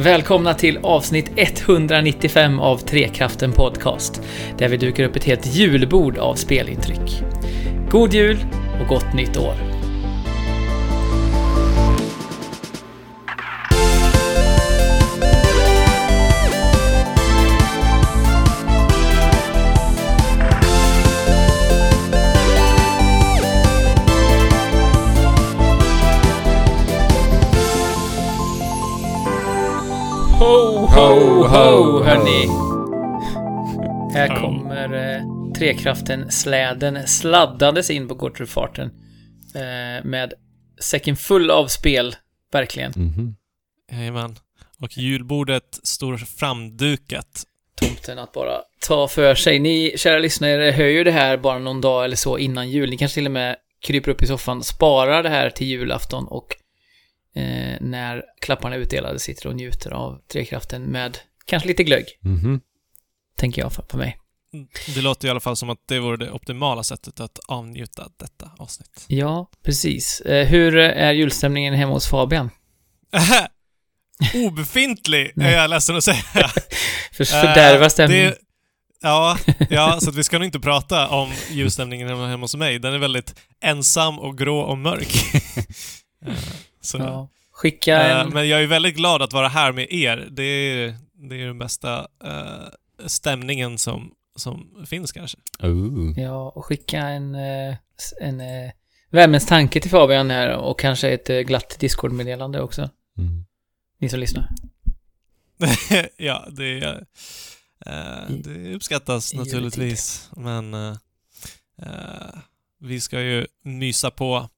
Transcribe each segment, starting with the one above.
Välkomna till avsnitt 195 av Trekraften Podcast, där vi dukar upp ett helt julbord av spelintryck. God jul och gott nytt år! Ho, hörni! Här kommer eh, Trekraften-släden sladdandes in på Gårdstrufarten. Eh, med säcken full av spel, verkligen. Mhm. Jajamän. Och julbordet står framdukat. Tomten att bara ta för sig. Ni, kära lyssnare, hör ju det här bara någon dag eller så innan jul. Ni kanske till och med kryper upp i soffan, sparar det här till julafton och eh, när klapparna är utdelade sitter och njuter av Trekraften med kanske lite glögg, Mhm. tänker jag för, för mig. Det låter i alla fall som att det vore det optimala sättet att avnjuta detta avsnitt. Ja, precis. Eh, hur är julstämningen hemma hos Fabian? Obefintlig, är jag ledsen att säga. För, fördärva Eh, stämningen. det- Ja, ja, så att vi ska nog inte prata om julstämningen hemma, hemma hos mig. Den är väldigt ensam och grå och mörk. Eh, så, Ja. Skicka en... Men jag är väldigt glad att vara här med er. Det är, det är den bästa eh, stämningen som, som finns kanske. Oh. Ja, och skicka en, eh, en eh, värmens tanke till Fabian här och kanske ett eh, glatt Discord-meddelande också. Mm. Ni som lyssnar. ja, det, eh, I- det uppskattas i naturligtvis. Men eh, vi ska ju mysa på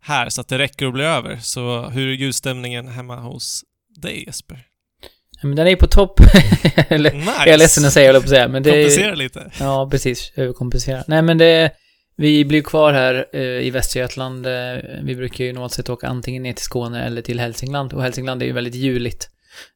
här så att det räcker och blir över. Så hur är julstämningen hemma hos dig Jesper? Ja, Men den är på topp. Eller, Nice! jag är ledsen att säga, jag på säga. Men det är, Kompensera lite. Ja, precis. Överkompensera. Nej, men det... Vi blir kvar här eh, i Västergötland. Eh, vi brukar ju normalt sett åka antingen ner till Skåne eller till Hälsingland. Och Hälsingland är ju väldigt juligt.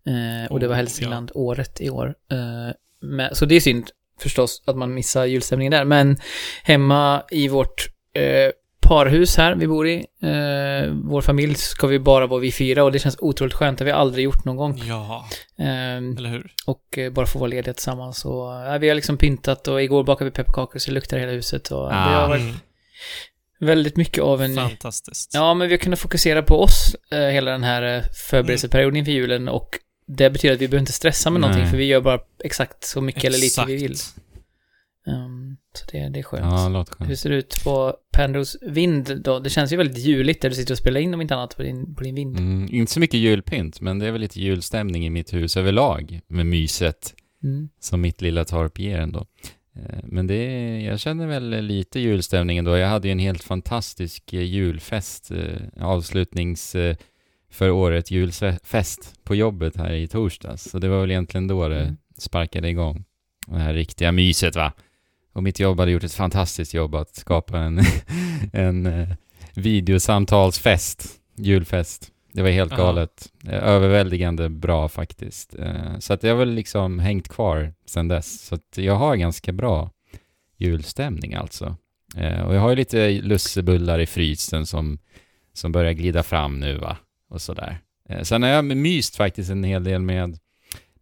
Eh, och det var Oh, Hälsingland året i år. Eh, men, så det är synd förstås att man missar julstämningen där. Men hemma i vårt eh, parhus här vi bor i, eh, vår familj, ska vi bara vara vi fyra och det känns otroligt skönt. Det har vi aldrig gjort någon gång. Ja, Ehm, eller hur? och eh, bara få vara lediga tillsammans. Och, ja, vi har liksom pyntat och igår bakade vi pepparkakor så det luktar hela huset. Och det Ah. har varit Mm, väldigt mycket av en... fantastiskt. Ja, men vi har kunnat fokusera på oss eh, hela den här eh, förberedelseperioden inför julen och det betyder att vi behöver inte stressa med någonting Nej. för vi gör bara exakt så mycket eller lite vi vill. Exakt. Det, det är skönt. Ja, låter Hur skönt. ser det ut på Pendros vind då? Det känns ju väldigt juligt där du sitter och spelar in om inte annat på din, på din vind. Mm, inte så mycket julpynt, men det är väl lite julstämning i mitt hus överlag med myset Mm. som mitt lilla torp ger ändå. Eh, Men det jag känner väl lite julstämning ändå. Jag hade ju en helt fantastisk eh, julfest, eh, avslutnings för året julfest på jobbet här i torsdags. Så det var väl egentligen då det Mm. sparkade igång. Det här riktiga myset va. Och mitt jobb hade gjort ett fantastiskt jobb att skapa en, en eh, videosamtalsfest, julfest. Det var helt Ja. galet. Överväldigande bra faktiskt. Eh, Så att jag har väl liksom hängt kvar sedan dess. Så att jag har ganska bra julstämning alltså. Eh, Och jag har ju lite lussebullar i frysen som, som börjar glida fram nu va. Och sådär. Sen har jag myst faktiskt en hel del med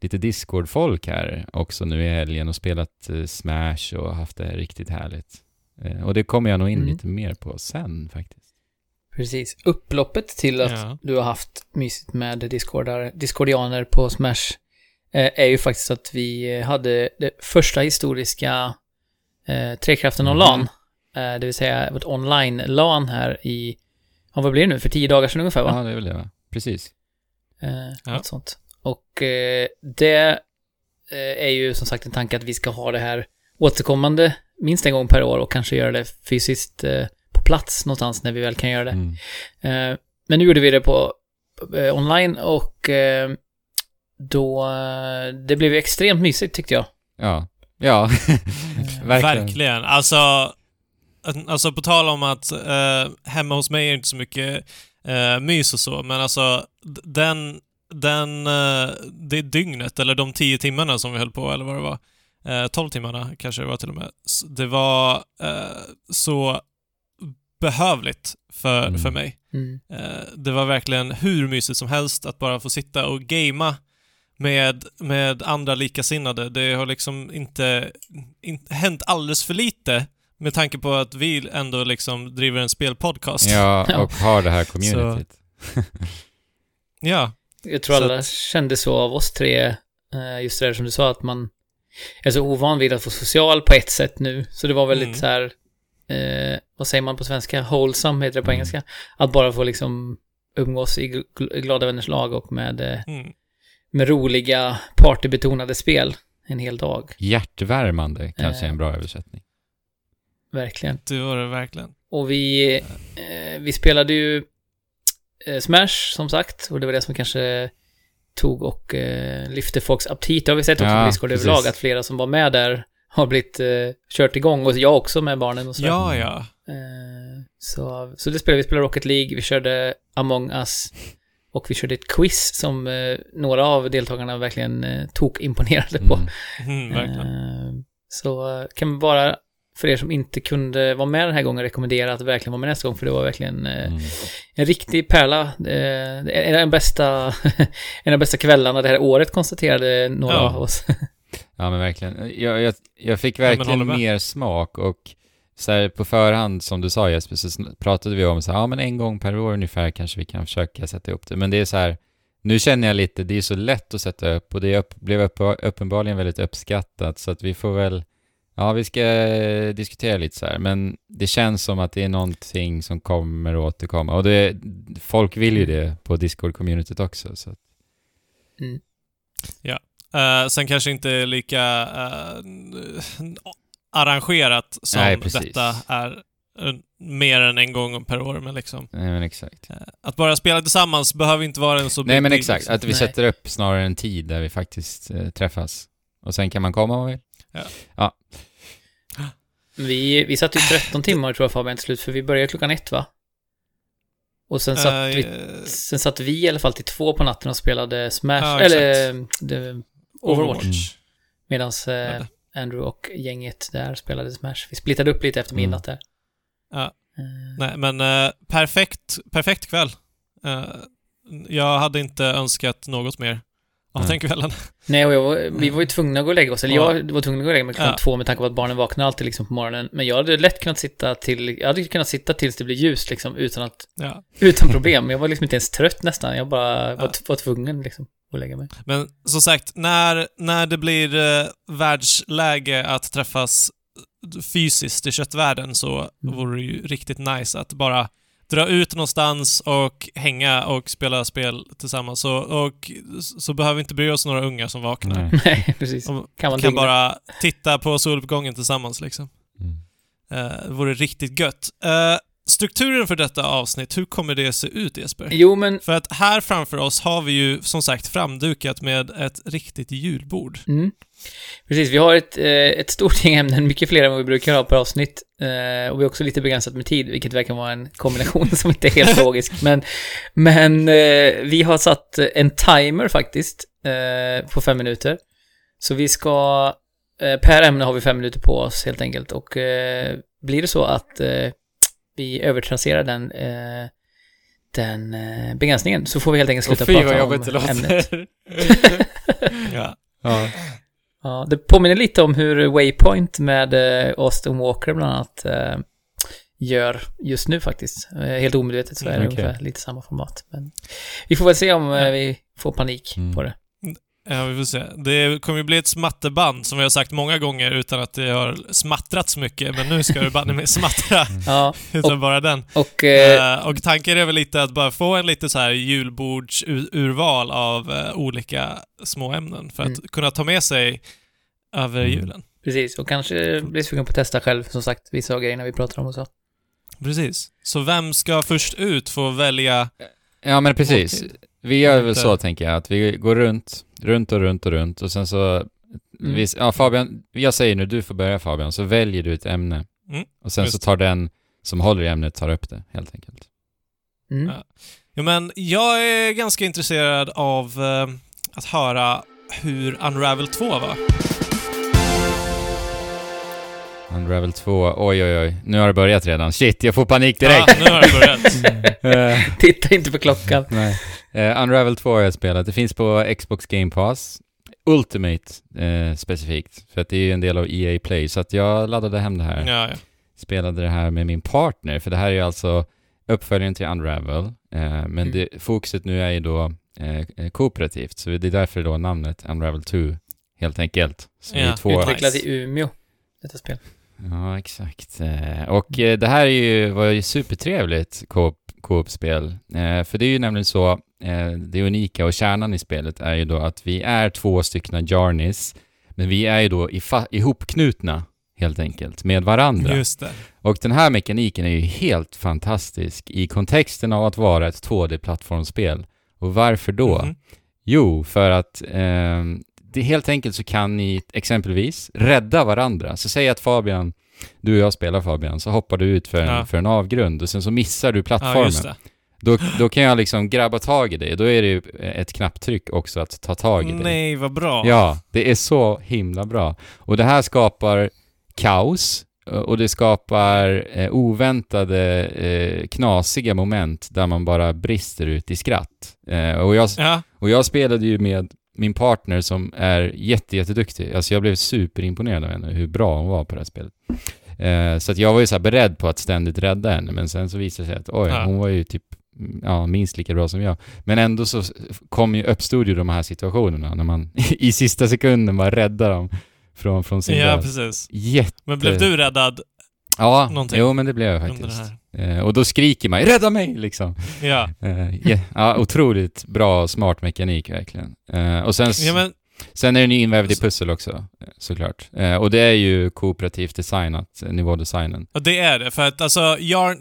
lite Discord-folk här också nu i helgen och spelat eh, Smash och haft det riktigt härligt. Eh, Och det kommer jag nog in Mm. lite mer på sen faktiskt. Precis. Upploppet till att Ja. du har haft mysigt med Discordar, Discordianer på Smash eh, är ju faktiskt att vi hade det första historiska eh, Trekraften och LAN. Eh, det vill säga vårt online-LAN här i, ja vad blir det nu, för tio dagar sedan ungefär va? Ja, det är väl det va? Precis. Eh, Ja. Något sånt. Och eh, det eh, är ju som sagt en tanke att vi ska ha det här återkommande minst en gång per år och kanske göra det fysiskt eh, på plats någonstans när vi väl kan göra det. Mm. Eh, men nu gjorde vi det på eh, online och eh, då, eh, det blev ju extremt mysigt tyckte jag. Ja. Ja. Verkligen. Verkligen. Alltså, alltså på tal om att eh, hemma hos mig är det inte så mycket eh, mys och så, men alltså den, den, eh, det dygnet, eller de tio timmarna som vi höll på, eller vad det var, eh, 12 timmarna kanske det var till och med, det var eh, så behövligt för, Mm. för mig. Mm. Eh, det var verkligen hur mysigt som helst att bara få sitta och gamea med, med andra likasinnade. Det har liksom inte, inte hänt alldeles för lite med tanke på att vi ändå liksom driver en spelpodcast. Ja, och har det här communityt. ja. Jag tror Så alla att- kände så av oss tre, eh, just det där som du sa, att man är så ovan vid att vara social på ett sätt nu. Så det var väldigt Mm. så här, eh, vad säger man på svenska? Wholesome heter det på Mm. engelska. Att bara få liksom umgås i gl- glada vänners lag och med, eh, Mm. med roliga partybetonade spel en hel dag. Hjärtvärmande kanske är Eh. en bra översättning. Verkligen. Det var det verkligen. Och vi, eh, vi spelade ju eh, Smash, som sagt, och det var det som kanske tog och eh, lyfte folks aptit. Det har vi sett också Ja, på Discord överlag, att flera som var med där har blivit eh, kört igång, och jag också med barnen och sådär. Ja, ja. Eh, så, så det spelade vi, spelade Rocket League, vi körde Among Us, och vi körde ett quiz som eh, några av deltagarna verkligen eh, tog imponerade på. Mm. Mm. Eh, Så eh, kan vi bara, för er som inte kunde vara med den här gången, rekommendera att verkligen vara med nästa gång, för det var verkligen eh, Mm. en riktig pärla. Eh, Det är en av de bästa, en av de bästa kvällarna det här året, konstaterade några Ja. av oss. Ja men verkligen. Jag, jag, jag fick verkligen med. mer smak och så här, på förhand som du sa Jesper så pratade vi om så här, ja men en gång per år ungefär kanske vi kan försöka sätta ihop det. Men det är så här, nu känner jag lite, det är så lätt att sätta upp och det upp, blev upp, uppenbarligen väldigt uppskattat så att vi får väl, ja vi ska eh, diskutera lite så här. Men det känns som att det är någonting som kommer att återkomma och det, folk vill ju det på Discord-communityt också. Så att, Eh, sen kanske inte lika eh, arrangerat som Nej, detta är mer än en gång per år, men liksom nej men exakt. att bara spela tillsammans behöver inte vara en så Nej men exakt, liksom. att vi Nej. sätter upp snarare en tid där vi faktiskt eh, träffas. Och sen kan man komma om man vill. Vi, vi satt ju 13 timmar tror jag Fabian till slut, för vi började klockan ett va? Och sen satt, Eh, vi, sen satt vi i alla fall till två på natten och spelade Smash, Ja, eller det- Overwatch. Mm. Medan eh. Andrew och gänget där spelade Smash. Vi splittade upp lite efter Mm. midnatt där. Ja. Eh, Nej, men perfekt, perfekt kväll. Jag hade inte önskat något mer av Nej. den kvällen. Nej, och jag var, vi var ju tvungna att gå och lägga oss. Eller Ja. jag var tvungen att gå och lägga mig klockan Ja. två med tanke på att barnen vaknar alltid liksom på morgonen. Men jag hade lätt kunnat sitta till, jag hade kunnat sitta tills det blir ljust liksom utan att, Ja. utan problem. Jag var liksom inte ens trött nästan. Jag bara var, Ja. var tvungen liksom att lägga mig. Men som sagt, när, när det blir eh, världsläge att träffas fysiskt i köttvärlden så Mm. vore det ju riktigt nice att bara dra ut någonstans och hänga och spela spel tillsammans. Så, och så behöver vi inte bry oss några unga som vaknar. Nej. Nej, precis. Och Kan man kan bara titta på soluppgången tillsammans liksom. Mm. Eh, det vore riktigt gött. Eh, strukturen för detta avsnitt, hur kommer det se ut Jesper? Jo, men För att här framför oss har vi ju som sagt framdukat med ett riktigt julbord. Mm. Precis, vi har ett, eh, ett stort gäng ämnen, mycket fler än vad vi brukar ha per avsnitt. Eh, och vi har också lite begränsat med tid, vilket verkar vara en kombination som inte är helt logisk. Men, men eh, vi har satt en timer faktiskt, på fem minuter. Så vi ska, per ämne har vi fem minuter på oss helt enkelt. Och blir det så att vi övertrasserar den, den begränsningen så får vi helt enkelt sluta vad prata om ämnet. Ja. ja. Ja, det påminner lite om hur Waypoint med eh, Austin Walker bland annat eh, gör just nu faktiskt. Eh, helt omedvetet så är det Mm, okej. ungefär lite samma format. Men vi får väl se om Ja. vi får panik Mm. på det. Ja, vi får se. Det kommer ju bli ett smatterband som vi har sagt många gånger utan att det har smattrat så mycket, men nu ska det banne mig smattra Ja, utan bara den. och Eh, och tanken är väl lite att bara få en lite så här julbordsurval av eh, olika små ämnen för att Mm. kunna ta med sig över Mm. julen. precis, och kanske blir sugen på att testa själv, som sagt, vissa av grejerna vi pratar om och så. Precis. Så vem ska först ut få välja? ja men precis. Vi gör väl så tänker jag, att vi går runt, runt och runt och runt och sen så Mm. vi, ja Fabian, jag säger nu, du får börja Fabian, så väljer du ett ämne. Mm, Och sen just så tar den som håller i ämnet, tar upp det helt enkelt. Mm. Ja. Jo, men jag är ganska intresserad av eh, att höra hur Unravel 2 var. Unravel 2, oj oj oj, nu har det börjat redan. Shit, jag får panik direkt! Ja, nu har det börjat. Eh, Titta inte på klockan. Nej. Eh, Unravel 2 har jag spelat. Det finns på Xbox Game Pass. Ultimate eh, specifikt, för att det är ju en del av EA Play. Så att jag laddade hem det här. Ja, ja. Spelade det här med min partner, för det här är ju alltså uppföljaren till Unravel. Men Mm. det, fokuset nu är ju då kooperativt, så det är därför då namnet Unravel 2, helt enkelt. Så Ja, Utvecklat i Umeå, detta spel. Ja, exakt. Eh, Och eh, det här är ju, var ju supertrevligt co- co-op-spel. Eh, För det är ju nämligen så, det unika och kärnan i spelet är ju då att vi är två stycken Jarnis, men vi är ju då ihopknutna helt enkelt med varandra. Just det. Och den här mekaniken är ju helt fantastisk i kontexten av att vara ett 2D-plattformsspel. Och varför då? Mhm. Jo, för att eh, det helt enkelt så kan ni exempelvis rädda varandra. Så säg att Fabian, du och jag spelar Fabian, så hoppar du ut för en, Ja. för en avgrund och sen så missar du Ja, plattformen. det. då, då kan jag liksom grabba tag i dig. Då är det ju ett knapptryck också att ta tag i dig. Nej, vad bra. Ja, det är så himla bra. Och det här skapar kaos eh, och det skapar eh, oväntade eh, knasiga moment där man bara brister ut i skratt. Eh, och, jag, Ja, och jag spelade ju med min partner som är jätte, jätteduktig. Alltså jag blev superimponerad av henne, hur bra hon var på det här spelet. Eh, så att jag var ju så beredd på att ständigt rädda henne, men sen så visade det sig att oj, Ja. hon var ju typ ja, minst lika bra som jag. Men ändå så kom ju, uppstod ju de här situationerna när man i sista sekunden bara räddar dem från, från sin ja död. precis. Jätte... Men blev du räddad Ja, någonting jo men det blev jag faktiskt. Eh, och då skriker man 'Rädda mig!' liksom. Ja. Eh, ja, otroligt bra smart mekanik verkligen. Eh, och sen, ja, men sen är den ju invävd i pussel också, såklart. Och det är ju kooperativt designat, nivådesignen. Ja, det är det. För att alltså, Yarn,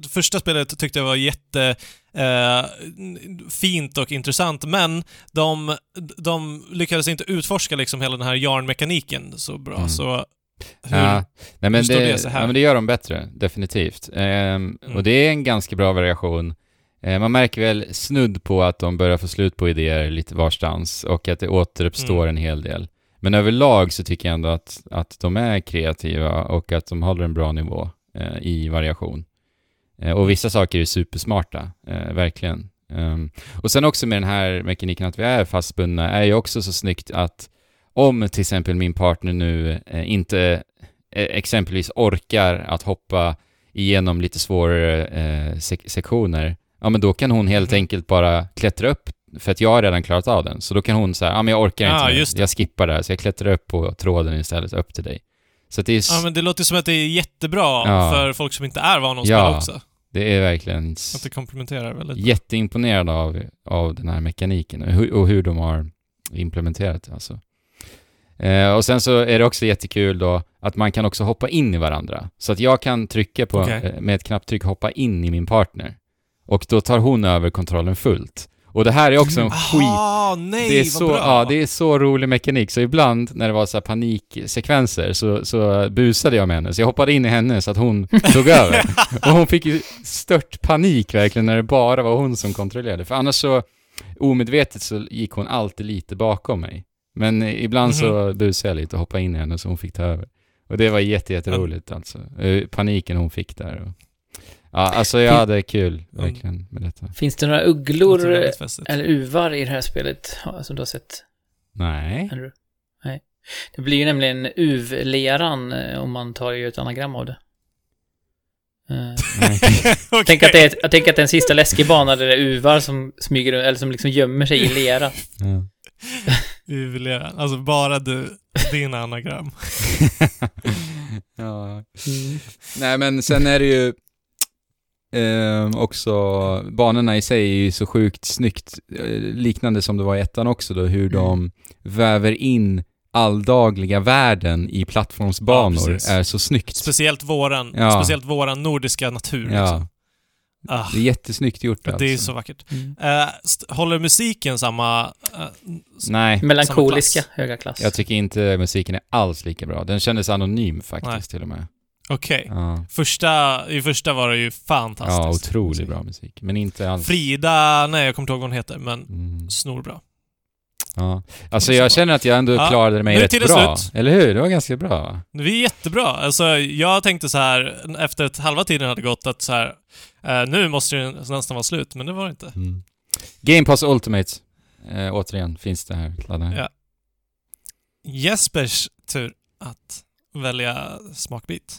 det första spelet tyckte jag var jätte eh, fint och intressant, men de, de lyckades inte utforska liksom hela den här Yarn-mekaniken så bra. Mm. Så. Ja, nej, men det, det? Ja, men det gör de bättre, definitivt. Ehm, Mm. Och det är en ganska bra variation. Eh, man märker väl snudd på att de börjar få slut på idéer lite varstans och att det återuppstår Mm. en hel del. Men överlag så tycker jag ändå att, att de är kreativa och att de håller en bra nivå eh, i variation. Eh, och vissa saker är supersmarta, eh, verkligen. Ehm, och sen också med den här mekaniken att vi är fastbundna är ju också så snyggt att om till exempel min partner nu eh, inte eh, exempelvis orkar att hoppa igenom lite svårare eh, sek- sektioner, ja men då kan hon helt Mhm. enkelt bara klättra upp, för att jag har redan klarat av den. Så då kan hon säga, ja men jag orkar Ja, inte jag skippar det här, så jag klättrar upp på tråden istället, upp till dig. Så det är, Ja, men det låter som att det är jättebra Ja. för folk som inte är vana att Ja. spela också. det är verkligen Att det komplementerar väldigt bra. jätteimponerad av, av den här mekaniken och hur, och hur de har implementerat det alltså. Eh, och sen så är det också jättekul då att man kan också hoppa in i varandra. Så att jag kan trycka på, Okej. eh, med ett knapptryck hoppa in i min partner. Och då tar hon över kontrollen fullt. Och det här är också en skit... Aha, nej Det är, så, bra! ja, det är så rolig mekanik, så ibland när det var så här paniksekvenser så, så busade jag med henne, så jag hoppade in i henne så att hon tog över. Och hon fick ju stört panik verkligen när det bara var hon som kontrollerade, för annars så omedvetet så gick hon alltid lite bakom mig. Men ibland så busade jag lite och hoppade in i henne så hon fick ta över. Och det var jätte, jätteroligt alltså. Eh, Paniken hon fick där. Och, ja, alltså jag hade kul verkligen med detta. Finns det några Det ugglor festligt. eller uvar i det här spelet ja, som du har sett, Nej. Nej. Det blir ju nämligen uvleran eh, om man tar ju ett anagram av det. Eh, Nej. Okej. Tänk att det är, jag tänker att det är en sista läskig bana där det är uvar som smyger, eller som liksom gömmer sig i lera. Ja. Uvleran. Alltså bara du, din anagram. ja. Mm. Nej men sen är det ju ehm, också, banorna i sig är ju så sjukt snyggt, eh, liknande som det var i ettan också då, hur Mm. de väver in alldagliga världen i plattformsbanor Ja, är så snyggt. Speciellt våran, Ja. speciellt våran nordiska natur. ja, Liksom. Ah, det är jättesnyggt gjort alltså. det är så vackert. Mm. St- håller musiken samma... s- Nej, Melankoliska, klass. höga klass. jag tycker inte musiken är alls lika bra. Den kändes anonym faktiskt Nej. till och med. Okej. Ja, Första, I första var det ju fantastiskt. ja otroligt bra musik. Men inte alls... Frida, nej jag kommer inte ihåg vad hon heter, men Mm. snorbra. Ja. Alltså jag känner att jag ändå Ja, klarade mig nu rätt bra. slut. Eller hur? Det var ganska bra. Vi är jättebra. Alltså, jag tänkte så här efter att halva tiden hade gått att så här, eh, nu måste det nästan vara slut, men det var det inte. Mm. Game Pass Ultimate. Eh, återigen finns det här. Ja. Jespers tur att välja smakbit.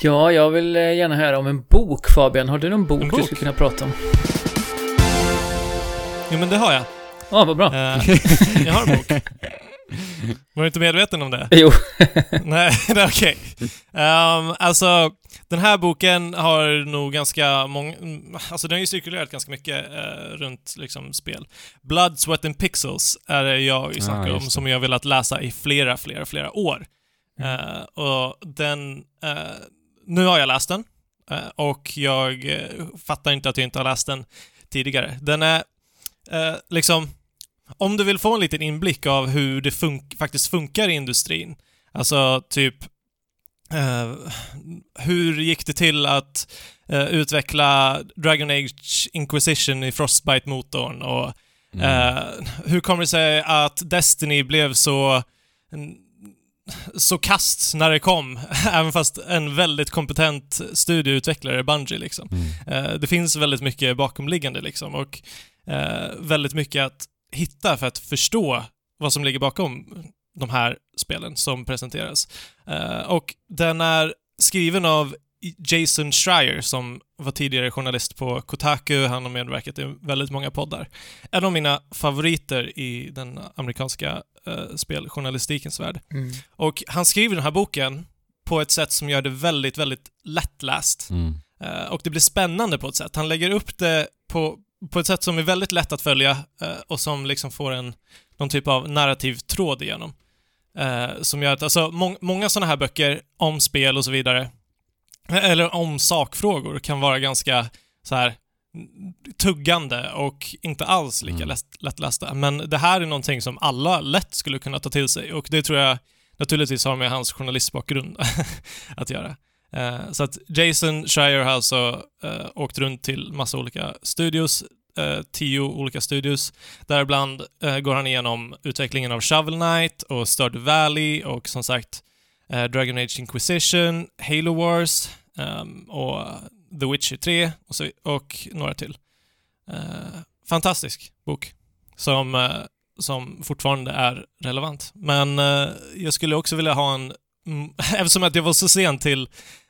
Ja, jag vill eh, gärna höra om en bok, Fabian. Har du någon bok, En du bok? skulle kunna prata om? Jo, men det har jag. Ja, vad bra. Eh, jag har en bok. Var du inte medveten om det? Jo. Nej, det är okej. Ehm, alltså, den här boken har nog ganska många... Alltså den har ju cirkulerat ganska mycket eh, runt liksom spel. Blood, Sweat and Pixels är det jag snackar om, just det. som jag velat läsa i flera, flera, flera år. Eh, och den... eh, nu har jag läst den. och jag fattar inte att jag inte har läst den tidigare. Den är eh, liksom... Om du vill få en liten inblick av hur det fun- faktiskt funkar i industrin, alltså typ eh, hur gick det till att eh, utveckla Dragon Age Inquisition i Frostbite-motorn och Mm. Eh, hur kommer det sig att Destiny blev så så kast när det kom, även fast en väldigt kompetent studioutvecklare, Bungie liksom. Mm. Eh, det finns väldigt mycket bakomliggande liksom och eh, väldigt mycket att hitta för att förstå vad som ligger bakom de här spelen som presenteras. Eh, och den är skriven av Jason Schreier som var tidigare journalist på Kotaku. Han har medverkat i väldigt många poddar. En av mina favoriter i den amerikanska eh, speljournalistikens värld. Mm. Och han skriver den här boken på ett sätt som gör det väldigt, väldigt lättläst. Mm. Eh, och det blir spännande på ett sätt. Han lägger upp det på, på ett sätt som är väldigt lätt att följa eh, och som liksom får en, någon typ av narrativ tråd igenom. Eh, som gör att, alltså, må, många sådana här böcker om spel och så vidare, eh, eller om sakfrågor, kan vara ganska så här mm, tuggande och inte alls lika Mm. lätt, lättlästa. Men det här är någonting som alla lätt skulle kunna ta till sig och det tror jag naturligtvis har med hans journalistbakgrund att göra. Eh, så att Jason Shire har alltså eh, åkt runt till massa olika studios, eh, tio olika studios. Däribland eh, går han igenom utvecklingen av Shovel Knight och Stardew Valley och som sagt eh, Dragon Age Inquisition, Halo Wars ehm, och The Witcher 3 och, så, och några till. Eh, fantastisk bok som, som fortfarande är relevant. Men jag skulle också vilja ha en Mm, eftersom att jag var så sen till,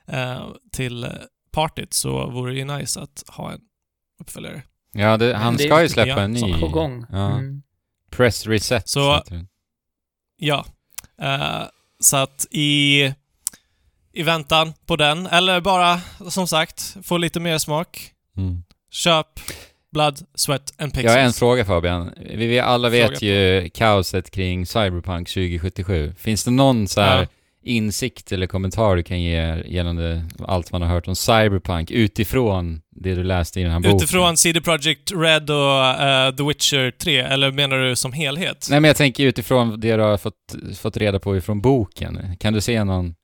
eh, till partyt så vore det ju nice att ha en uppföljare. Ja, det, han det ska ju släppa en ny. På gång. Ja. Mm. Press Reset. Så-. Ja. Eh, så att i, i väntan på den, eller bara som sagt, få lite mer smak, Mm. köp Blood, Sweat and Jag Pixels. har en fråga Fabian. Vi, vi alla vet Fråga ju kaoset kring Cyberpunk 2077. Finns det någon så här Ja. Insikt eller kommentar du kan ge gällande allt man har hört om Cyberpunk utifrån det du läste i den här boken? Utifrån CD Projekt Red och eh, The Witcher 3, eller menar du som helhet? Nej men jag tänker utifrån det du har fått, fått reda på ifrån boken. Kan du se någon,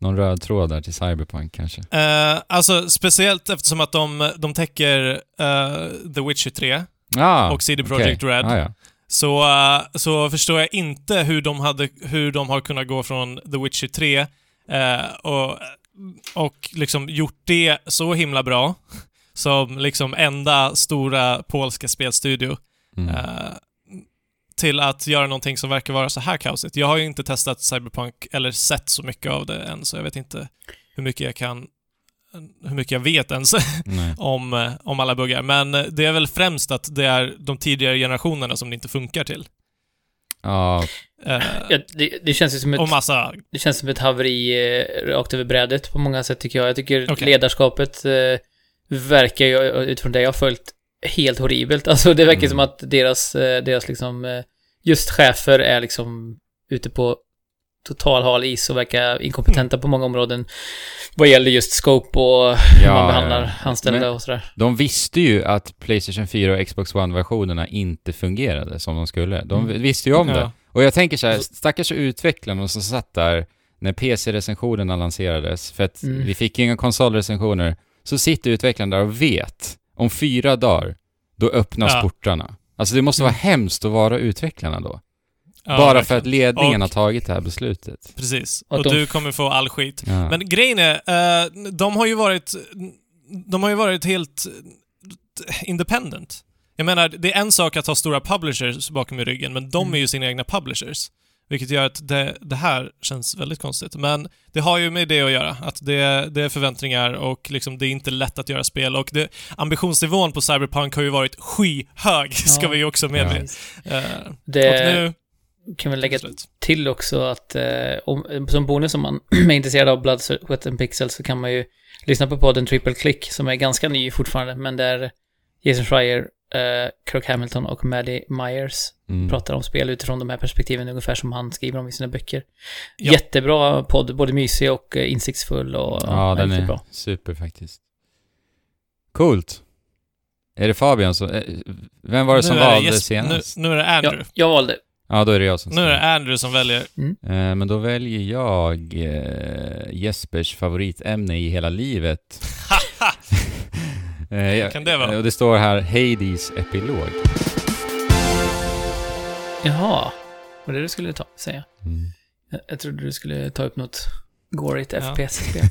någon röd tråd där till Cyberpunk kanske? Eh, alltså, speciellt eftersom att de, de täcker eh, The Witcher 3 Ah, och CD. Projekt Red. Ah, ja. Så, eh, så förstår jag inte hur de, hade, hur de har kunnat gå från The Witcher 3 eh, och, och liksom gjort det så himla bra som liksom enda stora polska spelstudio Mm. eh, till att göra någonting som verkar vara så här kaosigt. Jag har ju inte testat Cyberpunk eller sett så mycket av det än, så jag vet inte hur mycket jag kan hur mycket jag vet ens om, eh, om alla buggar. Men eh, det är väl främst att det är de tidigare generationerna som det inte funkar till. Ja, Eh, Ja, det, det känns ju som ett, och massa... det känns som ett haveri eh, rakt över brädet på många sätt tycker jag. Jag tycker Okej. ledarskapet eh, verkar ju, utifrån det jag har följt, helt horribelt. Alltså det verkar Mm. som att deras, deras liksom, just chefer är liksom ute på total hal is och verkar inkompetenta på många områden. Vad gäller just scope och hur Ja, man behandlar ja. anställda Men- och sådär. de visste ju att Playstation 4 och Xbox One-versionerna inte fungerade som de skulle. De Mm. visste ju om det. Ja. Och jag tänker så här, stackars utvecklarna som satt där när PC-recensionerna lanserades, för att Mm. vi fick inga konsolrecensioner, så sitter utvecklarna där och vet, om fyra dagar, då öppnas Ja. portarna. Alltså det måste vara Mm. hemskt att vara utvecklarna då. Ja, Bara verkligen. för att ledningen Och- har tagit det här beslutet. Precis. Och Och, de- du kommer få all skit. Ja. Men grejen är, eh, de har ju varit... De har ju varit helt independent. Jag menar, det är en sak att ha stora publishers bakom i ryggen, men de Mm. är ju sina egna publishers. Vilket gör att det, det här känns väldigt konstigt. Men det har ju med det att göra, att det, det är förväntningar och liksom det är inte lätt att göra spel. Och det, ambitionsnivån på Cyberpunk har ju varit skyhög, ska Ja. vi ju också med. Ja. Eh, Det och nu... kan vi lägga slut. till också att eh, om, som bonus om man är intresserad av Blood, Sweat and Pixels så kan man ju lyssna på podden Triple Click som är ganska ny fortfarande, men där Jason Schreier, eh, Kirk Hamilton och Maddie Myers Mm. pratar om spel utifrån de här perspektiven, ungefär som han skriver om i sina böcker. Ja. Jättebra podd, både mysig och eh, insiktsfull och Ja, den är bra. super faktiskt. Coolt. Är det Fabian som... eh, Vem var det som Nu valde Jes- senast? Nu, nu är det Andrew. Ja, jag valde. Ja, då är det jag som Nu är det Andrew som väljer. Eh, Men då väljer jag eh, Jespers favoritämne i hela livet. Eh, jag- Kan det vara? Och det står här Hades epilog. Jaha, var det du skulle ta, säga? Mm. Jag, jag trodde du skulle ta upp något gorigt Ja. FPS-spel.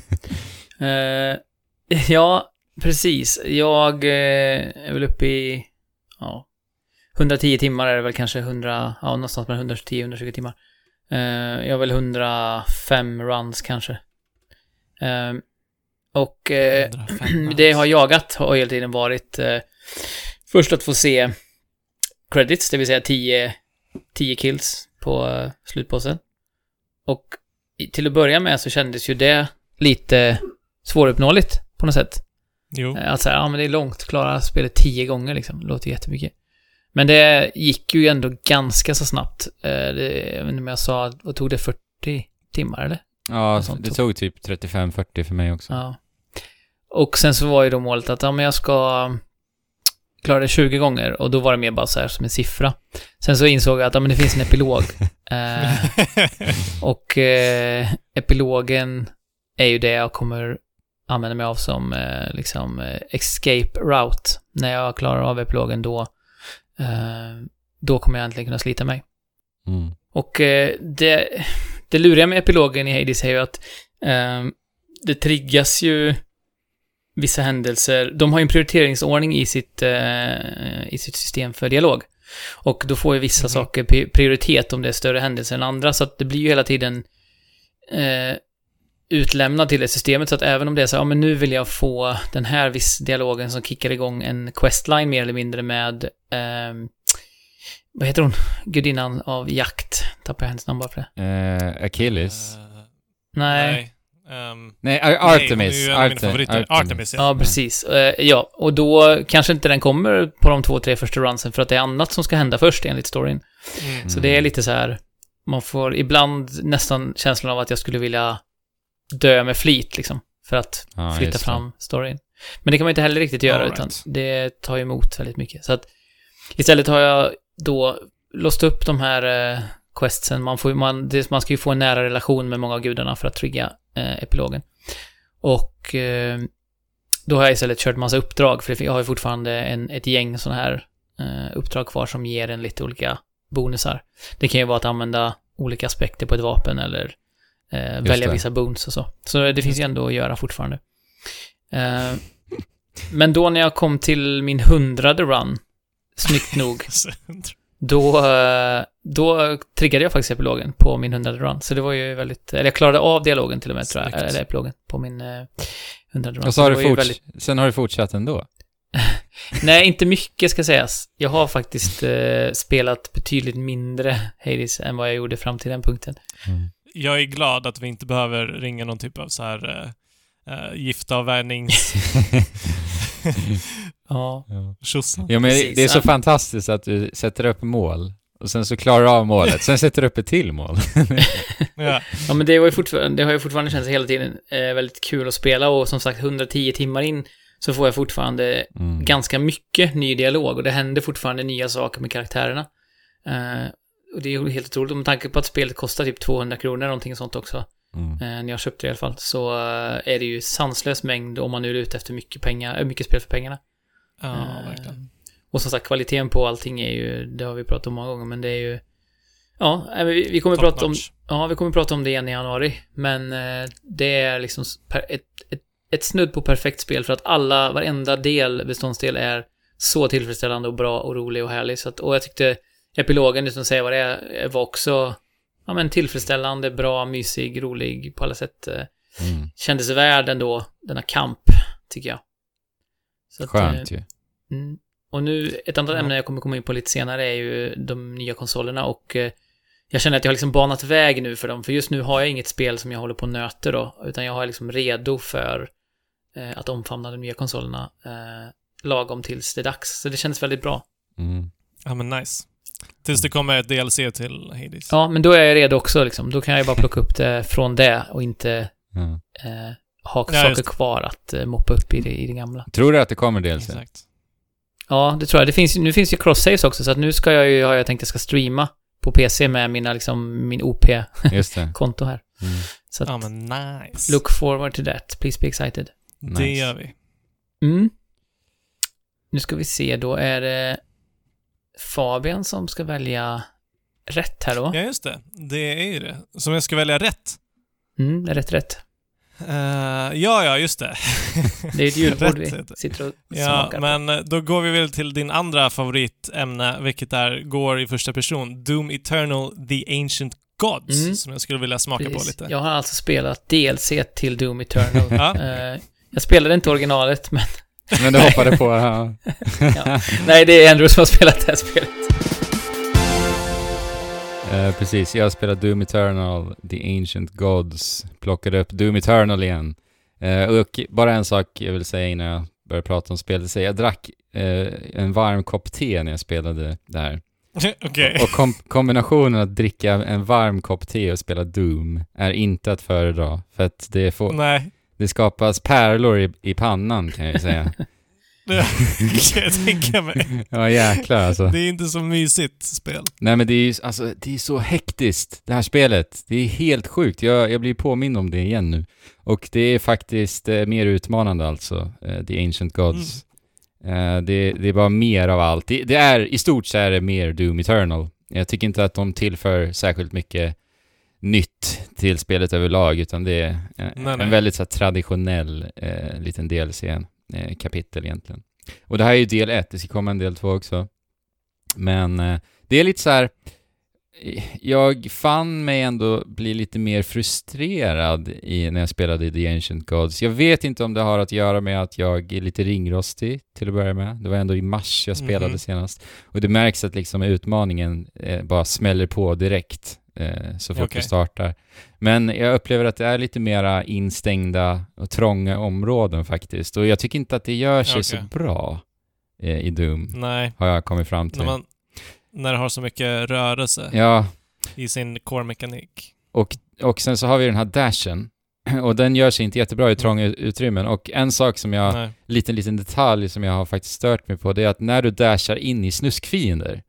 Eh, ja, precis. Jag eh, är väl uppe i, ja, 110 timmar är det väl kanske 100, ja, någonstans mellan 110-120 timmar. Eh, jag har väl 105 runs kanske. Eh, och 105 det jag har jagat har hela tiden varit först att få se credits, det vill säga 10, 10 kills på eh, slutbossen. Och till att börja med så kändes ju det lite svåruppnåeligt på något sätt. Jo. Att säga, ja men det är långt, klara spelet 10 gånger liksom, låter jättemycket. Men det gick ju ändå ganska så snabbt. Eh, Det, jag vet inte om jag sa, vad tog det, 40 timmar eller? Ja, det tog typ 35-40 för mig också. Ja. Och sen så var ju då målet att, ja men jag ska klara det 20 gånger och då var det mer bara så här som en siffra. Sen så insåg jag att, ja men det finns en epilog. eh, och eh, epilogen är ju det jag kommer använda mig av som eh, liksom eh, escape route. När jag klarar av epilogen då, då kommer jag äntligen kunna slita mig. Mm. Och eh, det, det luriga med epilogen i Hades är ju att eh, det triggas ju vissa händelser. De har ju en prioriteringsordning i sitt, eh, i sitt system för dialog. Och då får ju vissa Mhm. saker pri- prioritet om det är större händelser än andra. Så att det blir ju hela tiden eh, utlämnad till det systemet. Så att även om det är så ja men nu vill jag få den här viss dialogen som kickar igång en questline mer eller mindre med ehm, vad heter hon? Gudinnan av jakt. Tappar jag hennes namn bara för det. Eh, Achilles. Eh, Nej. nej. Ehm, Nej, Artemis. ju en av mina Arte- favoriter. Artemis, ja. Ja, precis. Eh, ja, och då kanske inte den kommer på de två, tre första runsen för att det är annat som ska hända först enligt storyn. Mm. Så det är lite så här, man får ibland nästan känslan av att jag skulle vilja dö med flit liksom. För att Ja, flytta fram storyn. Men det kan man inte heller riktigt göra, All utan right. det tar emot väldigt mycket. Så att istället har jag då låst upp de här eh, questsen. Man, får, man, det, man ska ju få en nära relation med många av gudarna för att trigga eh, epilogen. Och eh, då har jag istället kört massa uppdrag, för jag har ju fortfarande en, ett gäng sådana här eh, uppdrag kvar som ger en lite olika bonusar. Det kan ju vara att använda olika aspekter på ett vapen eller eh, välja det. vissa boons och så. Så det finns ju ändå att göra fortfarande. Eh, men då när jag kom till min hundrade run, snyggt nog, då, eh, då triggade jag faktiskt epilogen på min hundrade run. Så det var ju väldigt, eller jag klarade av dialogen till och med tror jag, eller epilogen på min eh, hundrade run. Och så har det du väldigt- Sen har du fortsatt ändå. Nej, inte mycket ska sägas. Jag har faktiskt eh, spelat betydligt mindre Hades än vad jag gjorde fram till den punkten. Jag är glad att vi inte behöver ringa någon typ av så här uh, uh, giftavvärjnings... Ja. ja. Tjosan. ja, men Precis. det är så Ja. fantastiskt att du sätter upp mål och sen så klarar du av målet. Sen sätter du upp ett till mål. Ja. Ja, men det, var ju fortfarande, det har ju fortfarande känts hela tiden eh, väldigt kul att spela och som sagt 110 timmar in så får jag fortfarande Mm. ganska mycket ny dialog och det händer fortfarande nya saker med karaktärerna. Eh, och det är ju helt otroligt, med tanke på att spelet kostar typ 200 kronor någonting sånt också, Mm. eh, när jag köpte det i alla fall, så eh, är det ju sanslös mängd om man nu är ute efter mycket pengar, äh, mycket spel för pengarna. ja, Eh, verkligen. Och som sagt, kvaliteten på allting är ju, det har vi pratat om många gånger, men det är ju... Ja, vi, vi kommer Top prata om... Ja, vi kommer prata om det igen i januari. Men eh, det är liksom ett, ett, ett snudd på perfekt spel för att alla, varenda del, beståndsdel är så tillfredsställande och bra och rolig och härlig. Så att, och jag tyckte epilogen, utan att säga vad det är, var också ja, men tillfredsställande, bra, mysig, rolig på alla sätt. Eh, Mm. kändes värd ändå, denna kamp, tycker jag. Så att, Skönt eh, ju. Mm. Och nu, ett annat Ja. ämne jag kommer komma in på lite senare är ju de nya konsolerna och eh, jag känner att jag har liksom banat väg nu för dem, för just nu har jag inget spel som jag håller på och nöter då, utan jag har liksom redo för eh, att omfamna de nya konsolerna eh, lagom tills det är dags. Så det känns väldigt bra. Mm. Ja, men nice. Tills det kommer ett DLC till Hades. Ja, men då är jag redo också liksom. Då kan jag ju bara plocka upp det från det och inte Ja. eh, ha Ja, saker det. kvar att eh, moppa upp i det, i det gamla. Tror du att det kommer DLC? Exakt. Ja, det tror jag. Det finns, nu finns ju cross-saves också, så att nu ska jag ju, har jag tänkt att jag ska streama på PC med mina, liksom, min OP-konto det. här. Mm. Så att, Ja, men nice. look forward to that. Please be excited. Det Nice. gör vi. Mm. Nu ska vi se, då är det Fabian som ska välja rätt här då. Ja, just det. Det är ju det. Som jag ska välja rätt. Mm, rätt rätt. Eh, ja, ja, just det. Det är ett julbord vi sitter och Ja, smakar på. men eh, då går vi väl till din andra favoritämne, vilket är, går i första person. Doom Eternal The Ancient Gods, Mm. som jag skulle vilja smaka på Precis. lite. Jag har alltså spelat DLC till Doom Eternal. Ja. Eh, jag spelade inte originalet, men Men du hoppade på här. Ja. nej, det är Andrew som har spelat det här spelet. Eh, precis, jag spelade Doom Eternal, The Ancient Gods, plockade upp Doom Eternal igen. Eh, och bara en sak jag vill säga innan jag börjar prata om spelet. Jag drack eh, en varm kopp te när jag spelade det här. Okej. Och kom kombinationen att dricka en varm kopp te och spela Doom är inte att föredra. För att det, får, Nej. Det skapas pärlor i, i pannan kan jag ju säga. Det kan jag tänka mig. ja jäklar alltså. Det är inte så mysigt spel. Nej men det är ju alltså, det är så hektiskt, det här spelet. Det är helt sjukt. Jag, jag blir påmind om det igen nu. Och det är faktiskt eh, mer utmanande alltså, eh, The Ancient Gods. Eh, det, det är bara mer av allt. Det, det är, i stort så är det mer Doom Eternal. Jag tycker inte att de tillför särskilt mycket nytt till spelet överlag, utan det är eh, Nej, nej. en väldigt så här, traditionell eh, liten DLC-kapitel egentligen. Och det här är ju del ett, det ska komma en del två också. Men eh, det är lite så här. eh, Jag fann mig ändå bli lite mer frustrerad i, när jag spelade The Ancient Gods. Jag vet inte om det har att göra med att jag är lite ringrostig till att börja med. Det var ändå i mars jag spelade Mhm. senast. Och det märks att liksom utmaningen eh, bara smäller på direkt eh, så fort Okej. du startar. Men jag upplever att det är lite mera instängda och trånga områden faktiskt. Och jag tycker inte att det gör sig så Okej. bra eh, i Doom, Nej. har jag kommit fram till. När, man, när det har så mycket rörelse Ja, i sin core-mekanik. och, och sen så har vi den här dashen. Och den gör sig inte jättebra i trånga Mm. utrymmen. Och en sak som jag, Nej. liten, liten detalj som jag har faktiskt stört mig på, det är att när du dashar in i snuskfiender,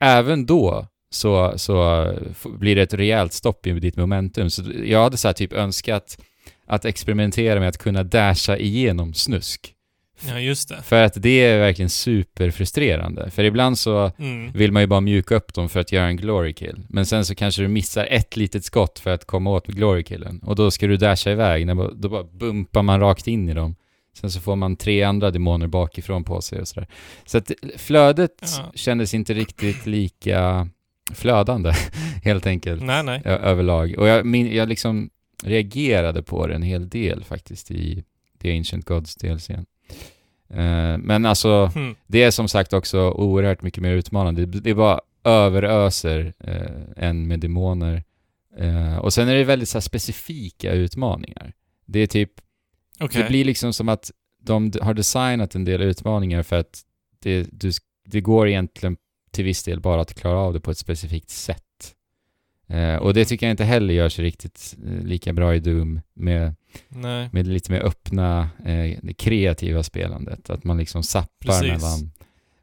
även då så, så blir det ett rejält stopp i ditt momentum. Så jag hade så här typ önskat att experimentera med att kunna dasha igenom snusk. Ja, just det. För att det är verkligen superfrustrerande. För ibland så Mm. vill man ju bara mjuka upp dem för att göra en glory kill. Men sen så kanske du missar ett litet skott för att komma åt glory killen. Och då ska du dasha iväg, då bara bumpar man rakt in i dem. Sen så får man tre andra demoner bakifrån på sig och sådär. Så att flödet Ja. kändes inte riktigt lika flödande, helt enkelt, Nej, nej. överlag. Och jag, min, jag liksom reagerade på det en hel del faktiskt i The Ancient Gods DLCn. Eh, men alltså, Mm. det är som sagt också oerhört mycket mer utmanande. Det, det bara överöser eh, en med demoner. Eh, och sen är det väldigt så här, specifika utmaningar. Det är typ, Okej. det blir liksom som att de har designat en del utmaningar för att det, du, det går egentligen till viss del bara att klara av det på ett specifikt sätt. Eh, och det tycker jag inte heller gör sig riktigt eh, lika bra i Doom med Nej. med lite mer öppna, eh, det kreativa spelandet. Att man liksom zappar Precis. mellan,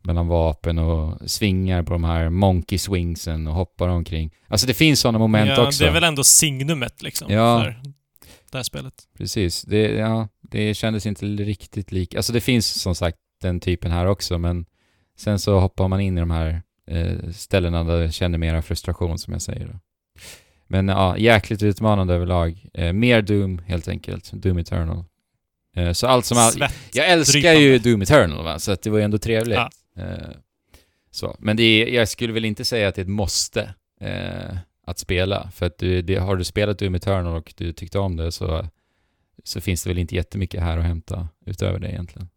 mellan vapen och svingar på de här monkey swingsen och hoppar omkring. Alltså det finns sådana moment ja, också. Det är väl ändå signumet liksom Ja. för det här spelet. Precis. Det, ja, det kändes inte riktigt lika. Alltså det finns som sagt den typen här också, men Sen så hoppar man in i de här eh, ställena där jag känner mera frustration som jag säger då. Men ja, jäkligt utmanande överlag. Eh, mer Doom helt enkelt. Doom Eternal. Eh, så allt som allt. Jag älskar drypande. ju Doom Eternal va, så att det var ju ändå trevligt. Ja. Eh, så. Men det är, jag skulle väl inte säga att det är ett måste eh, att spela. För att du, det, har du spelat Doom Eternal och du tyckte om det så, så finns det väl inte jättemycket här att hämta utöver det egentligen.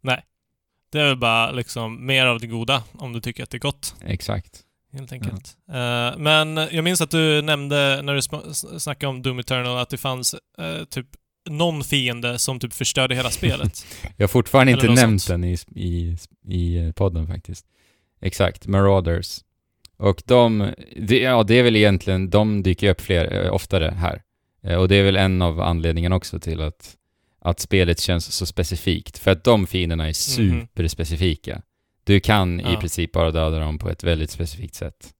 Det är väl bara liksom mer av det goda om du tycker att det är gott. Exakt. Helt enkelt. Eh, men jag minns att du nämnde när du snackade om Doom Eternal att det fanns eh, typ någon fiende som typ förstörde hela spelet. Jag har fortfarande Eller inte nämnt sånt. den i, i, i podden faktiskt. Exakt, Marauders. Och de, det, ja det är väl egentligen, de dyker upp fler, eh, oftare här. Och det är väl en av anledningarna också till att, att spelet känns så specifikt. För att de fienderna är superspecifika. Du kan i Ja. princip bara döda dem på ett väldigt specifikt sätt.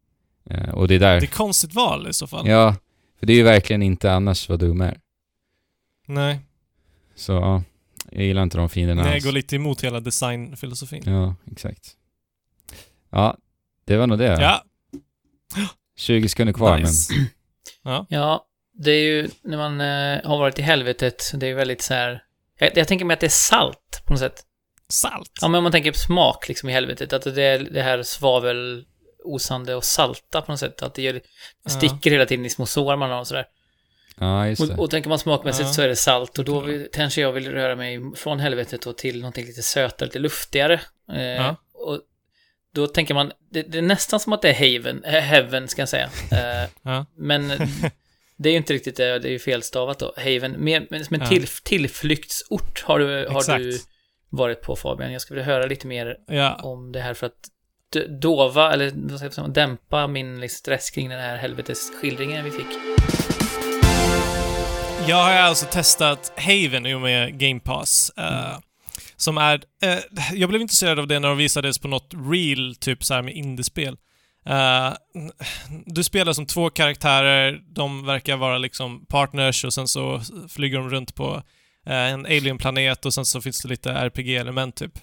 Eh, och det är där... Det är konstigt val i så fall. Ja, för det är ju verkligen inte annars vad Doom är. Nej, Så ja, jag gillar inte de fienderna det alls. går lite emot hela designfilosofin. Ja, exakt. Ja, det var nog det. Ja, 20 sekunder kvar, nice. Ja. Ja, det är ju när man eh, har varit i helvetet, det är ju väldigt så här... Jag, jag tänker mig att det är salt på något sätt. Salt. Ja, men om man tänker på smak liksom i helvetet, att det är det här svavel osande och salta på något sätt. Att det gör, Ja. sticker hela tiden i små sår man har och sådär. Ja, just det. Och, och tänker man smakmässigt Ja. så är det salt och då vill, kanske jag vill röra mig från helvetet och till någonting lite sötare, lite luftigare. Eh, Ja. Och då tänker man, det, det är nästan som att det är haven, äh, heaven ska jag säga. Eh, Ja. men det är ju inte riktigt det, det är ju felstavat då, haven. Men som en Ja. till, tillflyktsort har, du, har Exakt. du varit på Fabian. Jag skulle vilja höra lite mer Ja. om det här för att dova, eller vad ska jag säga, dämpa min stress kring den här helvetesskildringen vi fick. Jag har alltså testat Haven i och med Game Pass. eh, Som är... eh, jag blev intresserad av det när de visades på något real, typ så här med indiespel. Eh, du spelar som två karaktärer, de verkar vara liksom partners och sen så flyger de runt på eh, en alien-planet och sen så finns det lite RPG-element typ.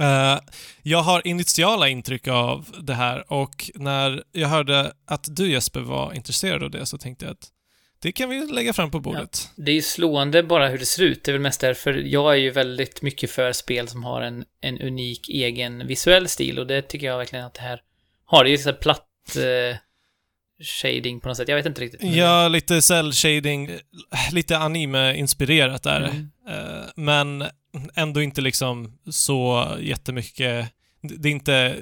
Eh, jag har initiala intryck av det här och när jag hörde att du Jesper var intresserad av det så tänkte jag att det kan vi lägga fram på bordet. Det är ju slående bara hur det ser ut. Det är väl mest därför jag är ju väldigt mycket för spel som har en, en unik egen visuell stil och det tycker jag verkligen att det här har. Det ju så här platt eh, shading på något sätt. Jag vet inte riktigt. Ja, lite cell shading, lite anime-inspirerat är det. Mm. Eh, Men ändå inte liksom så jättemycket... Det är inte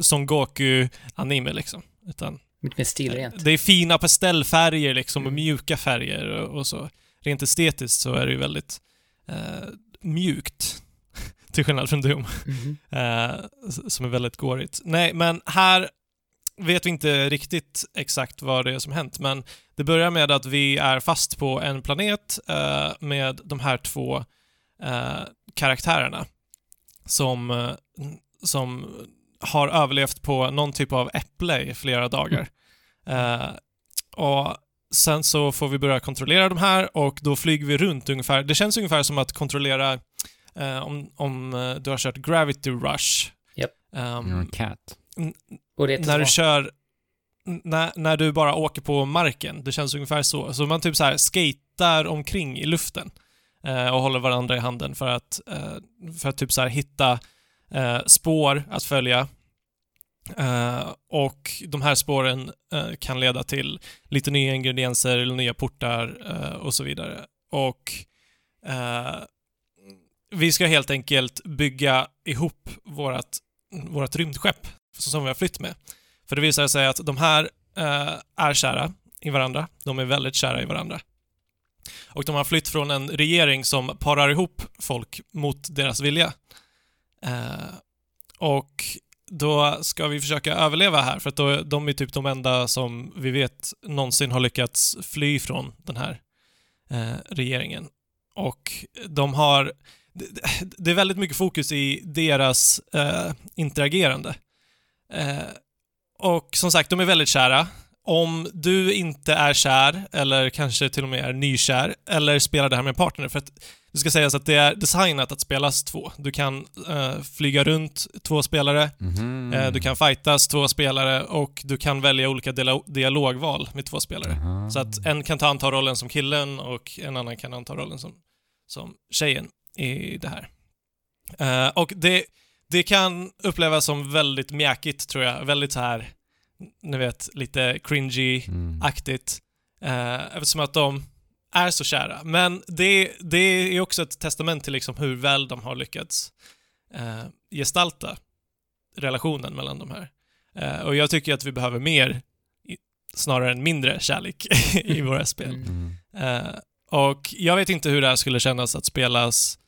som Goku-anime liksom. Utan Lite mer stilrent. det är fina pastellfärger liksom och Mm. mjuka färger och, och så. Rent estetiskt så är det ju väldigt eh, mjukt. Till skillnad från Doom. Mhm. Eh, s- som är väldigt gårigt. Nej, men här vet vi inte riktigt exakt vad det är som hänt, men det börjar med att vi är fast på en planet eh, med de här två eh, karaktärerna som, eh, som har överlevt på någon typ av äpple i flera dagar. Eh, och sen så får vi börja kontrollera de här och då flyger vi runt ungefär. Det känns ungefär som att kontrollera eh, om, om eh, du har kört Gravity Rush. Japp. Ehm, You're a cat. Och det är när du kör när, när du bara åker på marken. Det känns ungefär så. Så man typ så här skatar omkring i luften eh, och håller varandra i handen för att, eh, för att typ så här hitta eh, spår att följa. Eh, och de här spåren eh, kan leda till lite nya ingredienser eller nya portar eh, och så vidare. Och eh, vi ska helt enkelt bygga ihop vårat, vårat rymdskepp som vi har flytt med. För det visar sig att de här eh, är kära i varandra. De är väldigt kära i varandra. Och de har flytt från en regering som parar ihop folk mot deras vilja. Eh, och då ska vi försöka överleva här, för att då, de är typ de enda som vi vet någonsin har lyckats fly från den här eh, regeringen. Och de har... Det, är väldigt mycket fokus i deras eh, interagerande. Eh, och som sagt, de är väldigt kära. om du inte är kär, eller kanske till och med är nykär, eller spelar det här med en partner, för att det ska sägas att det är designat att spelas två. Du kan eh, flyga runt två spelare, Mhm. eh, du kan fightas två spelare och du kan välja olika dia- dialogval med två spelare. Aha. Så att en kan ta anta rollen som killen och en annan kan anta rollen som, som tjejen i det här. Eh, och det, det kan upplevas som väldigt mjäkigt, tror jag. Väldigt så här, ni vet, lite cringy-aktigt. Mm. Eh, eftersom att de är så kära. Men det, det är också ett testament till liksom hur väl de har lyckats eh, gestalta relationen mellan de här. Eh, och jag tycker att vi behöver mer, i, snarare än mindre, kärlek i våra spel. Mm. Eh, och jag vet inte hur det här skulle kännas att spelas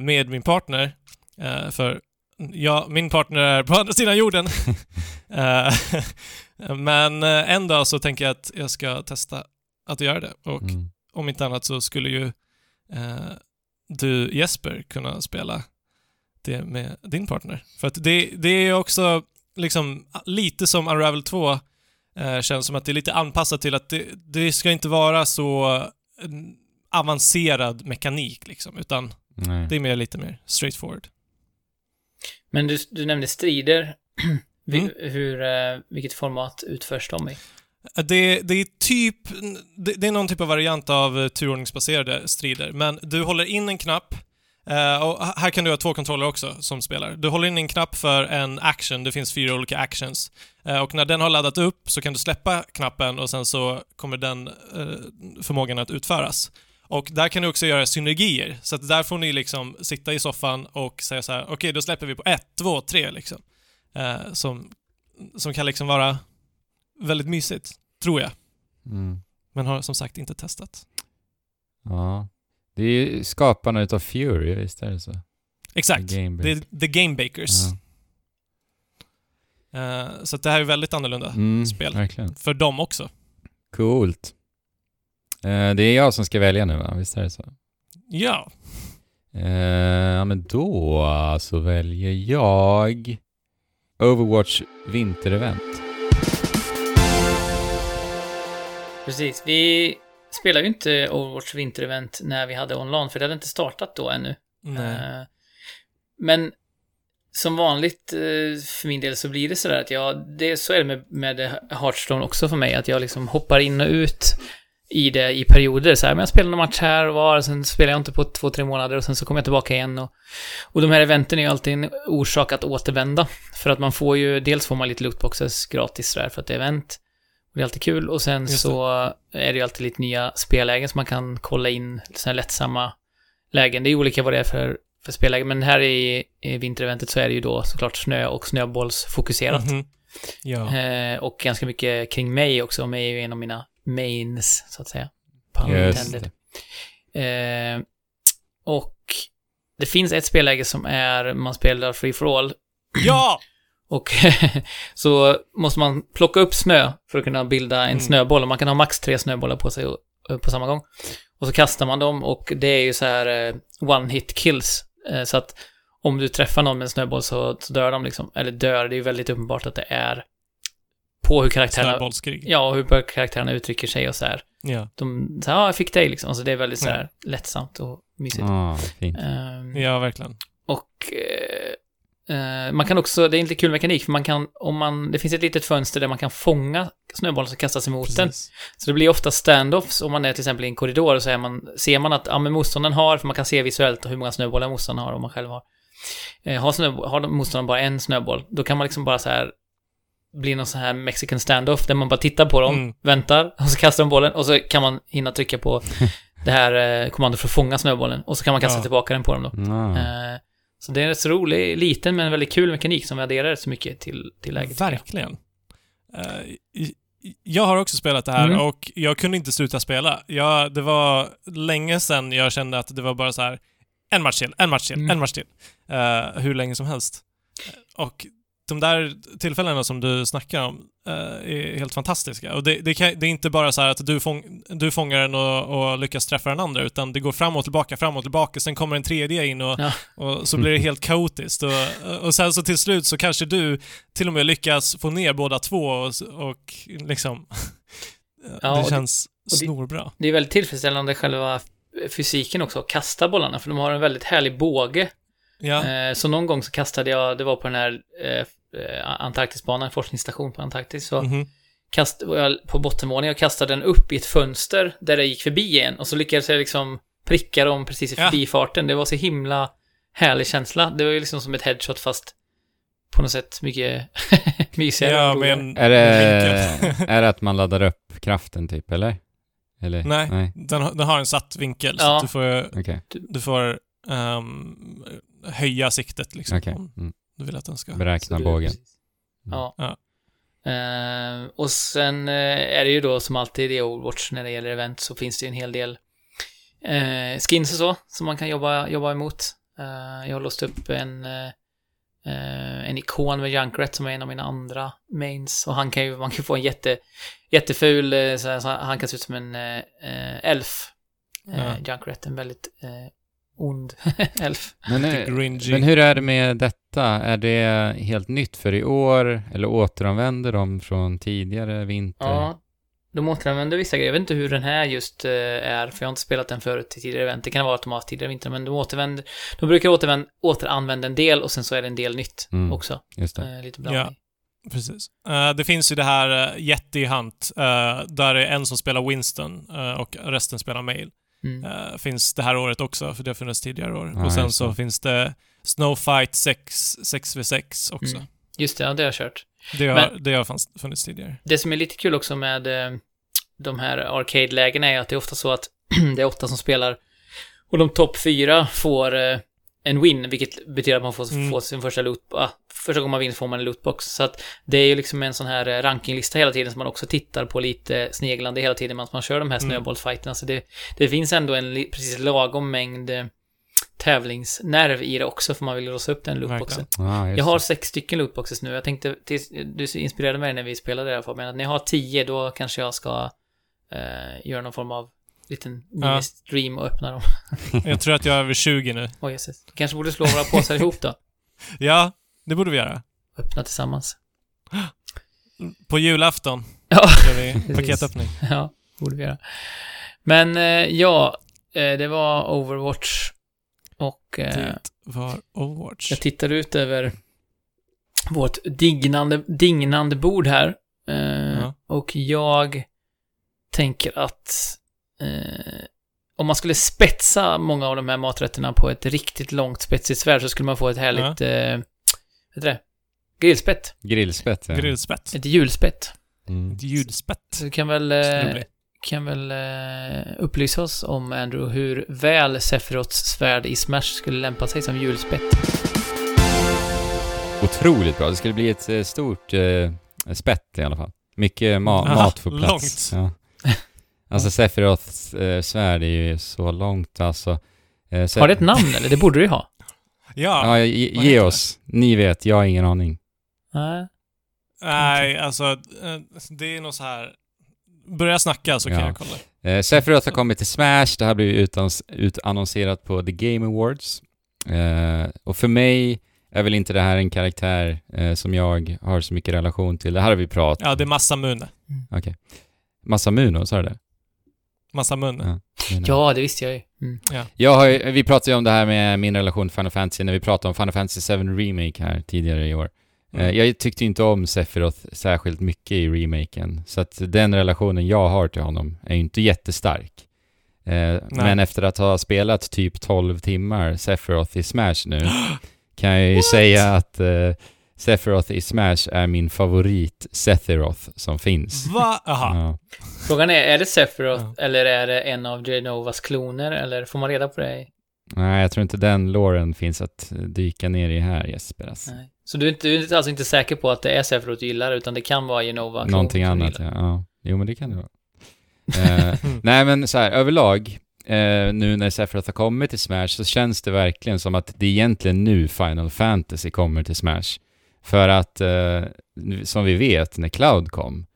med min partner. Eh, för ja, min partner är på andra sidan jorden. Eh, men eh, en dag så tänker jag att jag ska testa att göra det. Och Mm. om inte annat så skulle ju eh, du Jesper kunna spela det med din partner. För att det, det är också liksom lite som Unravel 2 eh, känns som att det är lite anpassat till att det, det ska inte vara så eh, avancerad mekanik liksom, utan Nej. det är mer lite mer straightforward. Men du, du nämnde strider. Mm. Hur, eh, vilket format utförs de i? Det, det är typ, det, det är någon typ av variant av eh, turordningsbaserade strider, men du håller in en knapp eh, och här kan du ha två kontroller också som spelar. Du håller in en knapp för en action, det finns fyra olika actions. Eh, och när den har laddat upp så kan du släppa knappen och sen så kommer den eh, förmågan att utföras. Och där kan du också göra synergier, så att där får ni liksom sitta i soffan och säga så här: okej då släpper vi på ett, två, tre liksom. Eh, som, som kan liksom vara väldigt mysigt, tror jag. Mm. Men har som sagt inte testat. Ja. Det är ju skaparna utav Fury, visst är det så? Exakt. Game Det är The Game Bakers. Ja. Eh, så det här är väldigt annorlunda Mm, spel. Verkligen. för dem också. Coolt. Eh, det är jag som ska välja nu va? Visst är det så? Ja. Eh, ja men då så väljer jag Overwatch vinterevent. Precis. Vi spelar ju inte Overwatch vinterevent när vi hade online, för det hade inte startat då ännu. Nej. Eh, Men som vanligt för min del så blir det sådär att jag, det, så är det med, med Hearthstone också för mig, att jag liksom hoppar in och ut i det i perioder. Så här, men jag spelar någon match här och var, sen spelar jag inte på två, tre månader och sen så kommer jag tillbaka igen. Och, och de här eventen är ju alltid en orsak att återvända. För att man får ju, dels får man lite lootboxes gratis där för att det är event. Och det är alltid kul. Och sen så är det ju alltid lite nya spellägen som man kan kolla in, sådana här lättsamma lägen. Det är olika vad det är för, för spellägen, men här i, i vintereventet så är det ju då såklart snö och snöbollsfokuserat. Mhm. Ja. Eh, och ganska mycket kring mig också. Mig är ju en av mina mains, så att säga. Pun. Eh, och det finns ett spelläge som är, man spelar free for all. ja! Och så måste man plocka upp snö för att kunna bilda en Mm. snöboll. Och man kan ha max tre snöbollar på sig och på samma gång. Och så kastar man dem och det är ju så här eh, one hit kills. Eh, så att om du träffar någon med en snöboll så, så dör de liksom. Eller dör, det är ju väldigt uppenbart att det är på hur karaktärerna... Ja, och hur karaktärerna uttrycker sig och så här. Ja. De, så här, ja, jag fick dig liksom. Så det är väldigt så här lättsamt och mysigt. Ah, fint. Ehm, Ja, verkligen. och eh, man kan också, det är en lite kul mekanik, för man kan, om man, det finns ett litet fönster där man kan fånga snöbollen som kastas emot den. Precis. Så det blir ofta standoffs om man är till exempel i en korridor och så är man, ser man att, ja men motståndaren har, för man kan se visuellt hur många snöbollar motståndaren har om man själv har. Eh, har, snö, har motståndaren bara en snöboll, då kan man liksom bara så här bli någon sån här mexican standoff där man bara tittar på dem, Mm. väntar, och så kastar de bollen och så kan man hinna trycka på det här eh, kommandot för att fånga snöbollen och så kan man kasta Ja. tillbaka den på dem då. Ah. Eh, så det är en rätt så rolig, liten men väldigt kul mekanik som vi adderar rätt så mycket till, till läget. Verkligen. Eh, jag har också spelat det här Mm. och jag kunde inte sluta spela. Jag, det var länge sedan jag kände att det var bara så här en match till, en match till, Mm. en match till. Eh, hur länge som helst. Och de där tillfällena som du snackar om eh, är helt fantastiska. Och det, det, kan, det är inte bara så här att du, fång, du fångar den och, och lyckas träffa den andra, utan det går fram och tillbaka, fram och tillbaka, sen kommer en tredje in och, Ja. och så blir det helt kaotiskt. Och, och sen så till slut så kanske du till och med lyckas få ner båda två och, och liksom... Ja, det känns det- snorbra. Det är väldigt tillfredsställande själva fysiken också, att kasta bollarna, för de har en väldigt härlig båge. Ja, Eh, så någon gång så kastade jag, det var på den här eh, eh, Antarktisbanan, forskningsstation på Antarktis, så mhm. kast, var jag på bottenvåningen och kastade den upp i ett fönster där det gick förbi en och så lyckades jag liksom pricka dem precis i Ja. förbifarten. Det var så himla härlig känsla. Det var ju liksom som ett headshot fast på något sätt mycket mysigare. ja men... Är det, är det att man laddar upp kraften typ, eller? Eller? Nej, Nej. Den, har- den har en satt vinkel, så Ja. att du får, Okej, du får ehm, höja siktet liksom. Om Mm. du vill att den ska... Beräkna Så bågen. precis. Ja. Ja. Eh, och sen eh, är det ju då som alltid i Overwatch när det gäller event så finns det ju en hel del eh, skins och så som man kan jobba, jobba emot. Jag har låst upp en en ikon med Junkrat som är en av mina andra mains och han kan ju, man kan få en jätte, jätteful, så han kan se ut som en elf. Ja. Junkrat, en väldigt ond elf. Men, eh, gringy. men hur är det med detta? Är det helt nytt för i år? Eller återanvänder de från tidigare vinter? Ja, de återanvänder vissa grejer. Jag vet inte hur den här just eh, är, för jag har inte spelat den förut till tidigare event. Det kan vara att de har haft tidigare vinter, men de återvänder, de brukar återvända, återanvända en del och sen så är det en del nytt Mm. också. Just det. Eh, lite blandning. Precis. Eh, det finns ju det här uh, Yeti Hunt, där det är en som spelar Winston och resten spelar Mail. Mm. Uh, finns det här året också, för det har funnits tidigare år. Ja, och sen så finns det Snowfight 6, 6v6 också. Mm. Just det, ja, det har jag kört. Det har, Men- det har fanns, funnits tidigare. Det som är lite kul också med eh, de här arcade-lägena är att det är ofta så att det är åtta som spelar och de topp fyra får eh, en win, vilket betyder att man får, Mm. får sin första loot, ah, första gången man vinner får man en lootbox. Så att det är ju liksom en sån här eh, rankinglista hela tiden som man också tittar på lite sneglande hela tiden medan man kör de här Mm. snöbollsfighterna. Så det, det finns ändå en precis lagom mängd eh, tävlingsnerv i det också, för man vill låsa upp den lootboxen. Ah, Jag har sex stycken lootboxes nu. Jag tänkte, tills, du inspirerade mig när vi spelade det här Fabian, att när jag har tio då kanske jag ska eh, göra någon form av liten Ja. mini-stream och öppna dem. Jag tror att jag är över 20 nu. Oj, jösses. Vi kanske borde slå våra påsar ihop då. Ja, det borde vi göra. Öppna tillsammans. På julafton Ja, gör vi paketöppning. ja, borde vi göra. Men eh, ja, eh, det var Overwatch. Och eh, Det var Overwatch. jag tittar ut över vårt dignande, dignande bord här. Ja. Och jag tänker att eh, om man skulle spetsa många av de här maträtterna på ett riktigt långt spetsigt svärd så skulle man få ett härligt, eh, vad heter det? Grillspett. Grillspett, ja. Grillspett. Ett julspett. Mm. Ett ljudspett. Så du kan väl, eh, kan väl eh, upplysa oss om, Andrew, hur väl Sephiroths svärd i Smash skulle lämpa sig som julspett. Otroligt bra. Det skulle bli ett eh, stort eh, spett i alla fall. Mycket ma- Aha, mat får plats. långt. Ja. Alltså Sephiroths eh, svärd är ju så långt alltså. Eh, Har det ett namn eller? Det borde det ju ha. Ja. Ja, ge, ge oss. Ni vet, jag har ingen aning. Nej. Nej, alltså eh, det är nog så här. Börja snacka så kan Ja. jag kolla. Eh, Sephiroth har kommit till Smash, det här blev utans- utannonserat på The Game Awards. Eh, och för mig är väl inte det här en karaktär eh, som jag har så mycket relation till. Det här har vi pratat Ja, det är massa Mune. Okej. Masamuno, sa du det? Massa Mune. Ja. Ja, det visste jag ju. Mm. Jag har, ju- vi pratade ju om det här med min relation till Final Fantasy när vi pratade om Final Fantasy 7 Remake här tidigare i år. Mm. Eh, Jag tyckte inte om Sephiroth särskilt mycket i remaken, så att den relationen jag har till honom är ju inte jättestark. Eh, men efter att ha spelat typ 12 timmar Sephiroth i Smash nu, kan jag ju What? säga att eh, Sephiroth i Smash är min favorit Sephiroth som finns. Va? Aha. Ja. Frågan är, är det Sephiroth Ja. eller är det en av Genovas kloner eller får man reda på det? Nej, jag tror inte den låren finns att dyka ner i här Jesper. Alltså. Nej. Så du är, inte, du är alltså inte säker på att det är Sephiroth du gillar utan det kan vara Genova Någonting annat, ja. ja. Jo, men det kan det vara. Eh, nej, men så här, överlag, eh, nu när Sephiroth har kommit till Smash så känns det verkligen som att det är egentligen nu Final Fantasy kommer till Smash. För att, eh, som vi vet, när Cloud kom,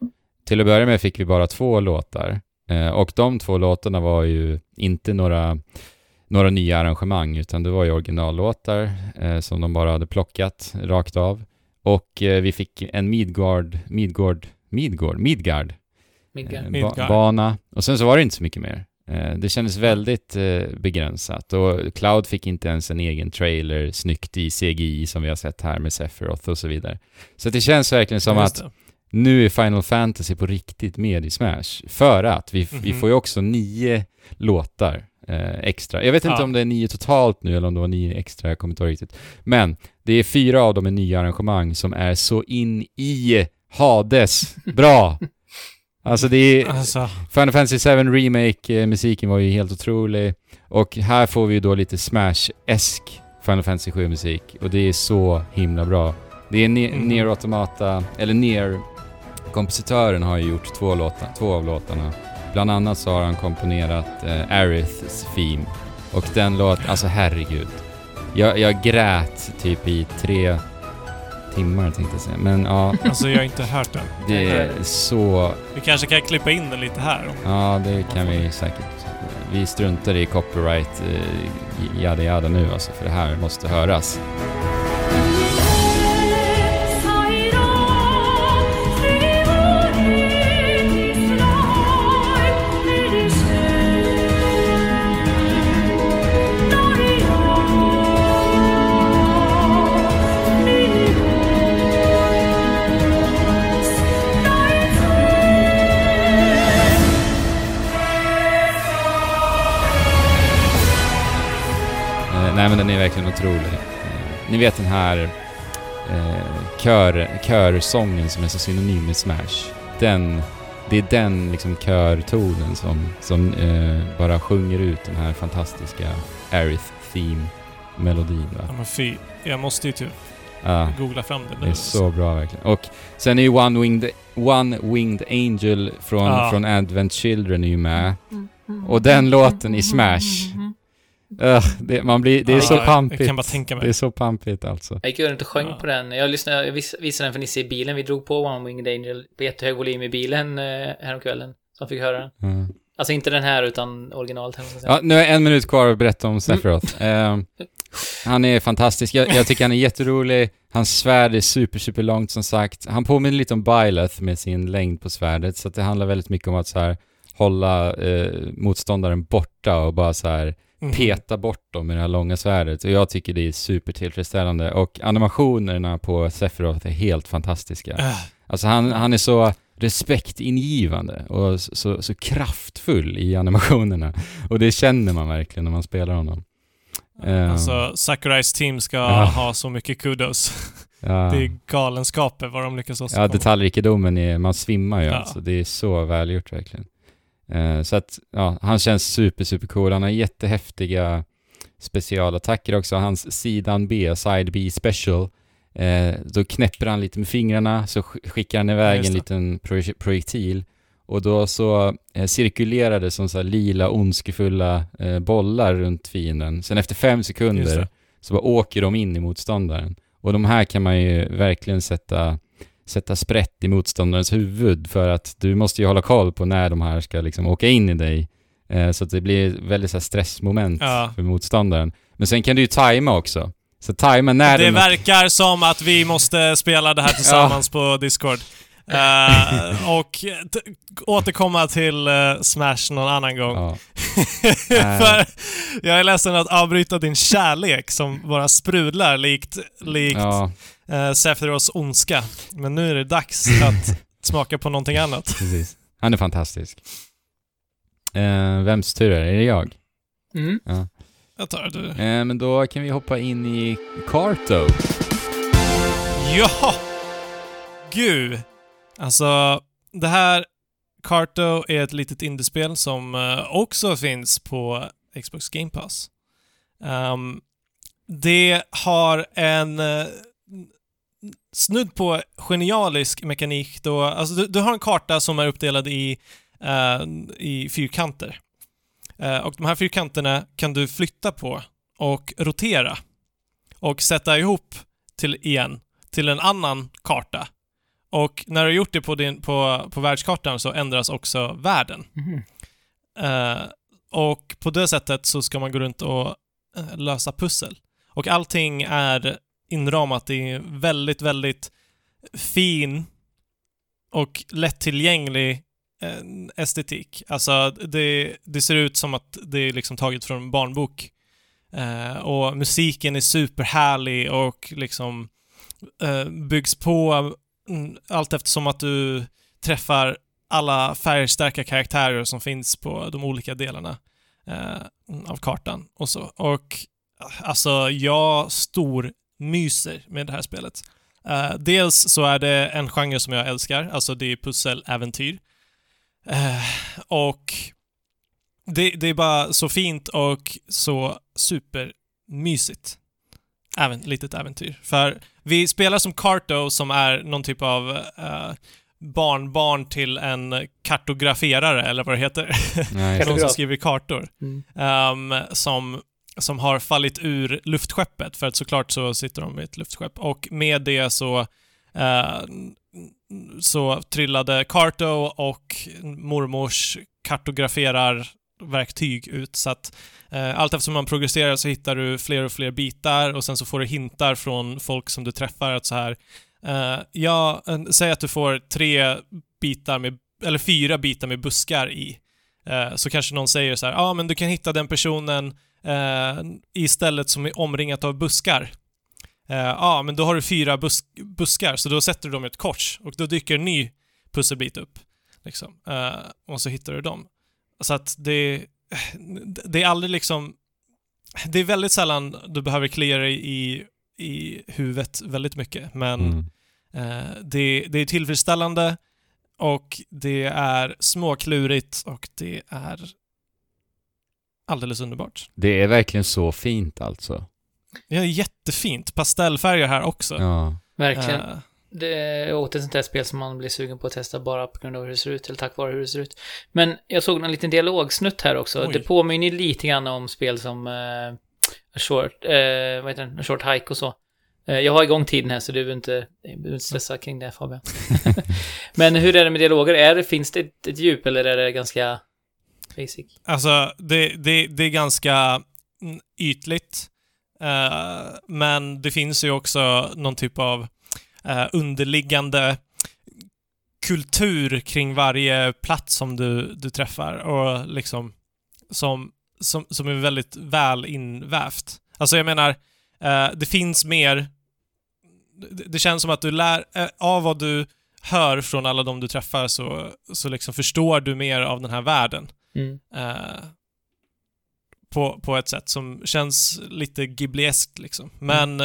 till att börja med fick vi bara två låtar. Eh, och de två låtarna var ju inte några, några nya arrangemang, utan det var ju originallåtar eh, som de bara hade plockat rakt av. Och eh, vi fick en Midgard, Midgard, Midgard, Midgard, Midgard. eh, Midgard. ba- bana. Och sen så var det inte så mycket mer. Eh, det kändes väldigt eh, begränsat och Cloud fick inte ens en egen trailer snyggt i CGI som vi har sett här med Sephiroth och så vidare. Så det känns verkligen som att nu är Final Fantasy på riktigt med i Smash. För att vi, vi Mhm. får ju också nio låtar eh, extra. Jag vet inte Ja. om det är nio totalt nu eller om det var nio extra, jag kommer inte ihåg riktigt. Men det är fyra av dem är nya arrangemang som är så in i Hades bra. Alltså det är, Alltså, Final Fantasy 7 Remake-musiken var ju helt otrolig. Och här får vi ju då lite Smash-esk Final Fantasy 7-musik. Och det är så himla bra. Det är ne- Mm. Nier Automata, eller Nier Kompositören har ju gjort två, låtar, två av låtarna. Bland annat så har han komponerat eh, Aeriths Theme. Och den låten, alltså herregud. Jag, jag grät typ i tre timmar tänkte jag säga. Men ja, alltså jag har inte hört den. det är så Vi kanske kan klippa in den lite här. om- Ja, det kan vi säkert. Vi struntar i copyright, eh, jada jada nu alltså, för det här måste höras. Nej men den är verkligen otrolig. Eh, ni vet den här eh, kör, körsången som är så synonym med Smash. Den, det är den liksom körtonen som, som eh, bara sjunger ut den här fantastiska Aerith Theme-melodin va? Ja, men fy. Jag måste ju typ Ja. googla fram det Det nu. är så bra verkligen. Och sen är ju One Winged, One Winged Angel från, Ja. från Advent Children är ju med. Och den låten i Smash. Ugh, det, man blir, det är Ja, så jag- pampigt. Jag kan bara tänka Det mig. är så pampigt alltså. Jag gick runt och sjöng Ja. på den. Jag lyssnade, jag vis- visade den för Nisse i bilen. Vi drog på One Winged Angel på jättehög volym i bilen eh, häromkvällen. Så han fick höra den. Ja. Alltså inte den här utan originalet. Ja, nu är en minut kvar att berätta om Sephiroth. Eh, han är fantastisk. Jag, jag tycker han är jätterolig. Hans svärd är super, super långt som sagt. Han påminner lite om Byleth med sin längd på svärdet, så att det handlar väldigt mycket om att så här hålla eh, motståndaren borta och bara så här Mhm. peta bort dem med det här långa svärdet. Och jag tycker det är supertillfredsställande. Och animationerna på Sephiroth är helt fantastiska. Äh, Alltså han, han är så respektingivande och så, så, kraftfull i animationerna. Och det känner man verkligen när man spelar honom. Eh, Alltså, Sakurais team ska Ja. ha så mycket kudos. ja, Det är galenskaper vad de lyckas ja, åstadkomma. detaljrikedomen är, man svimmar ju Ja. alltså. Det är så välgjort verkligen. Eh, så att, ja, han känns super, super cool. Han har jättehäftiga specialattacker också. Hans sidan B, side B special, eh, då knäpper han lite med fingrarna, så sk- skickar han Ja, iväg just en liten proj- projektil. Och då så eh, cirkulerar det som så här lila, ondskefulla bollar runt fienden. Sen efter fem sekunder så bara åker de in i motståndaren. Och de här kan man ju verkligen sätta, sätta sprätt i motståndarens huvud för att du måste ju hålla koll på när de här ska liksom åka in i dig. Eh, så att det blir ett väldigt så stressmoment Ja. för motståndaren. Men sen kan du ju tajma också. Så tajma när Det den... verkar som att vi måste spela det här tillsammans på Discord. Eh, och återkomma till eh, Smash någon annan gång. Ja. För jag är ledsen att avbryta din kärlek som bara sprudlar likt, likt ja, uh, Sephiroths ondska. Men nu är det dags att smaka på någonting annat. precis. Han är fantastisk. Eh, vems tur är det? Är det jag? Mm. Ja. Jag tar du. Eh, men då kan vi hoppa in i Karto. Ja! Gud! Alltså, det här Carto är ett litet indiespel som eh, också finns på Xbox Game Pass. Um, det har en uh, snudd på genialisk mekanik då, alltså du, du har en karta som är uppdelad i, uh, i fyrkanter. Uh, och de här fyrkanterna kan du flytta på och rotera och sätta ihop till igen till en annan karta. Och när du har gjort det på, din, på, på världskartan så ändras också världen. Mhm. Eh, och på det sättet så ska man gå runt och eh, lösa pussel. Och allting är inramat i väldigt, väldigt fin och lättillgänglig eh, estetik. Alltså, det, det ser ut som att det är liksom taget från en barnbok. Och musiken är superhärlig och liksom byggs på mm, Mm, allt eftersom att du träffar alla färgstarka karaktärer som finns på de olika delarna eh, av kartan och så. Och alltså, jag stor myser med det här spelet. Eh, dels så är det en genre som jag älskar, alltså det är pusseläventyr. Eh, och det, det är bara så fint och så supermysigt. Även litet äventyr. För vi spelar som Carto som är någon typ av eh, barnbarn till en kartograferare, eller vad det heter. Nej, Någon som skriver kartor. Mm. Ehm, som, som har fallit ur luftskeppet, för att såklart så sitter de i ett luftskepp. Och med det så eh, så trillade Carto och mormors kartograferarverktyg ut. Så att Eh, allt eftersom man progresserar så hittar du fler och fler bitar och sen så får du hintar från folk som du träffar att så här eh, ja, säg att du får tre bitar med, eller fyra bitar med buskar i. Eh, så kanske någon säger så här, ja ah, men du kan hitta den personen i stället som är omringat av buskar. Ja, men då har du fyra bus buskar, så då sätter du dem i ett kors och då dyker en ny pusselbit upp. Liksom. Uh, och så hittar du dem. Så att det, det är aldrig liksom... Det är väldigt sällan du behöver klia dig i, i huvudet väldigt mycket, men Mm. eh, det, det är tillfredsställande och det är småklurigt och det är alldeles underbart. Det är verkligen så fint alltså. Det är jättefint. Pastellfärger här också. Ja. Verkligen. Eh, Det är åter ett sånt där spel som man blir sugen på att testa bara på grund av hur det ser ut, eller tack vare hur det ser ut. Men jag såg en liten dialogsnutt här också. Oj. Det påminner lite grann om spel som eh, A Short, eh, vad heter den? A Short Hike och så. Eh, jag har igång tiden här så du behöver inte, inte stressa kring det Fabian. Men hur är det med dialoger? Är det, finns det ett, ett djup eller är det ganska basic? Alltså, det, det, det är ganska ytligt. Eh, men det finns ju också någon typ av eh, underliggande kultur kring varje plats som du, du träffar och liksom som, som, som är väldigt väl invävt. Alltså jag menar, eh, det finns mer... Det, det känns som att du lär... Eh, av vad du hör från alla de du träffar så, så liksom förstår du mer av den här världen. Mm. Eh, på, på ett sätt som känns lite Ghiblieskt liksom. Men,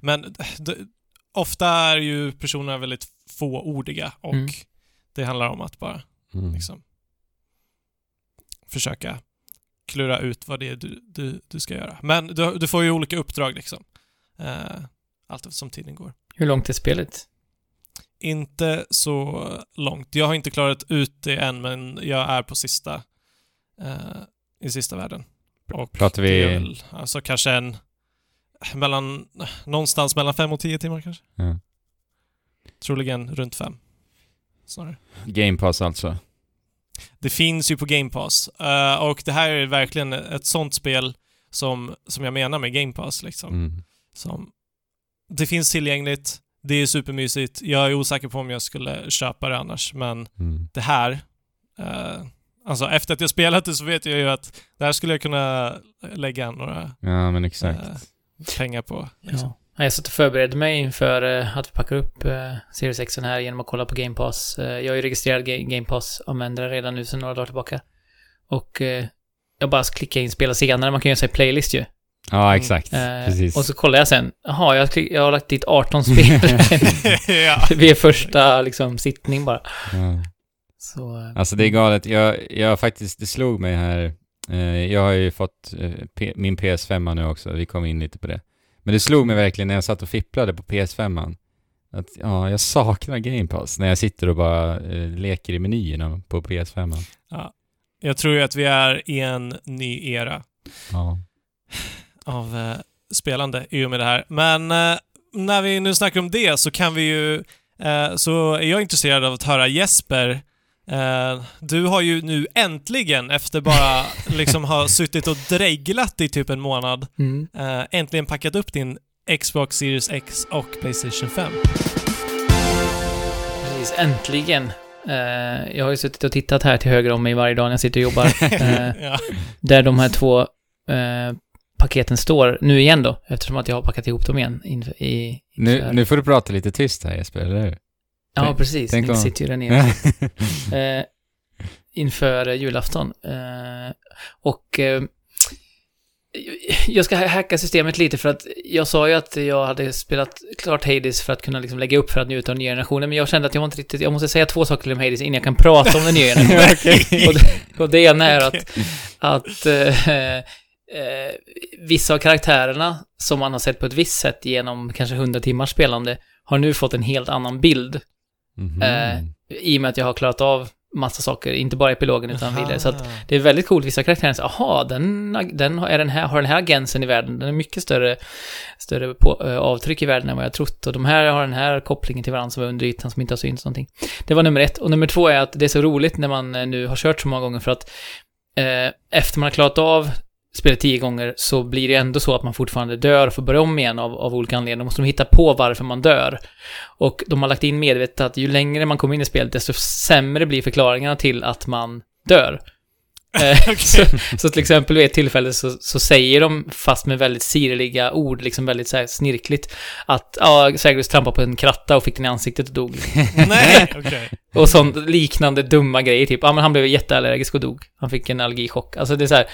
men d- ofta är ju personerna väldigt fåordiga och Mm. det handlar om att bara Mm. liksom försöka klura ut vad det är du, du, du ska göra. Men du, du får ju olika uppdrag liksom. Eh, allt eftersom tiden går. Hur långt är spelet? Inte så långt. Jag har inte klarat ut det än, men jag är på sista eh, i sista världen. Och Pratar vi... väl, alltså kanske en mellan, någonstans mellan fem och tio timmar kanske. Ja. Troligen runt fem. Snarare. Game Pass alltså. Det finns ju på Game Pass. Eh, och det här är verkligen ett sånt spel som, som jag menar med Game Pass liksom. Mm. Som, det finns tillgängligt, det är supermysigt. Jag är osäker på om jag skulle köpa det annars, men Mm. det här, eh, alltså efter att jag spelat det så vet jag ju att det här skulle jag kunna lägga några Ja, men exakt. eh, pengar på. Liksom. Ja. Jag satt och förberedde mig inför eh, att vi packar upp eh, Series X här genom att kolla på Game Pass. Eh, jag är ju registrerad Ga- Game Pass-användare redan nu sedan några dagar tillbaka. Och jag bara klickar in spela senare, man kan göra sig playlist ju. Ja, exakt. Eh, Precis. och så kollar jag sen, jaha, jag, klick- jag har lagt dit 18 spel ja. vid första liksom sittning bara. Ja. Så, Alltså det är galet. Jag, jag faktiskt, det slog mig här. Eh, jag har ju fått eh, min PS5 nu också. Vi kom in lite på det. Men det slog mig verkligen när jag satt och fipplade på PS5. Att ja, jag saknar Game Pass när jag sitter och bara eh, leker i menyerna på PS5. Jag tror ju att vi är i en ny era Ja. av spelande i och med det här. Men när vi nu snackar om det så kan vi ju... Så är jag intresserad av att höra Jesper. Eh, du har ju nu äntligen, efter bara liksom ha suttit och dreglat i typ en månad, Mm. eh, äntligen packat upp din Xbox Series X och Playstation 5. Precis, äntligen. Eh, jag har ju suttit och tittat här till höger om mig varje dag när jag sitter och jobbar. Eh, ja. där de här två eh, paketen står nu igen då, eftersom att jag har packat ihop dem igen. In, i, Nu, nu får du prata lite tyst här Jesper, eller hur? Ja, precis. tänk Ni om- sitter ju där nere. eh, inför julafton. Eh, och eh, jag ska hacka systemet lite för att jag sa ju att jag hade spelat klart Hades för att kunna liksom lägga upp för att njuta av nya generationen, men jag kände att jag inte riktigt, jag måste säga två saker om Hades innan jag kan prata om den nya generationen. och, det, och det ena är att, att eh, eh, vissa av karaktärerna som man har sett på ett visst sätt genom kanske 100 timmars spelande har nu fått en helt annan bild Mhm. Eh, i och med att jag har klarat av massa saker, inte bara epilogen utan vidare. Så att Aha. det är väldigt coolt, vissa karaktärer säger aha, den, den är den här, har den här agensen i världen, den är mycket större, större på, eh, avtryck i världen än vad jag trott. Och de här har den här kopplingen till varandra som är under ytan som inte har synts någonting. Det var nummer ett. Och nummer två är att det är så roligt när man eh, nu har kört så många gånger för att eh, efter man har klarat av spelet tio gånger så blir det ändå så att man fortfarande dör och får börja om igen av, av olika anledningar. Då måste de hitta på varför man dör. Och de har lagt in medvetet att ju längre man kommer in i spelet, desto sämre blir förklaringarna till att man dör. Eh, så, så till exempel vid ett tillfälle så, så säger de, fast med väldigt sirliga ord, liksom väldigt så snirkligt, att ja, Cerberus trampade på en kratta och fick den i ansiktet och dog. Nej, okej. Och sånt liknande dumma grejer, typ, ja men han blev jätteallergisk och dog. Han fick en allergichock. Alltså det är så här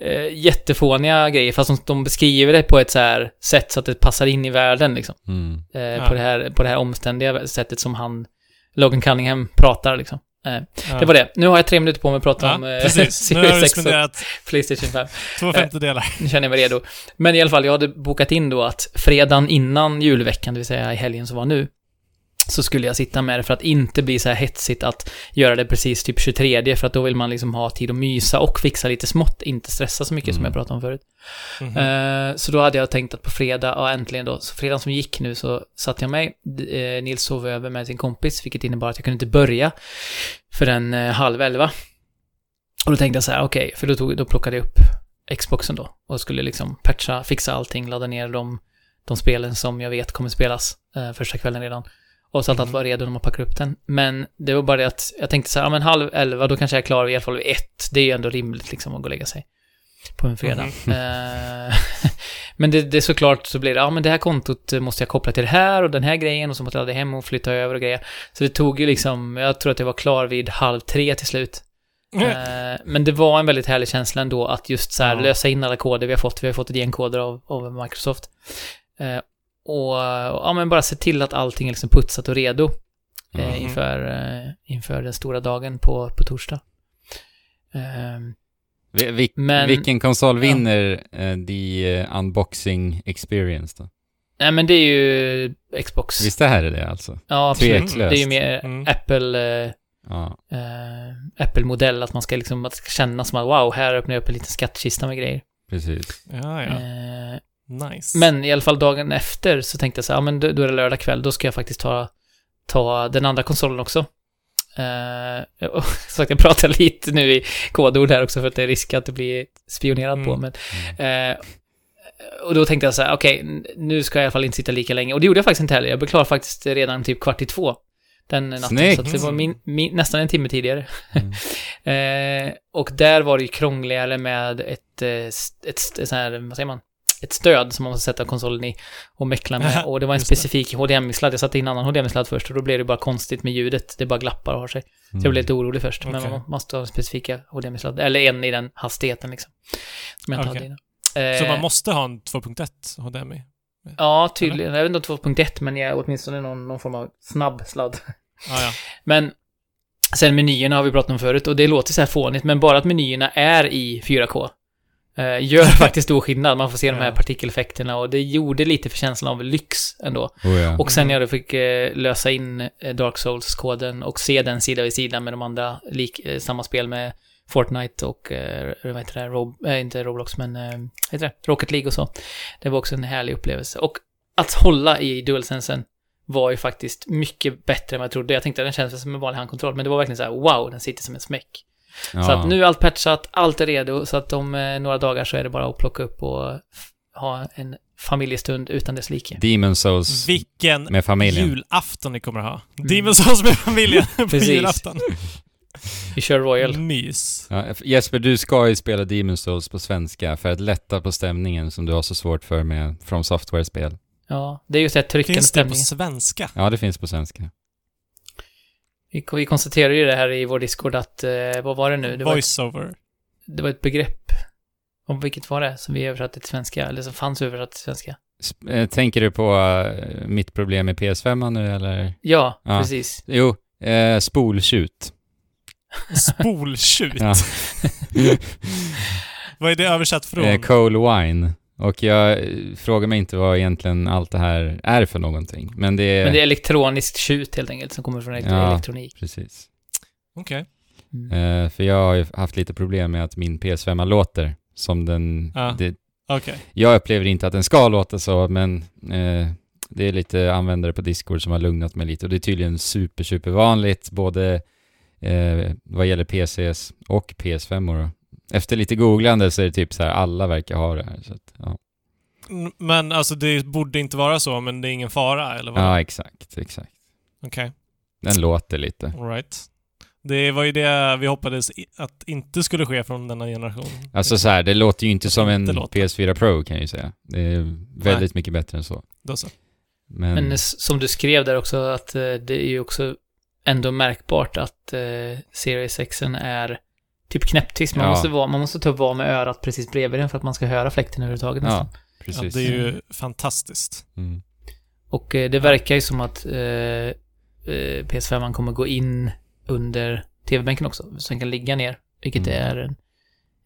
eh, jättefåniga grejer, fast de, de beskriver det på ett så här sätt så att det passar in i världen liksom. Mm. Eh, Ja. på, det här, på det här omständiga sättet som han, Logan Cunningham, pratar liksom. Eh, Ja. Det var det. Nu har jag tre minuter på mig att prata Ja, om eh, precis. Nu har du 6 och spenderat Playstation 5. två femtedelar. Nu känner jag mig redo. Men i alla fall, jag hade bokat in då att fredagen innan julveckan, det vill säga i helgen som var nu, så skulle jag sitta med det för att inte bli så här hetsigt att göra det precis typ 23 för att då vill man liksom ha tid att mysa och fixa lite smått, inte stressa så mycket som Mm. jag pratade om förut. Mhm. Eh, så då hade jag tänkt att på fredag, ja äntligen då, så fredagen som gick nu så satte jag mig, eh, Nils sov över med sin kompis, vilket innebar att jag kunde inte börja förrän eh, halv elva. Och då tänkte jag så här, okej, för då, tog, då plockade jag upp Xboxen då och skulle liksom patcha, fixa allting, ladda ner de, de spelen som jag vet kommer spelas eh, första kvällen redan. Och så att allt Mm. var redo när man packar upp den. Men det var bara det att jag tänkte så här, ja men halv elva, då kanske jag är klar i alla fall vid ett. Det är ju ändå rimligt liksom att gå och lägga sig på en fredag. Mhm. Eh, men det, det är såklart så blir det, ja men det här kontot måste jag koppla till det här och den här grejen och så måste jag ladda hem och flytta över och grejer. Så det tog ju liksom, jag tror att jag var klar vid halv tre till slut. Eh, men det var en väldigt härlig känsla ändå att just så här Ja. lösa in alla koder vi har fått. Vi har fått genkoder av, av Microsoft. Eh, och, och ja, men bara se till att allting är liksom putsat och redo eh, Mhm. inför, eh, inför den stora dagen på, på torsdag. Eh, Vi, vi, Men- vilken konsol vinner eh, the eh, unboxing experience då? nej men det är ju Xbox. Visst är det det alltså? ja, absolut. tveklöst. Det är ju mer Mm. Apple... Eh, Ja. eh, Apple-modell, att man ska liksom att det ska kännas som att wow, här öppnar jag upp en liten skattkista med grejer. Precis. Ja, ja. Nice. Men i alla fall dagen efter så tänkte jag så här, ja men då, är det lördag kväll, då ska jag faktiskt ta, ta den andra konsolen också. Uh, och, så jag pratar lite nu i kodord här också för att det är risk att det blir spionerat på, Mm. men... eh, och då tänkte jag så här, okej, n- nu ska jag i alla fall inte sitta lika länge. Och det gjorde jag faktiskt inte heller. Jag blev klar faktiskt redan typ kvart i två. Den natten. Snyggt. Så det var min, min, nästan en timme tidigare. Mm. eh, och där var det ju krångligare med ett, eh, ett, st- ett, sån här, vad säger man? Ett stöd som man måste sätta konsolen i och meckla med. Och det var en specifik HDMI-sladd. Jag satte in en annan HDMI-sladd först och då blev det bara konstigt med ljudet. Det bara glappar och har sig. Så jag blev lite orolig först. Men Okej. man måste ha en specifika HDMI-sladd. Eller en i den hastigheten liksom. Som jag inte Okej. hade innan. Så Eh, man måste ha en 2.1 HDMI? Ja, tydligen. Jag vet inte om 2.1, men jag åtminstone någon, någon form av snabb sladd. Ah, ja. Men sen menyerna har vi pratat om förut och det låter så här fånigt, men bara att menyerna är i 4K eh, gör faktiskt stor skillnad. Man får se de här Ja. partikeleffekterna och det gjorde lite för känslan av lyx ändå. Oh, ja. Och sen när jag då fick eh, lösa in eh, Dark Souls-koden och se den sida vid sida med de andra, lik, eh, samma spel med Fortnite och, eh, vad heter det, Rob, eh, inte Roblox, men, eh, vad heter det, Rocket League och så. Det var också en härlig upplevelse. Och att hålla i DualSensen var ju faktiskt mycket bättre än vad jag trodde. Jag tänkte att den kändes som en vanlig handkontroll, men det var verkligen så här, wow, den sitter som en smäck. Ja. Så att nu är allt patchat, allt är redo, så att om eh, några dagar så är det bara att plocka upp och ha en familjestund utan dess like. Demon Souls Vilken med familjen. julafton ni kommer ha. Demon's Souls med familjen på Precis. julafton. Vi kör Royal. Mys. Ja, Jesper, du ska ju spela Demon Souls på svenska för att lätta på stämningen som du har så svårt för med From Software-spel. Ja, det är just det här tryckande Finns det på stämningen. svenska? Ja, det finns på svenska. Vi, vi konstaterade ju det här i vår Discord att, eh, vad var det nu? Det var, ett, Voiceover. det var ett begrepp. Om vilket var det som vi översatte till svenska, eller som fanns översatt till svenska? Eh, Tänker du på eh, mitt problem med PS5 nu eller? Ja, Ja. precis. Jo, eh, spoltjut. Spoltjut. Vad är det översatt från? Eh, Coal Wine. Och jag eh, frågar mig inte vad egentligen allt det här är för någonting. Men det är... Men det är elektroniskt tjut helt enkelt, som kommer från elektro- Ja. elektronik. Precis. Okej. Mm. Eh, för jag har ju haft lite problem med att min PS5 låter som den... Ja. Det, Okej. jag upplever inte att den ska låta så, men eh, det är lite användare på Discord som har lugnat mig lite. Och det är tydligen super, super vanligt, både eh, vad gäller PCs och PS5. -or. Efter lite googlande så är det typ så här, alla verkar ha det här. Så att, ja. Men alltså det borde inte vara så, men det är ingen fara, eller vad? ja, exakt, exakt. Okej. Den låter lite. All right. Det var ju det vi hoppades att inte skulle ske från denna generation. Alltså så här, det låter ju inte Det som en inte låter. PS4 Pro kan jag ju säga. Det är väldigt mycket bättre än så. Då så. Men, Men s- som du skrev där också, att eh, det är ju också ändå märkbart att eh, Series X är typ knäpptyst. Man, Ja. måste vara, man måste typ vara med örat precis bredvid den för att man ska höra fläkten överhuvudtaget nästan. ja, Ja, precis. det är ju fantastiskt. Mm. Och eh, det verkar ju som att eh, eh, PS5 kommer gå in under TV-bänken också, så den kan ligga ner, vilket Mm. är en,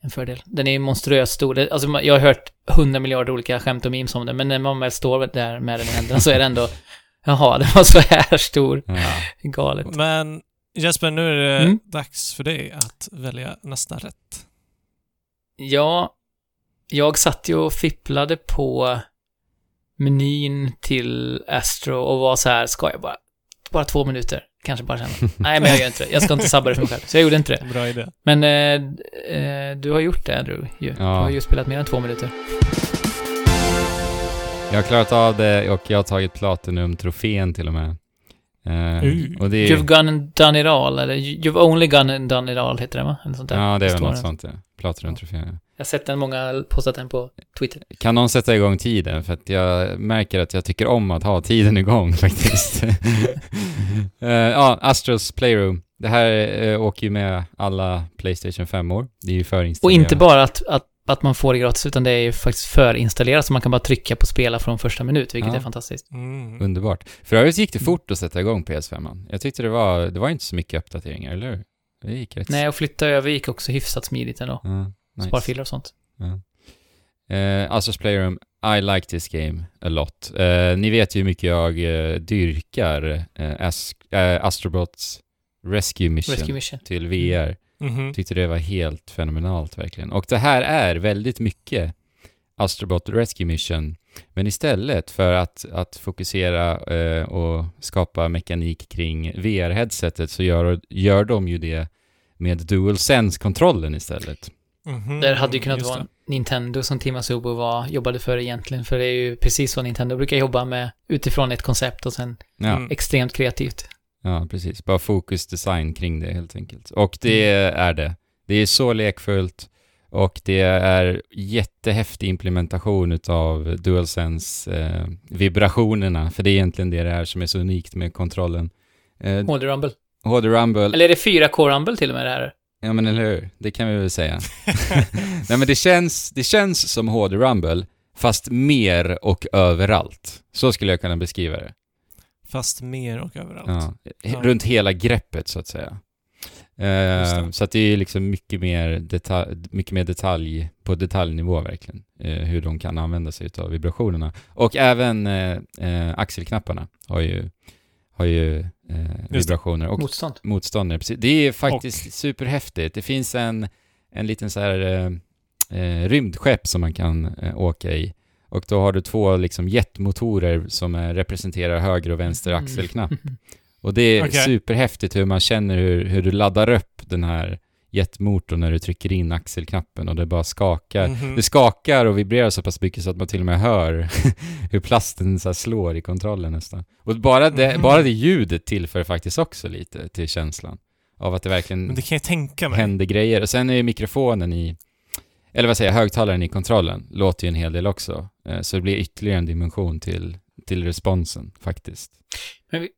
en fördel. Den är monstruöst stor. Det, alltså, man- jag har hört hundra miljarder olika skämt och memes om det, men när man väl står där med den i händerna så är det ändå, jaha, den var så här stor. Ja. Galet. Men Jesper, nu är det Mm. dags för dig att välja nästa rätt. Ja, jag satt ju och fipplade på menyn till Astro och var så här, ska jag bara, bara två minuter? Kanske bara känna. Nej, men jag gör inte det. Jag ska inte sabba det för mig själv. Så jag gjorde inte det. Bra idé. Men eh, eh, du har gjort det, Andrew. Ju. Ja. Du har ju spelat mer än två minuter. Jag har klarat av det och jag har tagit Platinum-trofén till och med. Uh. och det är, You've gone and done it all, eller You've only gone and done it all, heter det va? Eller sånt där. ja, det är väl något sånt ja. Platinum-trofén. ja. Jag har sett den, många postat den på Twitter. Kan någon sätta igång tiden? För att jag märker att jag tycker om att ha tiden igång faktiskt. Eh, ja, Astros Playroom. Det här uh, åker ju med alla Playstation 5-år. Det är ju Och förinstallerat. inte bara att, att, att man får det gratis, utan det är ju faktiskt förinstallerat, så man kan bara trycka på spela från första minut, vilket Ja. är fantastiskt. Mm. Underbart. För övrigt gick det fort att sätta igång PS5. Jag tyckte det var, det var inte så mycket uppdateringar, eller hur? Det gick rätt Nej, och flytta över gick också hyfsat smidigt ändå. Ja, nice. Spara filer och sånt. Ja. Eh, Astros Playroom, I like this game a lot. Eh, ni vet ju hur mycket jag eh, dyrkar eh, eh, Astrobots Rescue Mission, Rescue Mission. till VR. Mhm. Tyckte det var helt fenomenalt verkligen. Och det här är väldigt mycket Astrobot Rescue Mission. Men istället för att, att fokusera eh, och skapa mekanik kring VR-headsetet så gör, gör de ju det med DualSense-kontrollen istället. Mhm. Det hade ju kunnat Just vara det. Nintendo som Team Asubo var, jobbade för egentligen, för det är ju precis så Nintendo brukar jobba med, utifrån ett koncept och sen Ja, Mm. extremt kreativt. Ja precis. Bara fokusdesign kring det helt enkelt. Och det är det. Det är så lekfullt och det är jättehäftig implementation utav DualSense-vibrationerna. för det är egentligen det det är som är så unikt med kontrollen. Eh, HD Rumble. HD Rumble, Eller är det 4K Rumble till och med det här? ja men eller hur? Det kan vi väl säga. Nej men det känns, det känns som HD Rumble, fast mer och överallt. Så skulle jag kunna beskriva det. Fast mer och överallt. Ja. Ja. Runt hela greppet så att säga. Eh, så att det är liksom mycket mer, detalj, mycket mer detalj på detaljnivå verkligen. Eh, hur de kan använda sig av vibrationerna. Och även eh, eh, axelknapparna har ju, har ju vibrationer och Motstånd. motståndare. Precis. Det är faktiskt superhäftigt. Det finns en, en liten så här rymdskepp som man kan åka i. Och då har du två liksom jetmotorer som representerar höger och vänster axelknapp. Och det är Okej. superhäftigt hur man känner hur, hur du laddar upp den här jetmotorn när du trycker in axelknappen och det bara skakar. Mhm. Det skakar och vibrerar så pass mycket så att man till och med hör hur plasten så här slår i kontrollen nästan. Och bara det, Mhm. bara det ljudet tillför faktiskt också lite till känslan av att det verkligen Men det kan jag tänka mig. händer grejer. Och sen är ju mikrofonen i, eller vad säger jag, högtalaren i kontrollen låter ju en hel del också. Eh, Så det blir ytterligare en dimension till, till responsen faktiskt. Men vi-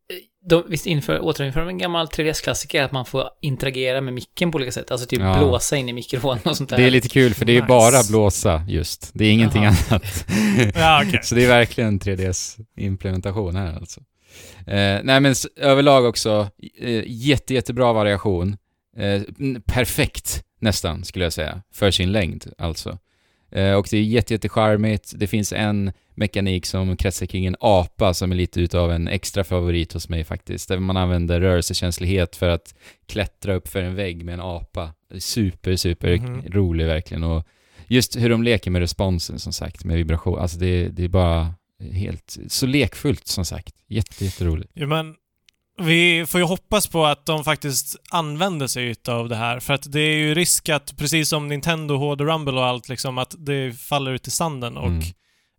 de, visst inför, återinför de en gammal 3DS-klassiker att man får interagera med micken på olika sätt? Alltså typ Ja. blåsa in i mikrofonen och sånt där. Det är lite kul för det är Nice. bara blåsa just. Det är ingenting Jaha. annat. Ja, okej. Så det är verkligen 3DS-implementation här alltså. Eh, nej men överlag också, eh, jätte, jättebra variation. Eh, perfekt nästan, skulle jag säga, för sin längd alltså. Eh, och det är jätte, jätte charmigt. Det finns en mekanik som kretsar kring en apa som är lite utav en extra favorit hos mig faktiskt. Där man använder rörelsekänslighet för att klättra upp för en vägg med en apa. Super, super Mhm. rolig verkligen. Och just hur de leker med responsen som sagt, med vibration. Alltså det, det är bara helt, så lekfullt som sagt. Jätte, jätteroligt. Ja, men vi får ju hoppas på att de faktiskt använder sig av det här, för att det är ju risk att, precis som Nintendo HD Rumble och allt, liksom, att det faller ut i sanden och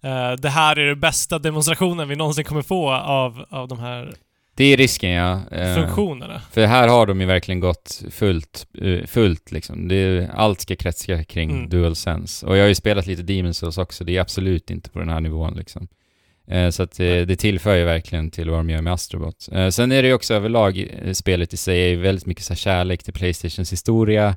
Mm. eh, det här är den bästa demonstrationen vi någonsin kommer få av, av de här Det är risken ja. Eh, funktionerna. För här har de ju verkligen gått fullt, eh, fullt liksom. Det är, allt ska kretsa kring Mm. DualSense. Och jag har ju spelat lite Demon's Souls också, det är absolut inte på den här nivån liksom. Eh, så att eh, det tillför ju verkligen till vad de gör med Astrobot. Eh, sen är det ju också överlag, spelet i sig är väldigt mycket så kärlek till Playstations historia.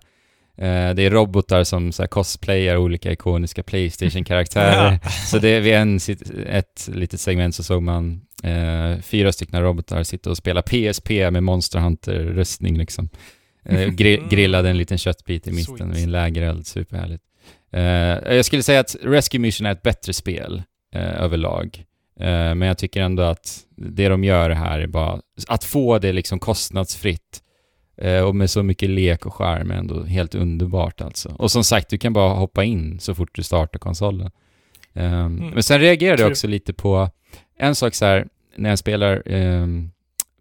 Det är robotar som så cosplayar olika ikoniska Playstation-karaktärer. Så det, vid en, ett litet segment så såg man eh, fyra stycken robotar sitta och spela PSP med Monster Hunter-röstning liksom. Eh, gri Mm. grillade en liten köttbit i mitten Sweet. vid en lägereld, superhärligt. Eh, jag skulle säga att Rescue Mission är ett bättre spel överlag. Eh, men jag tycker ändå att det de gör här är bara, att få det liksom kostnadsfritt eh, och med så mycket lek och charm är ändå helt underbart alltså. Och som sagt, du kan bara hoppa in så fort du startar konsolen. Ehm, Men sen reagerade jag också lite på en sak så här, när jag spelar ehm,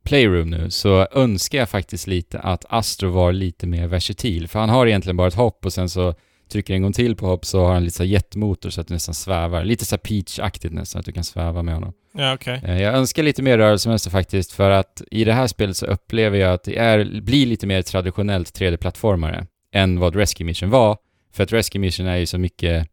Playroom nu, så önskar jag faktiskt lite att Astro var lite mer versatil. För han har egentligen bara ett hopp och sen så trycker en gång till på hopp så har han lite så jetmotor så att du nästan svävar. Lite så Peach-aktigt nästan, att du kan sväva med honom. Ja, okej. Eh, Jag önskar lite mer rörelsemönster faktiskt för att i det här spelet så upplever jag att det är, blir lite mer traditionellt 3D-plattformare än vad Rescue Mission var. För att Rescue Mission är ju så mycket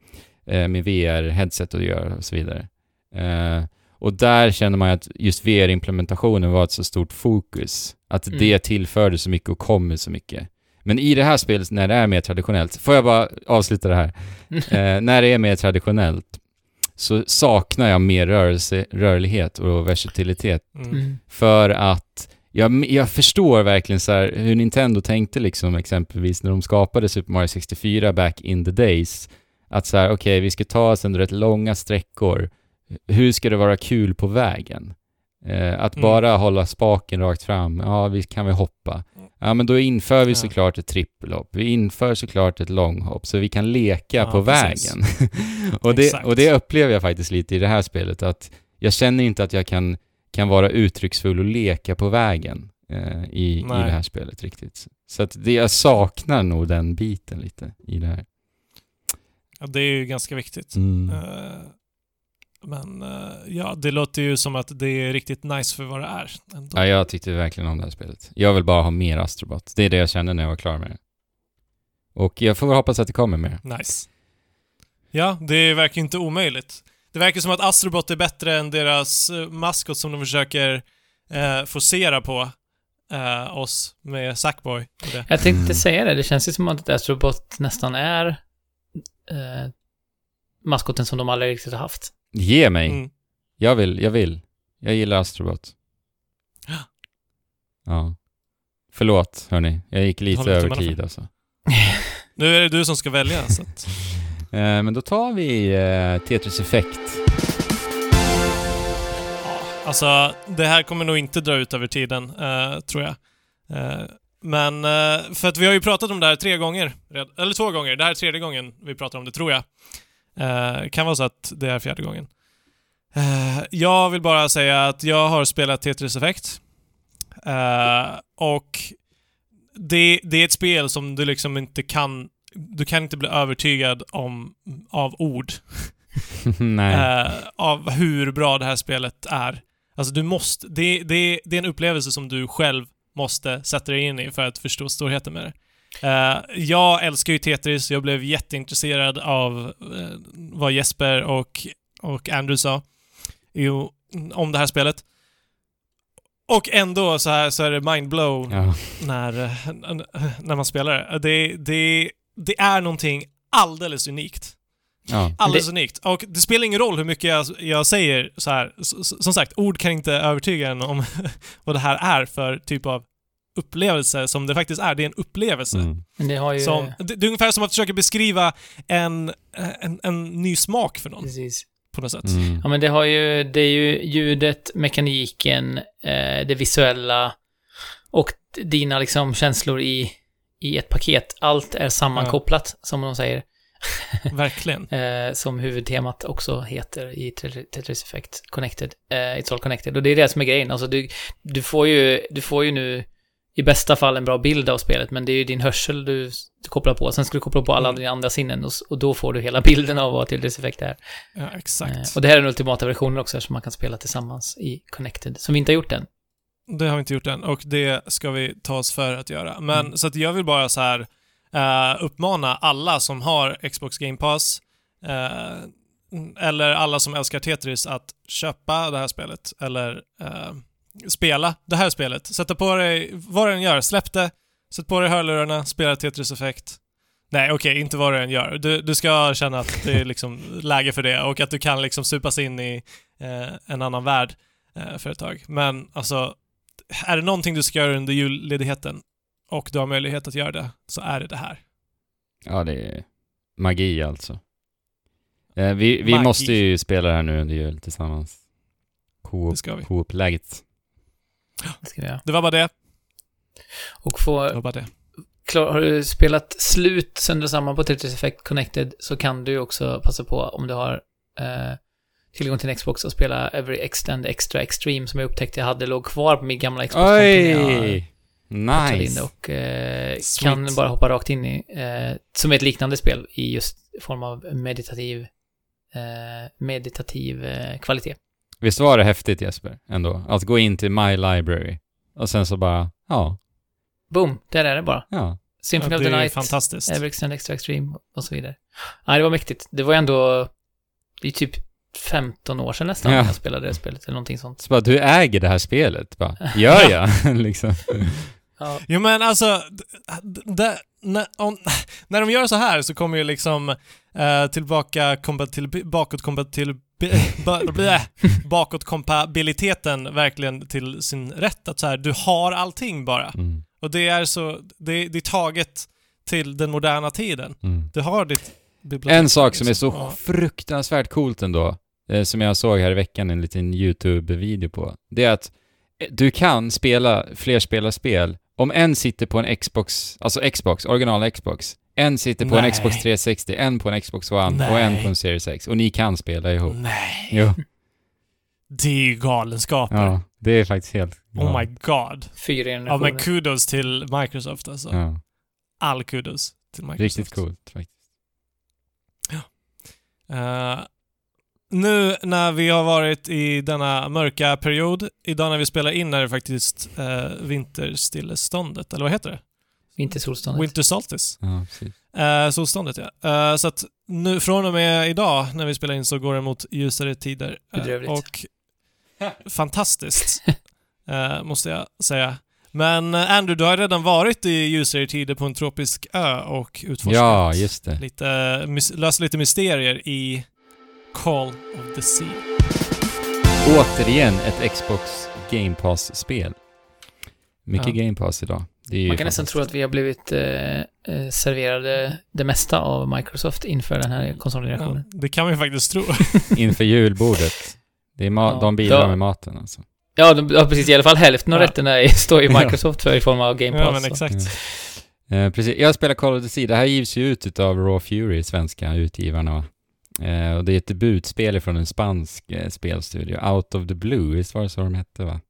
eh, med VR-headset att göra och så vidare. Eh, och där känner man att just VR-implementationen var ett så stort fokus. Att Mm. det tillförde så mycket och kommer så mycket. Men i det här spelet, när det är mer traditionellt, får jag bara avsluta det här? Eh, när det är mer traditionellt så saknar jag mer rörelse, rörlighet och versatilitet. Mm. Mm. För att jag, jag förstår verkligen så här hur Nintendo tänkte liksom exempelvis när de skapade Super Mario 64 back in the days. Att så här, okej, vi ska ta oss ändå rätt långa sträckor. Hur ska det vara kul på vägen? Eh, att Mm. bara hålla spaken rakt fram, ja, vi kan vi hoppa. Ja, men då inför vi Ja. såklart ett trippelhopp. Vi inför såklart ett långhopp, så vi kan leka Ja, på precis. vägen. och, det, Exakt. och det upplever jag faktiskt lite i det här spelet, att jag känner inte att jag kan, kan vara uttrycksfull och leka på vägen eh, i, i det här spelet riktigt. Så att det, jag saknar nog den biten lite i det här. Ja, det är ju ganska viktigt. Mm. Eh, men eh, ja, det låter ju som att det är riktigt nice för vad det är. Ändå. Ja, jag tyckte verkligen om det här spelet. Jag vill bara ha mer Astrobot. Det är det jag kände när jag var klar med det. Och jag får väl hoppas att det kommer mer. Nice. Ja, det verkar inte omöjligt. Det verkar som att Astrobot är bättre än deras eh, maskot som de försöker eh, forcera på eh, oss med Sackboy. Jag tänkte Mm. säga det, det känns ju som att Astrobot nästan är eh, maskoten som de aldrig riktigt har haft. Ge mig! Mm. Jag vill, jag vill. Jag gillar Astrobot. Ja. Förlåt, hörni. Jag gick lite över tid alltså. Nu är det du som ska välja, så att... Eh, men då tar vi eh, Tetris Effect. Ja, alltså, det här kommer nog inte dra ut över tiden, eh, tror jag. Eh, men, eh, för att vi har ju pratat om det här tre gånger, eller två gånger. Det här är tredje gången vi pratar om det, tror jag. Eh, kan vara så att det är fjärde gången. Eh, jag vill bara säga att jag har spelat Tetris Effect. Eh, och det, det är ett spel som du liksom inte kan... Du kan inte bli övertygad om, av ord. Av hur bra det här spelet är. Alltså du måste... Det, det, det är en upplevelse som du själv måste sätta dig in i för att förstå storheten med det. Eh, jag älskar ju Tetris, jag blev jätteintresserad av eh, vad Jesper och, och Andrew sa jo, om det här spelet. Och ändå så, här, så är det mindblow ja. när, eh, när man spelar det. det. Det det är någonting alldeles unikt. Ja. Alldeles unikt. Och det spelar ingen roll hur mycket jag, jag säger så här. S- Som sagt, ord kan inte övertyga en om vad det här är för typ av upplevelse som det faktiskt är. Det är en upplevelse. Mm. Det har ju... Som, det, det är ungefär som att försöka beskriva en, en, en ny smak för någon Precis. på något sätt. Mm. Ja, men det har ju, det är ju ljudet, mekaniken, eh, det visuella och dina liksom känslor i, i ett paket. Allt är sammankopplat, som de säger. Verkligen. Eh, som huvudtemat också heter i Tetris Tetris Effect Connected. Eh, It's All Connected. Och det är det som är grejen. Alltså du, du får ju, du får ju nu i bästa fall en bra bild av spelet, men det är ju din hörsel du, du kopplar på. Sen ska du koppla på alla Mm. dina andra sinnen och, och då får du hela bilden av vad Tetris Effect är. Ja, exakt. Eh, och det här är den ultimata versionen också, som man kan spela tillsammans i Connected, som vi inte har gjort än. Det har vi inte gjort än och det ska vi ta oss för att göra. Men Mm. så att jag vill bara så här eh, uppmana alla som har Xbox Game Pass eh, eller alla som älskar Tetris att köpa det här spelet eller eh, spela det här spelet. Sätta på dig, vad du än gör, släpp det, sätt på dig hörlurarna, spela Tetris Effect. Nej, okej, inte vad du än gör. Du, du ska känna att det är liksom läge för det och att du kan liksom supas in i eh, en annan värld eh, för ett tag. Men alltså, är det någonting du ska göra under julledigheten och du har möjlighet att göra det, så är det det här. Ja, det är magi alltså. Eh, vi vi Magi. måste ju spela det här nu under jul tillsammans. Coop-läget. Det. Det var bara det. Och Det få, var bara det. klar, har du spelat slut sönder samman på Tetris Effect Connected så kan du också passa på om du har eh, tillgång till en Xbox och spela Every Extend Extra Extreme som jag upptäckte jag hade låg kvar på min gamla Xbox. Oj! Nice. Och eh, kan bara hoppa rakt in i. Eh, som är ett liknande spel i just form av meditativ eh, meditativ eh, kvalitet. Visst var det häftigt Jesper, ändå? Att gå in till My Library och sen så bara, ja, Boom, där är det bara. ja. Symphony Ja, of the Night, fantastiskt. Every Extend Extra Extreme och så vidare. Nej, det var mäktigt. Det var ändå, det är typ 15 år sedan nästan Ja. jag spelade det spelet eller någonting sånt. Så bara, du äger det här spelet? Bara, gör jag? liksom. Ja, Jo men alltså, när, om, när de gör så här så kommer ju liksom eh, tillbaka bakåt kombatil, ba- blä, bakåtkompatibiliteten verkligen till sin rätt. Att så här, du har allting bara. Mm, Och det är så, det, det är taget till den moderna tiden. mm. Du har ditt bibliotek. En sak som är så Ja. fruktansvärt coolt ändå, eh, som jag såg här i veckan en liten YouTube-video på, det är att eh, du kan spela flerspelarspel om en sitter på en Xbox, alltså Xbox, original Xbox, en sitter på Nej. en Xbox 360, en på en Xbox One och en på en Series X. Och ni kan spela ihop. Nej, Jo, det är ju galenskaper. ja, det är faktiskt helt... Oh my god. fyra Ja generationer. men kudos till Microsoft alltså. Ja, All kudos till Microsoft. riktigt coolt faktiskt. Eh, nu när vi har varit i denna mörka period, idag när vi spelar in är det faktiskt uh, vinterstilleståndet, eller vad heter det? Vintersolståndet. Winter solstice. Ja. Uh, solståndet ja. Eh, så att nu från och med idag när vi spelar in så går det mot ljusare tider. Eh, Bedrövligt. och fantastiskt, eh, måste jag säga. Men eh, Andrew, du har redan varit i ljusare tider på en tropisk ö och utforskat Ja, just det. lite, löst lite mysterier i Call of the Sea. Återigen ett Xbox Game Pass-spel. Mycket Ja. Game Pass idag. Det är ju Man kan nästan tro att vi har blivit eh, eh, serverade det mesta av Microsoft inför den här Ja, konsolgenerationen. det kan man ju faktiskt tro. inför julbordet. Det är Ja. de bidrar Ja. med maten alltså. Ja, de, ja, precis. I alla fall hälften av Ja. rätterna står ju Microsoft för i form av Game Pass. ja, men exakt. Eh, precis. Jag spelar Call of the Sea. Det här givs ju ut utav Raw Fury, svenska utgivarna va? Eh, och det är ett debutspel från en spansk eh, spelstudio, Out of the Blue, visst var det så de hette va?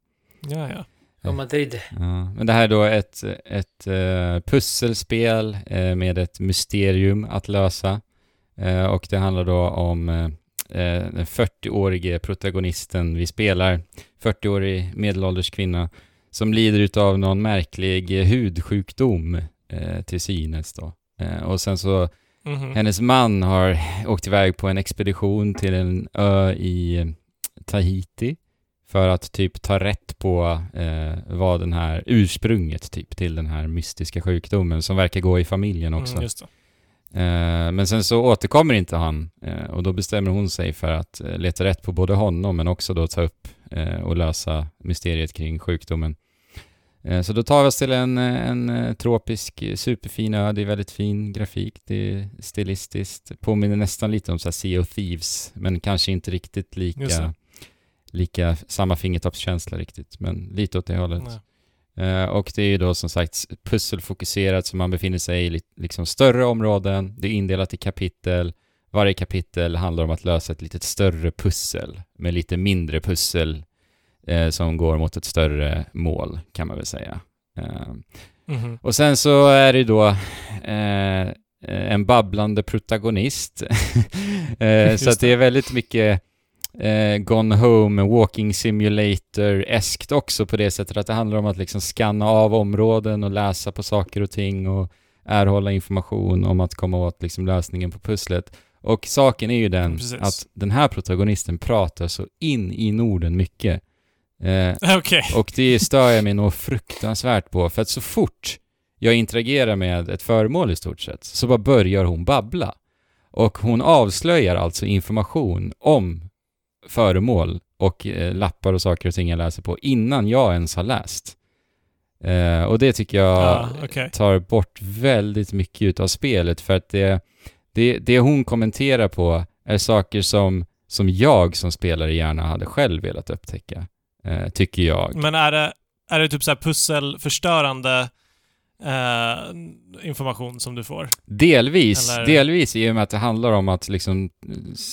Ja, ja. Och Madrid. Ja, men det här är då ett, ett eh, pusselspel eh, med ett mysterium att lösa. Eh, och det handlar då om den 40-årige protagonisten vi spelar, 40-årig medelålders kvinna, som lider utav någon märklig hudsjukdom till synes då. Och sen så, Mhm. hennes man har åkt iväg på en expedition till en ö i Tahiti för att typ ta rätt på eh, vad den här ursprunget typ till den här mystiska sjukdomen som verkar gå i familjen också. Mm, just det. Eh, men sen så återkommer inte han eh, och då bestämmer hon sig för att eh, leta rätt på både honom men också då ta upp eh, och lösa mysteriet kring sjukdomen. Eh, så då tar vi oss till en, en tropisk superfin ö, det är väldigt fin grafik, det är stilistiskt, påminner nästan lite om så här Sea of Thieves men kanske inte riktigt lika. Lika samma fingertoppskänsla riktigt men lite åt det hållet. Eh, och det är ju då som sagt pusselfokuserat så man befinner sig i li- liksom större områden, det är indelat i kapitel. Varje kapitel handlar om att lösa ett lite större pussel med lite mindre pussel eh, som går mot ett större mål kan man väl säga. Eh, Mhm. och sen så är det då en babblande protagonist. så att det är väldigt mycket eh, Gone Home, Walking Simulator-eskt också på det sättet att det handlar om att liksom scanna av områden och läsa på saker och ting och erhålla information om att komma åt liksom lösningen på pusslet. Och saken är ju den Precis. att den här protagonisten pratar så in i Norden mycket. Eh, Okej. och det stör jag mig nog fruktansvärt på, för att så fort jag interagerar med ett föremål i stort sett, så bara börjar hon babbla. Och hon avslöjar alltså information om föremål och eh, lappar och saker och ting jag läser på innan jag ens har läst. Eh, och det tycker jag Ja, okej. tar bort väldigt mycket av spelet för att det, det, det hon kommenterar på är saker som, som jag som spelare gärna hade själv velat upptäcka. Eh, tycker jag. Men är det, är det typ så pusselförstörande eh, information som du får? Delvis, Eller- delvis i och med att det handlar om att liksom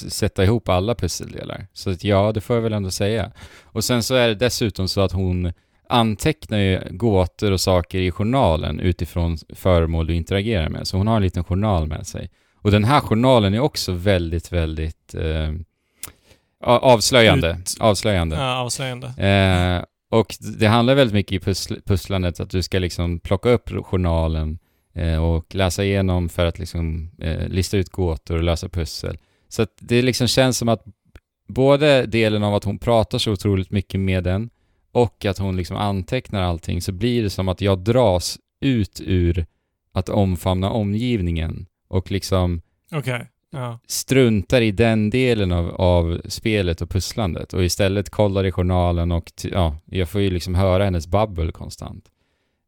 sätta ihop alla pusseldelar. Så att ja, det får jag väl ändå säga. Och sen så är det dessutom så att hon antecknar ju gåtor och saker i journalen utifrån föremål du interagerar med. Så hon har en liten journal med sig. Och den här journalen är också väldigt, väldigt eh, avslöjande. Ut- avslöjande. Ja, avslöjande. Eh, och det handlar väldigt mycket i pussl- pusslandet att du ska liksom plocka upp journalen eh, och läsa igenom för att liksom eh, lista ut gåtor och lösa pussel. Så att det liksom känns som att både delen av att hon pratar så otroligt mycket med den och att hon liksom antecknar allting så blir det som att jag dras ut ur att omfamna omgivningen och liksom okay. Ja. struntar i den delen av, av spelet och pusslandet och istället kollar i journalen och ja, jag får ju liksom höra hennes babbel konstant.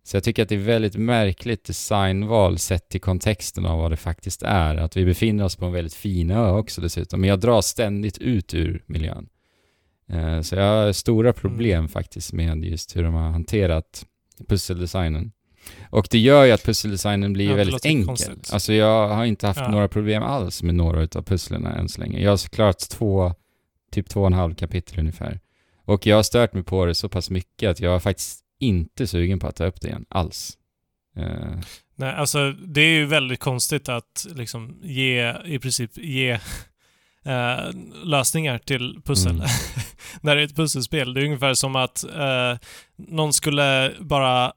Så jag tycker att det är väldigt märkligt designval sett till kontexten av vad det faktiskt är. Att vi befinner oss på en väldigt fin ö också dessutom, men jag dras ständigt ut ur miljön. Eh, Så jag har stora problem faktiskt med just hur de har hanterat pusseldesignen. Och det gör ju att pusseldesignen blir Ja, väldigt enkel. konstigt. Alltså jag har inte haft Ja. några problem alls med några utav pusslerna än så länge. Jag har klarat två, typ två och en halv kapitel ungefär. Och jag har stört mig på det så pass mycket att jag är faktiskt inte sugen på att ta upp det igen, alls. Eh, Nej, alltså det är ju väldigt konstigt att liksom ge, i princip ge eh, lösningar till pussel. Mm. När det är ett pusselspel. Det är ungefär som att eh, någon skulle bara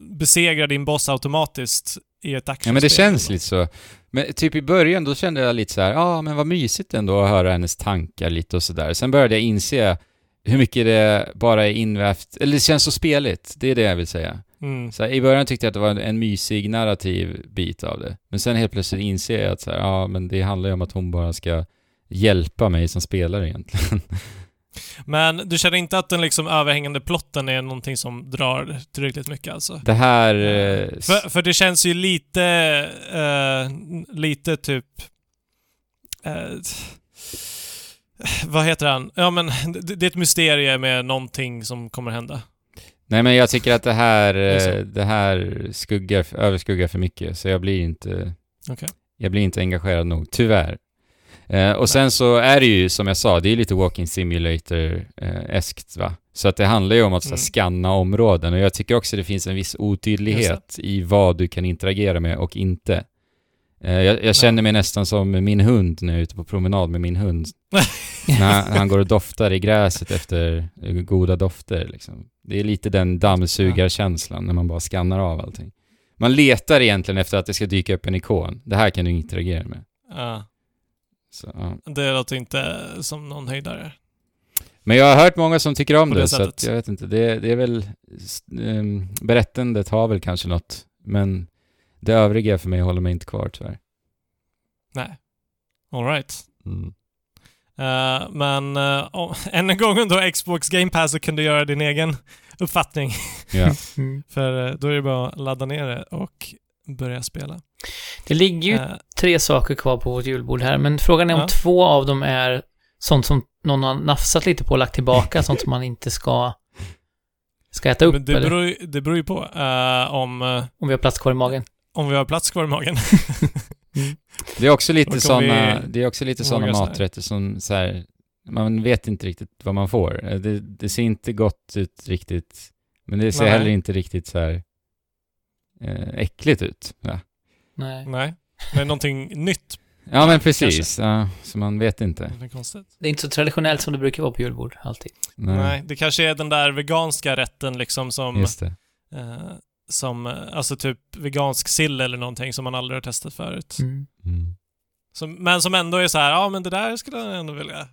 n- besegra din boss automatiskt i ett actionspel. Ja men det känns lite så. Men typ i början då kände jag lite så här, ja ah, men vad mysigt ändå att höra hennes tankar lite och sådär. Sen började jag inse hur mycket det bara är invävt, eller det känns så speligt, det är det jag vill säga. Mm. Så här, I början tyckte jag att det var en, en mysig narrativ bit av det. Men sen helt plötsligt inser jag att så ja men det handlar ju om att hon bara ska hjälpa mig som spelare egentligen. Men du känner inte att den liksom överhängande plotten är någonting som drar tillräckligt mycket alltså? Det här... Eh, s- För, för det känns ju lite, eh, lite typ... Eh, vad heter han? Ja men det, det är ett mysterium med någonting som kommer hända. Nej men jag tycker att det här, eh, det här skuggar, överskuggar för mycket, så jag blir inte... Okej. Jag blir inte engagerad nog, tyvärr. Eh, och sen så är det ju, som jag sa, det är lite walking simulator-eskt va? Så att det handlar ju om att Mm. scanna områden och jag tycker också det finns en viss otydlighet i vad du kan interagera med och inte. Eh, jag, jag känner mig nästan som min hund när jag är ute på promenad med min hund. när han- går och doftar i gräset efter goda dofter liksom. Det är lite den dammsugarkänslan när man bara skannar av allting. Man letar egentligen efter att det ska dyka upp en ikon. Det här kan du interagera med. Ja, Så, ja. det låter inte som någon höjdare. Men jag har hört många som tycker om På det, det så att jag vet inte. Det, det är väl... Um, berättandet har väl kanske något, men det övriga för mig håller mig inte kvar tyvärr. Nej. Alright. Mm. Uh, men uh, om- än en gång då Xbox Game Pass så kan du göra din egen uppfattning. Ja. Mm. För uh, då är det bara att ladda ner det och börja spela. Det ligger ju Uh, tre saker kvar på vårt julbord här, men frågan är om Ja. två av dem är sånt som någon har nafsat lite på och lagt tillbaka, sånt som man inte ska, ska äta upp, men det, eller beror, ju- det beror ju på uh, om, uh, om vi har plats kvar i magen. om vi har plats kvar i magen. Det är också lite sådana, vi det är också lite sådana maträtter som så här, man vet inte riktigt vad man får. Eh, Det, det ser inte gott ut riktigt, men det ser Nej. heller inte riktigt så här eh, äckligt ut. Ja, Nej. Nej. Men någonting nytt. ja men precis. Ja, så man vet inte. Det är konstigt. Det är inte så traditionellt som det brukar vara på julbord, alltid. Nej, Nej. det kanske är den där veganska rätten liksom som, just det. eh, som, eh, alltså typ vegansk sill eller någonting som man aldrig har testat förut. Mm. Mm. Som, men som ändå är så här, ja men det där skulle jag ändå vilja.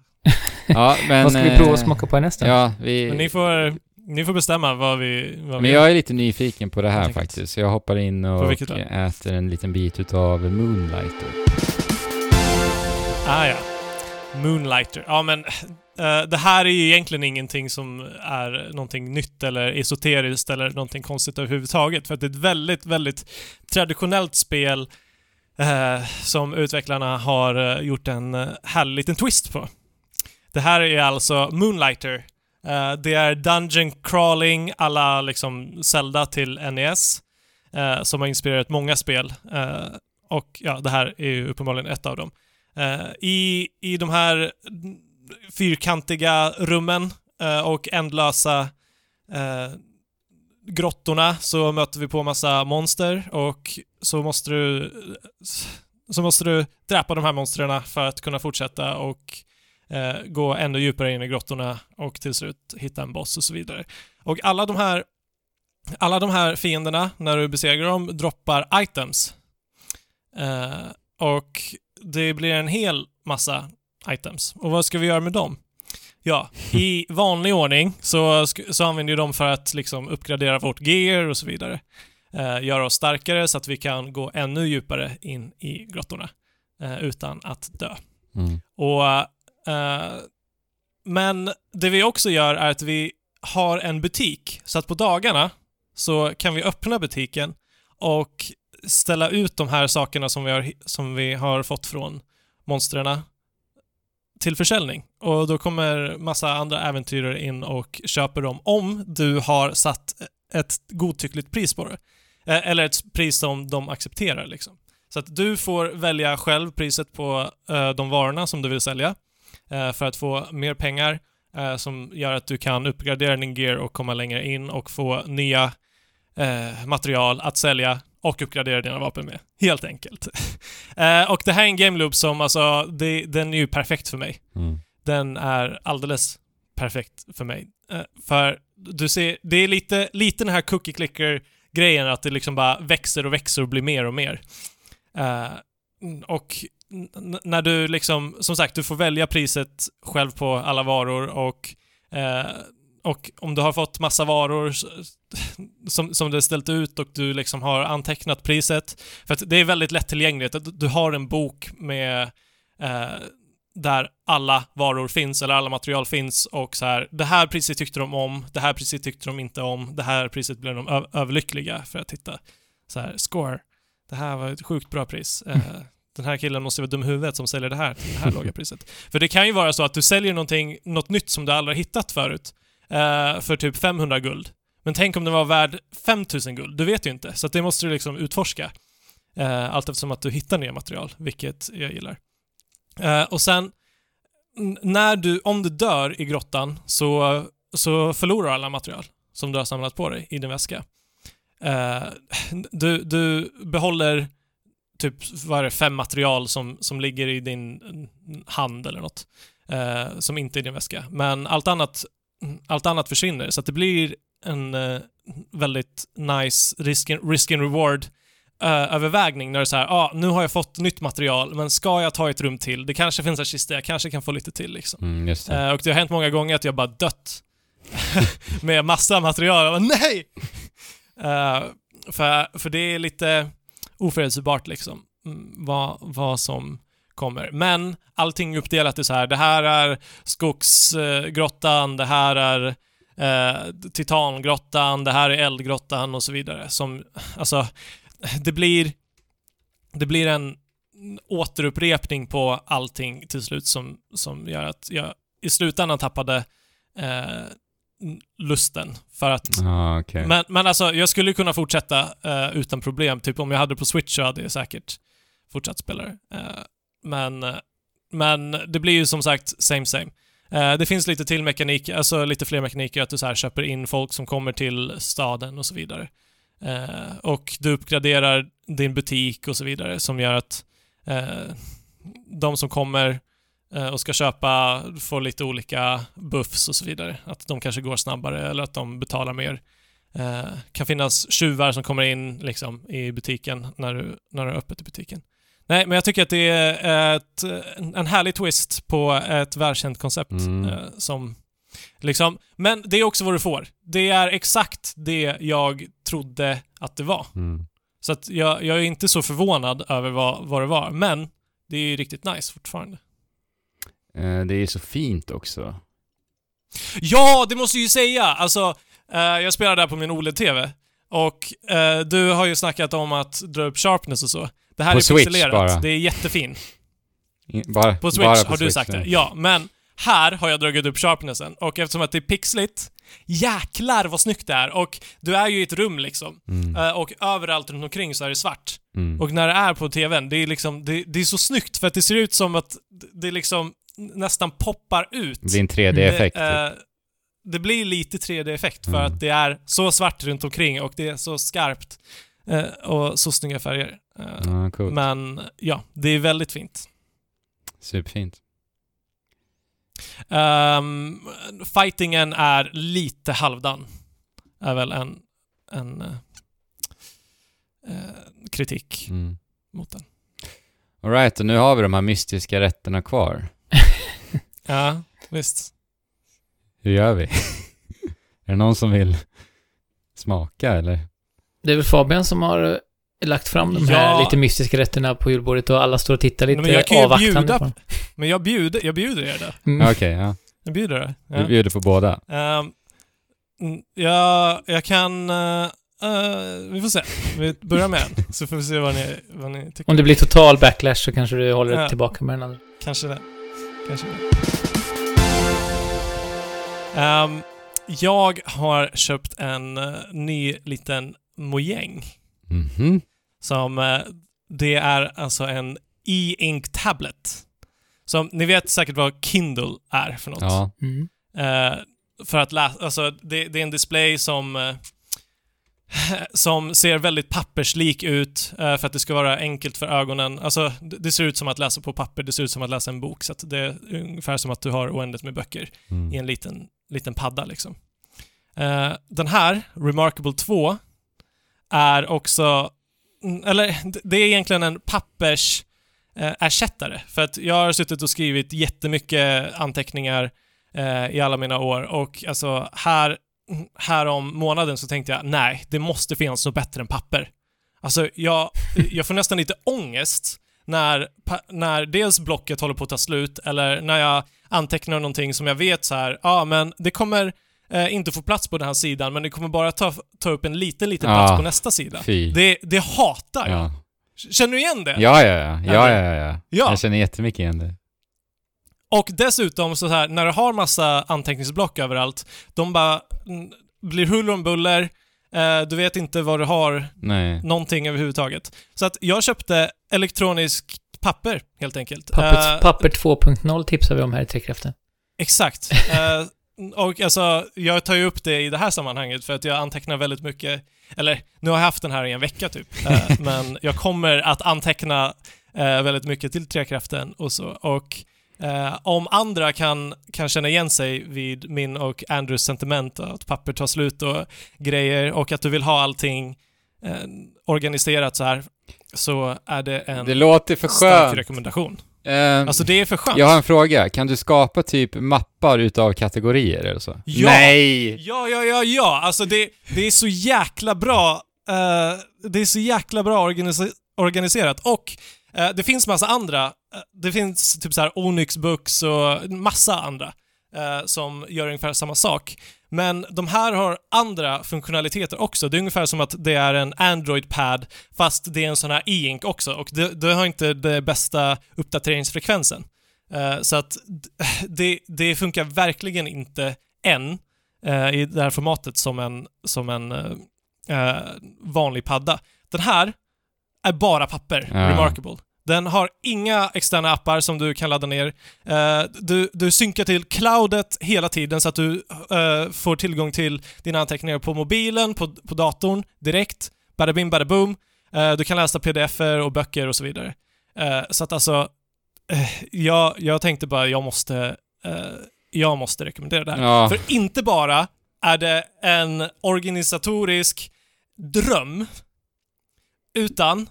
Ja, men... Vad ska vi prova att eh, smaka på då? Ja, vi... Men ni får, ni får bestämma vad vi, vad Men vi jag är lite nyfiken på det här faktiskt. Så jag hoppar in och äter en liten bit utav Moonlighter. Ah ja. Moonlighter. Ja men eh, det här är ju egentligen ingenting som är någonting nytt eller esoteriskt eller någonting konstigt överhuvudtaget. För att det är ett väldigt, väldigt traditionellt spel eh, som utvecklarna har eh, gjort en uh, härlig liten twist på. Det här är alltså Moonlighter. Eh, det är Dungeon crawling alla liksom Zelda till NES. uh, eh, som har inspirerat många spel. Uh, och ja, det här är ju uppenbarligen ett av dem. I, I de här fyrkantiga rummen och ändlösa grottorna så möter vi på massa monster och så måste du så måste du dräpa de här monstren för att kunna fortsätta och eh, gå ännu djupare in i grottorna och till slut hitta en boss och så vidare. Och alla de här alla de här fienderna, när du besegrar dem, droppar items. Eh, och det blir en hel massa items. Och vad ska vi göra med dem? Ja, i vanlig ordning så, så använder vi dem för att liksom uppgradera vårt gear och så vidare. Eh, göra oss starkare så att vi kan gå ännu djupare in i grottorna eh, utan att dö. Mm. Och, Eh, men det vi också gör är att vi har en butik, så att på dagarna så kan vi öppna butiken och ställa ut de här sakerna som vi har, som vi har fått från monstren till försäljning. Och då kommer massa andra äventyrare in och köper dem om du har satt ett godtyckligt pris på det. Eh, Eller ett pris som de accepterar liksom. Så att du får välja själv priset på eh, de varorna som du vill sälja för att få mer pengar eh, som gör att du kan uppgradera din gear och komma längre in och få nya eh, material att sälja och uppgradera dina vapen med. Helt enkelt. eh, och det här är en game loop som alltså, det, den är ju perfekt för mig. Mm. Den är alldeles perfekt för mig. Eh, för du ser, det är lite, lite den här cookie clicker grejen att det liksom bara växer och växer och blir mer och mer. Eh, och när du liksom, som sagt, du får välja priset själv på alla varor och eh, och om du har fått massa varor som, som du har ställt ut och du liksom har antecknat priset. För att det är väldigt lättillgängligt. att Du har en bok med eh, där alla varor finns, eller alla material finns och så här, det här priset tyckte de om, det här priset tyckte de inte om, det här priset blev de överlyckliga för att titta. Så här, score. Det här var ett sjukt bra pris. Eh, den här killen måste vara dum i huvudet som säljer det här till det här låga priset. För det kan ju vara så att du säljer någonting, något nytt som du aldrig har hittat förut eh, för typ 500 guld. Men tänk om den var värd 5000 guld? Du vet ju inte. Så att det måste du liksom utforska. Eh, allt eftersom att du hittar nya material, vilket jag gillar. Eh, och sen, när du, om du dör i grottan så, så förlorar du alla material som du har samlat på dig i din väska. Eh, du, du behåller typ, vad är det, fem material som, som ligger i din hand eller något. Eh, som inte är i din väska. Men allt annat, allt annat försvinner, så att det blir en eh, väldigt nice risk and, risk and reward eh, övervägning när det är så här, ah, nu har jag fått nytt material, men ska jag ta ett rum till? Det kanske finns en kista, jag kanske kan få lite till liksom. Mm, det. Eh, och det har hänt många gånger att jag bara dött med massa material. Jag bara, nej! Eh, för, för det är lite oförutsägbart liksom, mm, vad, vad som kommer. Men allting är uppdelat i så här, det här är skogsgrottan, det här är eh, titangrottan, det här är eldgrottan och så vidare. Som, alltså, det blir, det blir en återupprepning på allting till slut som, som gör att jag i slutändan tappade eh, lusten. För att Ja, okej. men, men alltså, jag skulle kunna fortsätta eh, utan problem. Typ om jag hade det på Switch så hade jag säkert fortsatt spela det. Eh, men, eh, men det blir ju som sagt same same. Det finns lite till mekanik, alltså lite fler mekaniker, att du så här köper in folk som kommer till staden och så vidare. Och du uppgraderar din butik och så vidare som gör att de som kommer och ska köpa får lite olika buffs och så vidare. Att de kanske går snabbare eller att de betalar mer. Eh, kan finnas tjuvar som kommer in liksom, i butiken när du, när du har öppet i butiken. Nej, men jag tycker att det är ett, en härlig twist på ett välkänt koncept. Mm. Eh, som liksom, men det är också vad du får. Det är exakt det jag trodde att det var. Mm. Så att jag, jag är inte så förvånad över vad, vad det var, men det är ju riktigt nice fortfarande. Eh, det är så fint också. Ja, det måste jag ju säga! Alltså, eh, jag spelar där på min OLED-TV och eh, du har ju snackat om att dra upp sharpness och så. Det här På är Switch pixelerat. bara. Det är jättefin. I- Bara, På Switch bara på har du Switch, sagt det. ja. Men här har jag dragit upp sharpnessen och eftersom att det är pixligt, jäklar vad snyggt det är och du är ju i ett rum liksom. Mm. Och överallt runt omkring så är det svart. Mm. Och när det är på TVn, det är liksom, det, det är så snyggt för att det ser ut som att det liksom nästan poppar ut. Det blir en 3D-effekt. Det, typ. eh, det blir lite 3D-effekt för Mm. att det är så svart runt omkring och det är så skarpt. eh, och så snygga färger. Coolt. Men ja, det är väldigt fint. Superfint. Um, fightingen är lite halvdan. Är väl en, en eh, kritik Mm. mot den. Alright, och nu har vi de här mystiska rätterna kvar. Ja, visst. Hur gör vi? är det någon som vill smaka eller? Det är väl Fabian som har eh, lagt fram de här Ja. lite mystiska rätterna på julbordet och alla står och tittar lite Men jag kan ju avvaktande bjuda på dem. Men jag bjuder, jag bjuder er det. Mm. Okej, ja. Jag bjuder det. Ja. bjuder på båda. Ehm, mm, jag, kan... eh, vi får se. Vi börjar med en, så får vi se vad ni, vad ni tycker. Om det blir total backlash så kanske du håller Ja. tillbaka med den andra. Kanske det. Kanske. Ehm, jag har köpt en eh, ny liten mojäng. Mhm. Som, eh, det är alltså en e-ink tablet. Som, ni vet säkert vad Kindle är för något. Ja. Mm. Eh, för att läsa, alltså det, det är en display som som ser väldigt papperslik ut eh, för att det ska vara enkelt för ögonen. Alltså, det, ser ut som att läsa på papper, det ser ut som att läsa en bok, så det är ungefär som att du har oändligt med böcker Mm. i en liten, liten padda liksom. Eh, den här, Remarkable 2, är också, eller det är egentligen en pappers eh, ersättare. För att jag har suttit och skrivit jättemycket anteckningar eh, i alla mina år och alltså här, här om månaden så tänkte jag nej, det måste finnas något bättre än papper. Alltså jag, jag får nästan lite ångest när, när dels blocket håller på att ta slut eller när jag antecknar någonting som jag vet så här, ja men det kommer eh, inte få plats på den här sidan men det kommer bara ta, ta upp en liten, liten plats Ja. på nästa sida. Fy. Det, det hatar jag. Ja. Känner du igen det? Ja, ja, ja. Ja, ja, ja, ja. Ja. Jag känner jättemycket igen det. Och dessutom så här, när du har massa anteckningsblock överallt, de bara blir huller om buller, eh, du vet inte vad du har, Nej. någonting överhuvudtaget. Så att jag köpte elektronisk papper, helt enkelt. Papper, Eh, papper 2.0 tipsar vi om här i Trekraften. Exakt. Eh, och alltså, jag tar ju upp det i det här sammanhanget för att jag antecknar väldigt mycket, eller nu har jag haft den här i en vecka typ, Eh, men jag kommer att anteckna eh, väldigt mycket till Trekraften och så. Och eh, om andra kan, kan känna igen sig vid min och Andrews sentiment, att papper tar slut och grejer, och att du vill ha allting eh, organiserat så här, så är det en Det låter för stark skönt. rekommendation. Ehm, Alltså det är för skönt. jag har en fråga. Kan du skapa typ mappar utav kategorier eller så? Ja. Nej! Ja, ja, ja, ja. Alltså det, det är så jäkla bra. eh, det är så jäkla bra organise- organiserat. Och eh, det finns massa andra. eh, det finns typ så här Onyx Books och massa andra eh, som gör ungefär samma sak. Men de här har andra funktionaliteter också. Det är ungefär som att det är en Android-pad fast det är en sån här e-ink också och det, det har inte den bästa uppdateringsfrekvensen. Eh, så att det, det funkar verkligen inte än eh, i det här formatet som en, som en eh, eh, vanlig padda. Den här är bara papper, Ja. Remarkable. Den har inga externa appar som du kan ladda ner. Eh, du, du synkar till cloudet hela tiden så att du eh, får tillgång till dina anteckningar på mobilen, på, på datorn, direkt. Bada bim, bada boom. Eh, du kan läsa pdf-er och böcker och så vidare. Så att alltså, jag, jag tänkte bara, jag måste, jag måste rekommendera det här. Ja, För inte bara är det en organisatorisk dröm, utan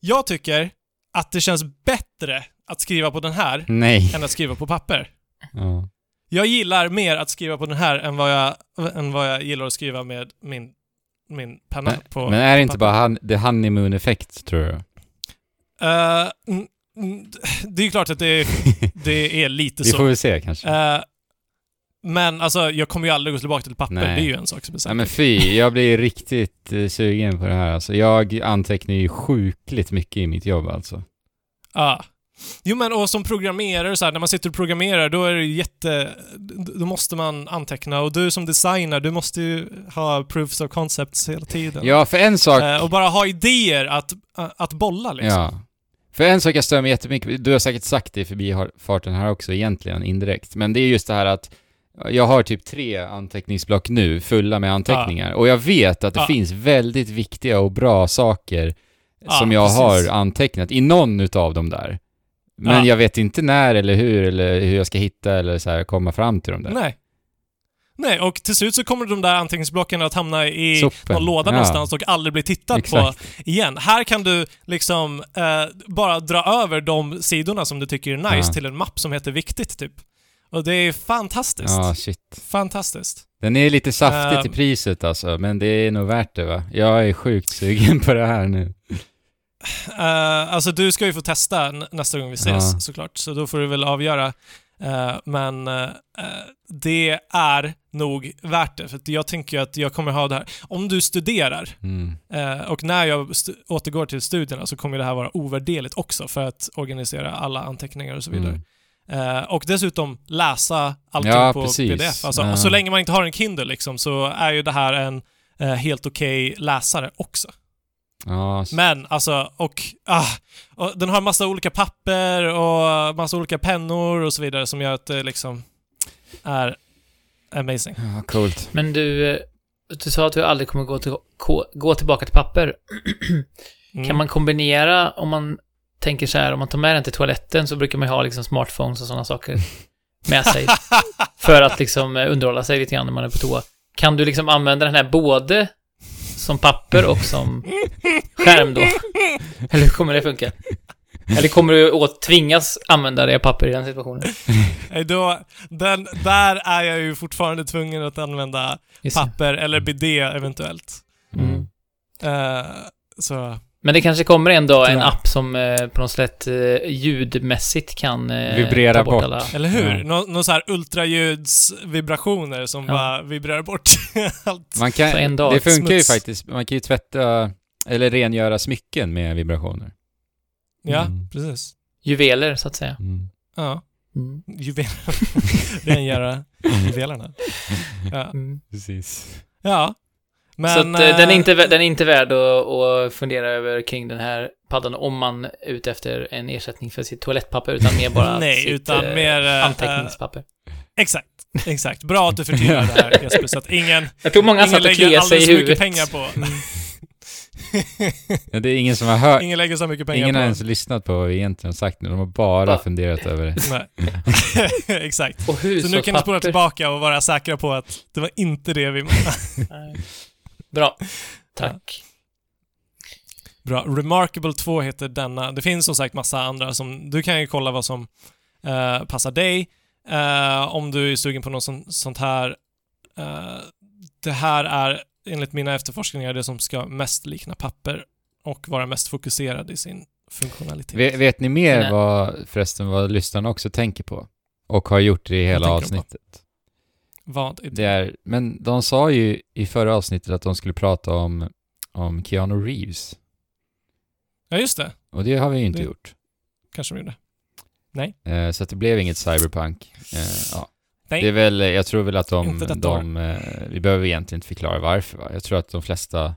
jag tycker att det känns bättre att skriva på den här nej. än att skriva på papper. Ja. Jag gillar mer att skriva på den här än vad jag, än vad jag gillar att skriva med min, min penna Men, på men är det inte papper. bara han, the honeymoon effekt, tror du? Mm, det är ju klart att det, det är lite Vi så. får väl se kanske. Eh, men alltså, jag kommer ju aldrig gå tillbaka till papper. Nej. Det är ju en sak som är säker. Nej men fy, jag blir riktigt eh, sugen på det här. Alltså, jag antecknar ju sjukligt mycket i mitt jobb alltså. Ja. Jo men och som programmerare så här, när man sitter och programmerar då är det jätte... Då måste man anteckna och du som designer, du måste ju ha proofs of concepts hela tiden. Ja, för en sak... Eh, och bara ha idéer att, att bolla liksom. Ja. För en sak jag stör mig jättemycket du har säkert sagt det i förbifarten här också egentligen, indirekt, men det är just det här att jag har typ tre anteckningsblock nu, fulla med anteckningar, och jag vet att det Ja. finns väldigt viktiga och bra saker Ja, som jag precis. har antecknat i någon utav dem där. Men Ja. jag vet inte när eller hur, eller hur jag ska hitta eller så här komma fram till dem där. Nej. Nej, och till slut så kommer de där anteckningsblocken att hamna i Sopen. någon låda Ja. någonstans och aldrig bli tittat Exakt. på igen. Här kan du liksom eh, bara dra över de sidorna som du tycker är nice Ja. till en mapp som heter viktigt, typ. Och det är fantastiskt. Ja, shit. Fantastiskt. Den är lite saftig Ehm. till priset alltså, men det är nog värt det va? Jag är sjukt sugen på det här nu. Uh, alltså du ska ju få testa nästa gång vi ses Ja. såklart, så då får du väl avgöra. Eh, men eh, det är nog värt det, för jag tänker att jag kommer ha det här. Om du studerar, Mm. och när jag återgår till studierna så kommer det här vara ovärderligt också för att organisera alla anteckningar och så vidare. Mm. Eh, och dessutom läsa allting Ja, på precis. pdf. Alltså, Ja. Så länge man inte har en Kindle liksom, så är ju det här en eh, helt okej läsare också. Ja, Men alltså, och, ah, och den har massa olika papper och massa olika pennor och så vidare som gör att det liksom är amazing. ja, coolt. Men du, eh, du sa att du aldrig kommer gå, till, gå, gå tillbaka till papper. Mm. Kan man kombinera, om man tänker så här, om man tar med den till toaletten så brukar man ju ha liksom smartphones och sådana saker med sig. för att liksom eh, underhålla sig lite grann när man är på toa. Kan du liksom använda den här både som papper och som skärm då? Eller hur kommer det funka? Eller kommer du att tvingas använda det papper i den situationen? Nej, Då, den, där är jag ju fortfarande tvungen att använda Just papper eller bidé eventuellt. Mm. Eh, så, Men det kanske kommer en dag en app som eh, på något sätt eh, ljudmässigt kan eh, Vibrera bort, bort. alla... eller hur? Ja. Nå, någon så här ultraljudsvibrationer som Ja. bara vibrerar bort allt. Man kan, Så en dag det funkar ju smuts. faktiskt, man kan ju tvätta eller rengöra smycken med vibrationer. Ja, Mm. precis. Juveler, så att säga. Mm. Ja, Mm. juvel. Rengöra juvelerna. Ja. Mm. Precis. Ja. Men, så att, eh, den, är eh, inte, den är inte värd att, att fundera över kring den här paddan om man är ute efter en ersättning för sitt toalettpapper, utan mer bara Nej, sitt utan eh, mer, anteckningspapper. Exakt, exakt. Bra att du förtydligar det här Jesper, så att ingen, Jag tror många satt och lägger kliade sig alldeles i för mycket huvudet. pengar på. Ja, det är ingen som har hört, ingen lägger så mycket pengar ingen på. har ens lyssnat på vad vi egentligen har sagt nu. De har bara Va? funderat över det. Nej. exakt. Och Så nu kan ni spola tillbaka och vara säkra på att det var inte det vi menade. Bra. Tack. Bra. Remarkable 2 heter denna. Det finns som sagt massa andra som... Du kan ju kolla vad som eh, passar dig. eh, om du är sugen på något sånt, sånt här. Eh, det här är enligt mina efterforskningar det som ska mest likna papper och vara mest fokuserad i sin funktionalitet. Vet, vet ni mer Nej. vad, förresten, vad lyssnarna också tänker på? Och har gjort det i hela avsnittet? Vad är det? Det är, men de sa ju i förra avsnittet att de skulle prata om, om Keanu Reeves. Ja, just det. Och det har vi ju inte Det- gjort. Kanske de gjorde. Eh, så att det blev inget cyberpunk. Eh, ja. Nej. Det är väl, jag tror väl att de, de eh, vi behöver egentligen inte förklara varför va? Jag tror att de flesta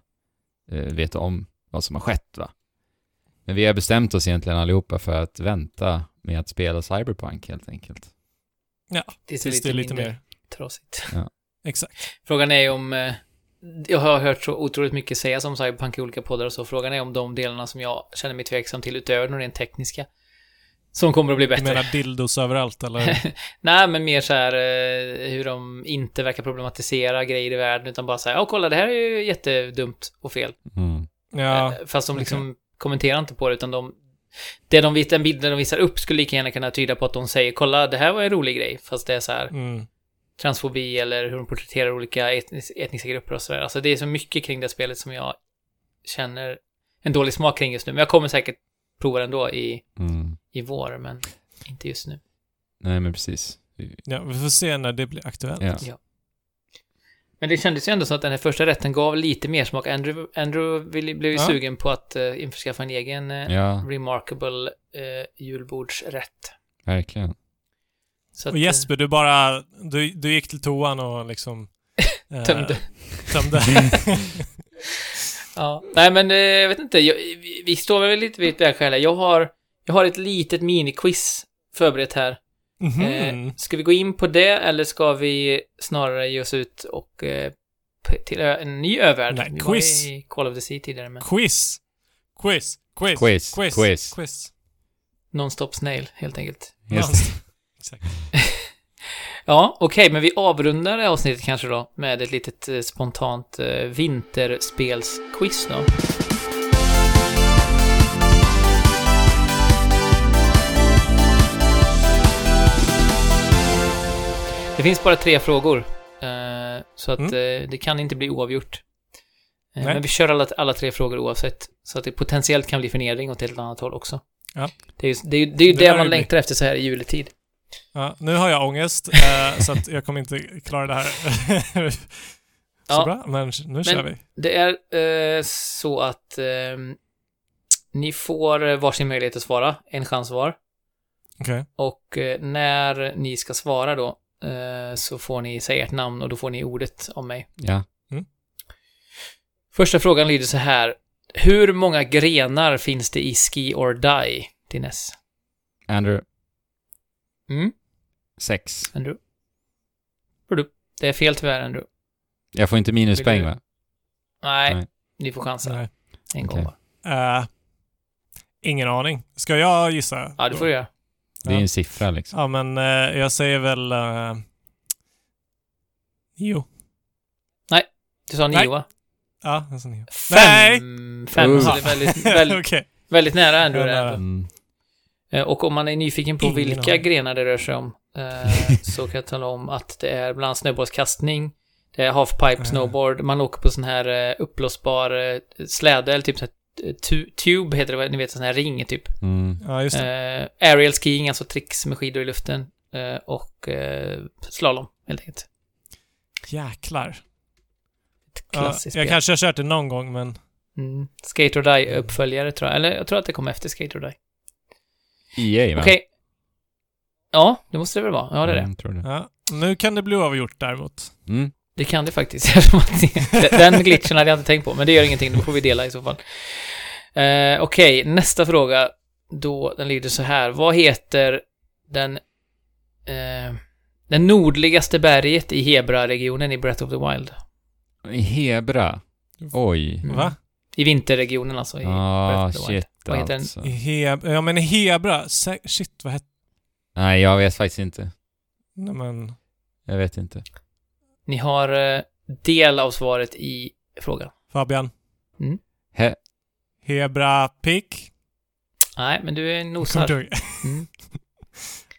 eh, vet om vad som har skett va. Men vi har bestämt oss egentligen allihopa för att vänta med att spela cyberpunk helt enkelt. Det är så Tills det är lite mindre mer... trasigt. Exakt. Frågan är om... eh, Jag har hört så otroligt mycket sägas om Cyberpunk i olika poddar och så. Frågan är om de delarna som jag känner mig tveksam till utöver de rent tekniska. Som kommer att bli Du bättre. menar dildos överallt, eller? Nej, men mer så här eh, hur de inte verkar problematisera grejer i världen utan bara säga, ja kolla det här är ju jättedumt och fel. Mm. Ja. Eh, Fast de liksom kommenterar inte på det utan de... Det de, den bilden de visar upp skulle lika gärna kunna tyda på att de säger, kolla det här var en rolig grej. Fast det är så här Mm. Transfobi eller hur de porträtterar olika etnis, etniska grupper och sådär. Alltså det är så mycket kring det spelet som jag känner en dålig smak kring just nu. Men jag kommer säkert prova det ändå i, Mm. i vår, men inte just nu. Nej men precis. Ja, vi får se när det blir aktuellt. Ja. Men det kändes ju ändå så att den här första rätten gav lite mer smak. Andrew, Andrew blev ju Ja. sugen på att uh, införskaffa en egen uh, Ja, remarkable uh, julbordsrätt. verkligen. Så att, Och Jesper, du bara... Du, du gick till toan och liksom... eh, eh, tömde. tömde. Ja. Nej, men eh, jag vet inte. Jag, vi, vi står väl lite vid ett vägskäl. Jag har, jag har ett litet miniquiz förberett här. Mhm. Eh, ska vi gå in på det eller ska vi snarare ge oss ut och eh, till en ny övärld? Nej, vi quiz. var i Call of the Sea tidigare, men Quiz. Quiz. Quiz. Quiz. Quiz. Quiz. Quiz. Non-stop snail, helt enkelt. Just Ja. Exakt. Ja, okej, men vi avrundar det avsnittet kanske då med ett litet eh, spontant eh, vinterspelsquiz då. Det finns bara tre frågor. eh, Så att eh, det kan inte bli oavgjort. Eh. Men vi kör alla, alla tre frågor oavsett. Så att det potentiellt kan bli förnedring åt ett eller annat håll också. Ja. Det är ju det, är, det, är Det det, man bli. längtar efter så här i juletid. Ja, nu har jag ångest, eh, så att jag kommer inte klara det här. så Ja. bra, men nu kör vi. Det är eh, så att eh, ni får varsin möjlighet att svara, en chans var. Okej. Och eh, när ni ska svara då eh, så får ni säga ert namn och då får ni ordet om mig. Ja. Första frågan lyder så här. Hur många grenar finns det i Ski or Die till NES? Andrew, Mm, sex. Andrew? Det är fel tyvärr, Andrew. Jag får inte minuspoäng va? Nej, Nej. ni får chansa. Nej. En gång bara. Eh, ingen aning. Ska jag gissa? Ja, det får du göra. Det är ju en siffra liksom. Ja, men eh, jag säger väl... Uh, nio. Du sa Nej. nio, va? Ja, jag sa nio. Fem! Fem, Uh. så det är väldigt, väldigt, Okej. väldigt nära ändå. Ja, det är nära. ändå. Mm. Eh, Och om man är nyfiken på Ingen vilka aning. grenar det rör sig om eh, så kan jag tala om att det är bland annat snöbollskastning, det är halfpipe Ah. snowboard, man åker på sån här eh, uppblåsbar eh, släde eller typ sån här eh, tu- tube heter det, ni vet sån här ring typ. Mm. Ja, just det. Eh, aerial skiing, alltså tricks med skidor i luften eh, och eh, slalom helt enkelt. Jäklar. Ett Ja, klassiskt jag spel. kanske har kört det någon gång, men... Mm. Skate or Die uppföljare tror jag, eller jag tror att det kommer efter Skate or Die. EA va? Okej. Ja, det måste det väl vara. Ja, det är det. Mm, tror det. Ja. Nu kan det bli avgjort däremot. Mm. Det kan det faktiskt. Den glitchen hade jag inte tänkt på, men det gör ingenting. Då får vi dela i så fall. Eh, Okej, nästa fråga. Då, den lyder så här. Vad heter den, eh, den nordligaste berget i Hebra-regionen i Breath of the Wild? I Hebra. Oj. Mm. Va? I vinterregionen alltså. I Ah, shit Vad heter den? alltså. I Heb ja, men Hebra. Shit, vad hette... Nej, jag vet faktiskt inte. Nej, men... Jag vet inte. Ni har eh, del av svaret i frågan. Fabian. He Hebra Pick. Nej, men du är nosar. Mm.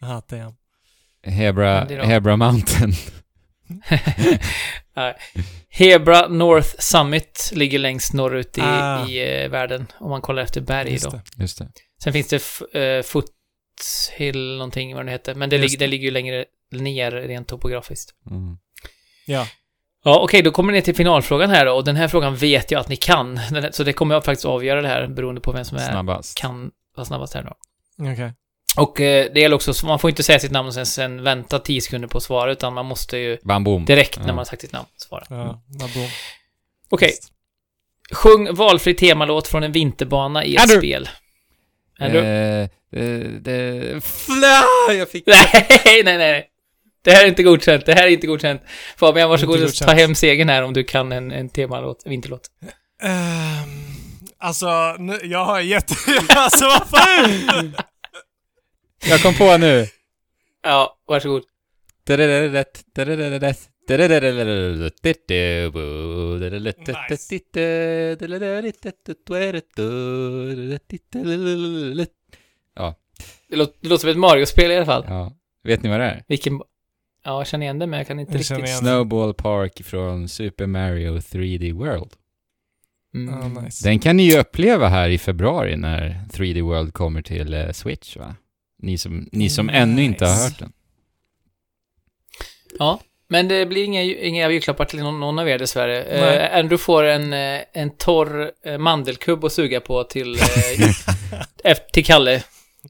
Ah, damn. Hebra, Hebra Mountain. Hebra North Summit ligger längst norrut i, Ah. i eh, världen, om man kollar efter berg Just då. det. Just det. Sen finns det eh, Foothill någonting, vad det heter. Men det, ligger, det ligger ju längre ner rent topografiskt. Mm. Ja. Ja, okej, då kommer ni till finalfrågan här då. Och den här frågan vet jag att ni kan. Den här- Så det kommer jag faktiskt avgöra det här, beroende på vem som är, Snabbast. kan vara snabbast här då. Okej. Och eh, det gäller också, så man får inte säga sitt namn och sen, sen vänta 10 sekunder på svaret, utan man måste ju Bam, direkt när man har sagt sitt namn svara. Ja. Okej, sjung valfri temalåt från en vinterbana i ett Andrew. spel. Andrew? Eh, eh, det... Fla! Jag fick... Nej, nej, nej. Det här är inte godkänt. Det här är inte godkänt. Fabian, varsågod och ta hem segern här om du kan en, en temalåt, en vinterlåt. Ehm, alltså, nu, jag har jätte... alltså, vad fan? Jag kom på nu. Ja, varsågod. Det låter, det låter som ett Mario-spel i alla fall. Ja. Vet ni vad det är? Vilken... Ja, jag känner igen det, men jag kan inte Jag riktigt... Snowball Park från Super Mario 3D World. Mm. Ah, nice. Den kan ni ju uppleva här i februari när 3D World kommer till Switch va? Ni som, ni som ännu inte har Nice. hört den. Ja, men det blir inga, inga julklappar till någon, någon av er dessvärre. Nej. Uh, Andrew får en, eh, en torr eh, mandelkubb att suga på till, eh, efter- till Kalle.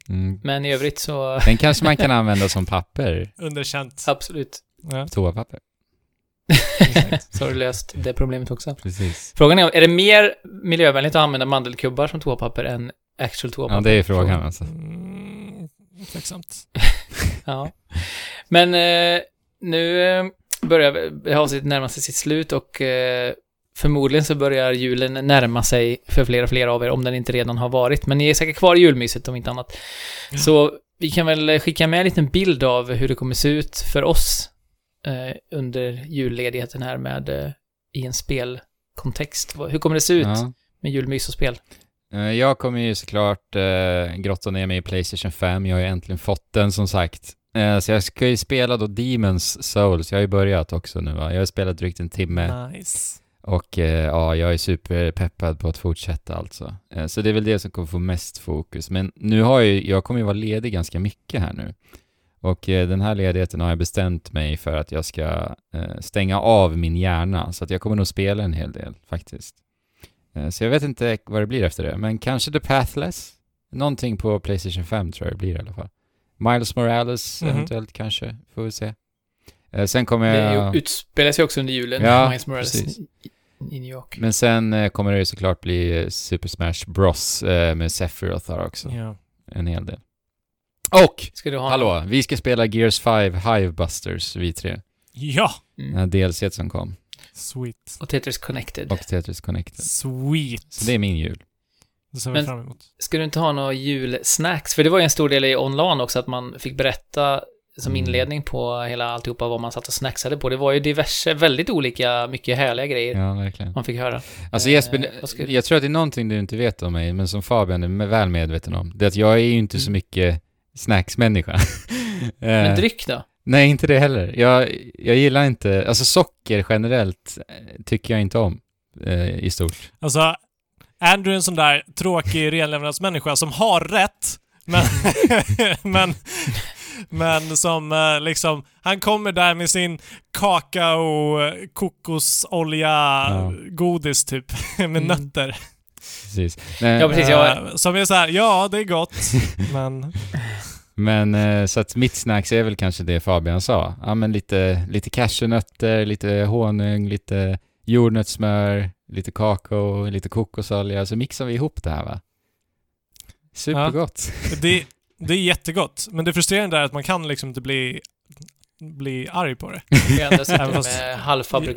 Mm. Men i övrigt så, Den kanske man kan använda som papper, Underkänt. absolut. Ja. toapapper. Så har du löst det problemet också. Precis. Frågan är, är det mer miljövänligt att använda mandelkubbar som toapapper än actual toapapper? Ja, det är frågan alltså. Mm, tveksamt. Ja. Men eh, nu eh, börjar avsnittet närma sig sitt slut och eh, förmodligen så börjar julen närma sig för fler och fler av er, om den inte redan har varit. Men ni är säkert kvar i julmyset om inte annat. Ja. Så vi kan väl skicka med en liten bild av hur det kommer se ut för oss eh, under julledigheten här med eh, i en spelkontext. Hur kommer det se ut Ja. med julmys och spel? Eh, Jag kommer ju såklart eh, grotta ner mig i Playstation 5. Jag har ju äntligen fått den som sagt. Eh, så jag ska ju spela då Demons Souls. Jag har ju börjat också nu va. Jag har spelat drygt en timme. Nice. Och eh, ja, jag är superpeppad på att fortsätta alltså. Eh, så det är väl det som kommer få mest fokus. Men nu har jag ju, jag kommer ju vara ledig ganska mycket här nu. Och eh, den här ledigheten har jag bestämt mig för att jag ska eh, stänga av min hjärna. Så att jag kommer nog spela en hel del faktiskt. Eh, så jag vet inte vad det blir efter det. Men kanske The Pathless. Någonting på Playstation 5 tror jag det blir i alla fall. Miles Morales Mhm. eventuellt kanske, får vi se. Eh, sen kommer Det jag... ju- utspelar sig också under julen, Ja, Miles Morales precis. i, i New York. Men sen eh, kommer det såklart bli Super Smash Bros med Sephiroth här också. Ja. En hel del. Och! Ska du ha Hallå, vi ska spela Gears 5 Hivebusters, vi tre. Ja! Mm. Den här DLC som kom. Sweet. Och Tetris Connected. Och Tetris Connected. Sweet. Så det är min jul. Det ser vi Men- fram emot. Ska du inte ha några julsnacks? För det var ju en stor del i online också, att man fick berätta som Mm. inledning på hela alltihopa vad man satt och snacksade på. Det var ju diverse, väldigt olika, mycket härliga grejer Ja, verkligen. man fick höra. Alltså Eh, Jesper, ska- jag tror att det är någonting du inte vet om mig, men som Fabian är väl medveten om. Det är att jag är ju inte så Mm. mycket snacksmänniska. Men Eh, dryck då? Nej, inte det heller. Jag, jag gillar inte, alltså socker generellt eh, tycker jag inte om eh, i stort. Alltså, Andrew är en sån där tråkig renlevnadsmänniska som har rätt, men, men, men som eh, liksom, han kommer där med sin kakao, kokosolja, Ja. godis typ, med Mm. nötter. Precis. Nej, Ja, precis. jag- Eh, som är så här, ja det är gott, men... Men eh, så att mitt snacks är väl kanske det Fabian sa. Ja men lite, lite cashewnötter, lite honung, lite jordnötssmör, lite kakao, lite kokosolja. Så mixar vi ihop det här va? Supergott. Det, det är jättegott, men det frustrerande är att man kan liksom inte bli, bli arg på det. Även fast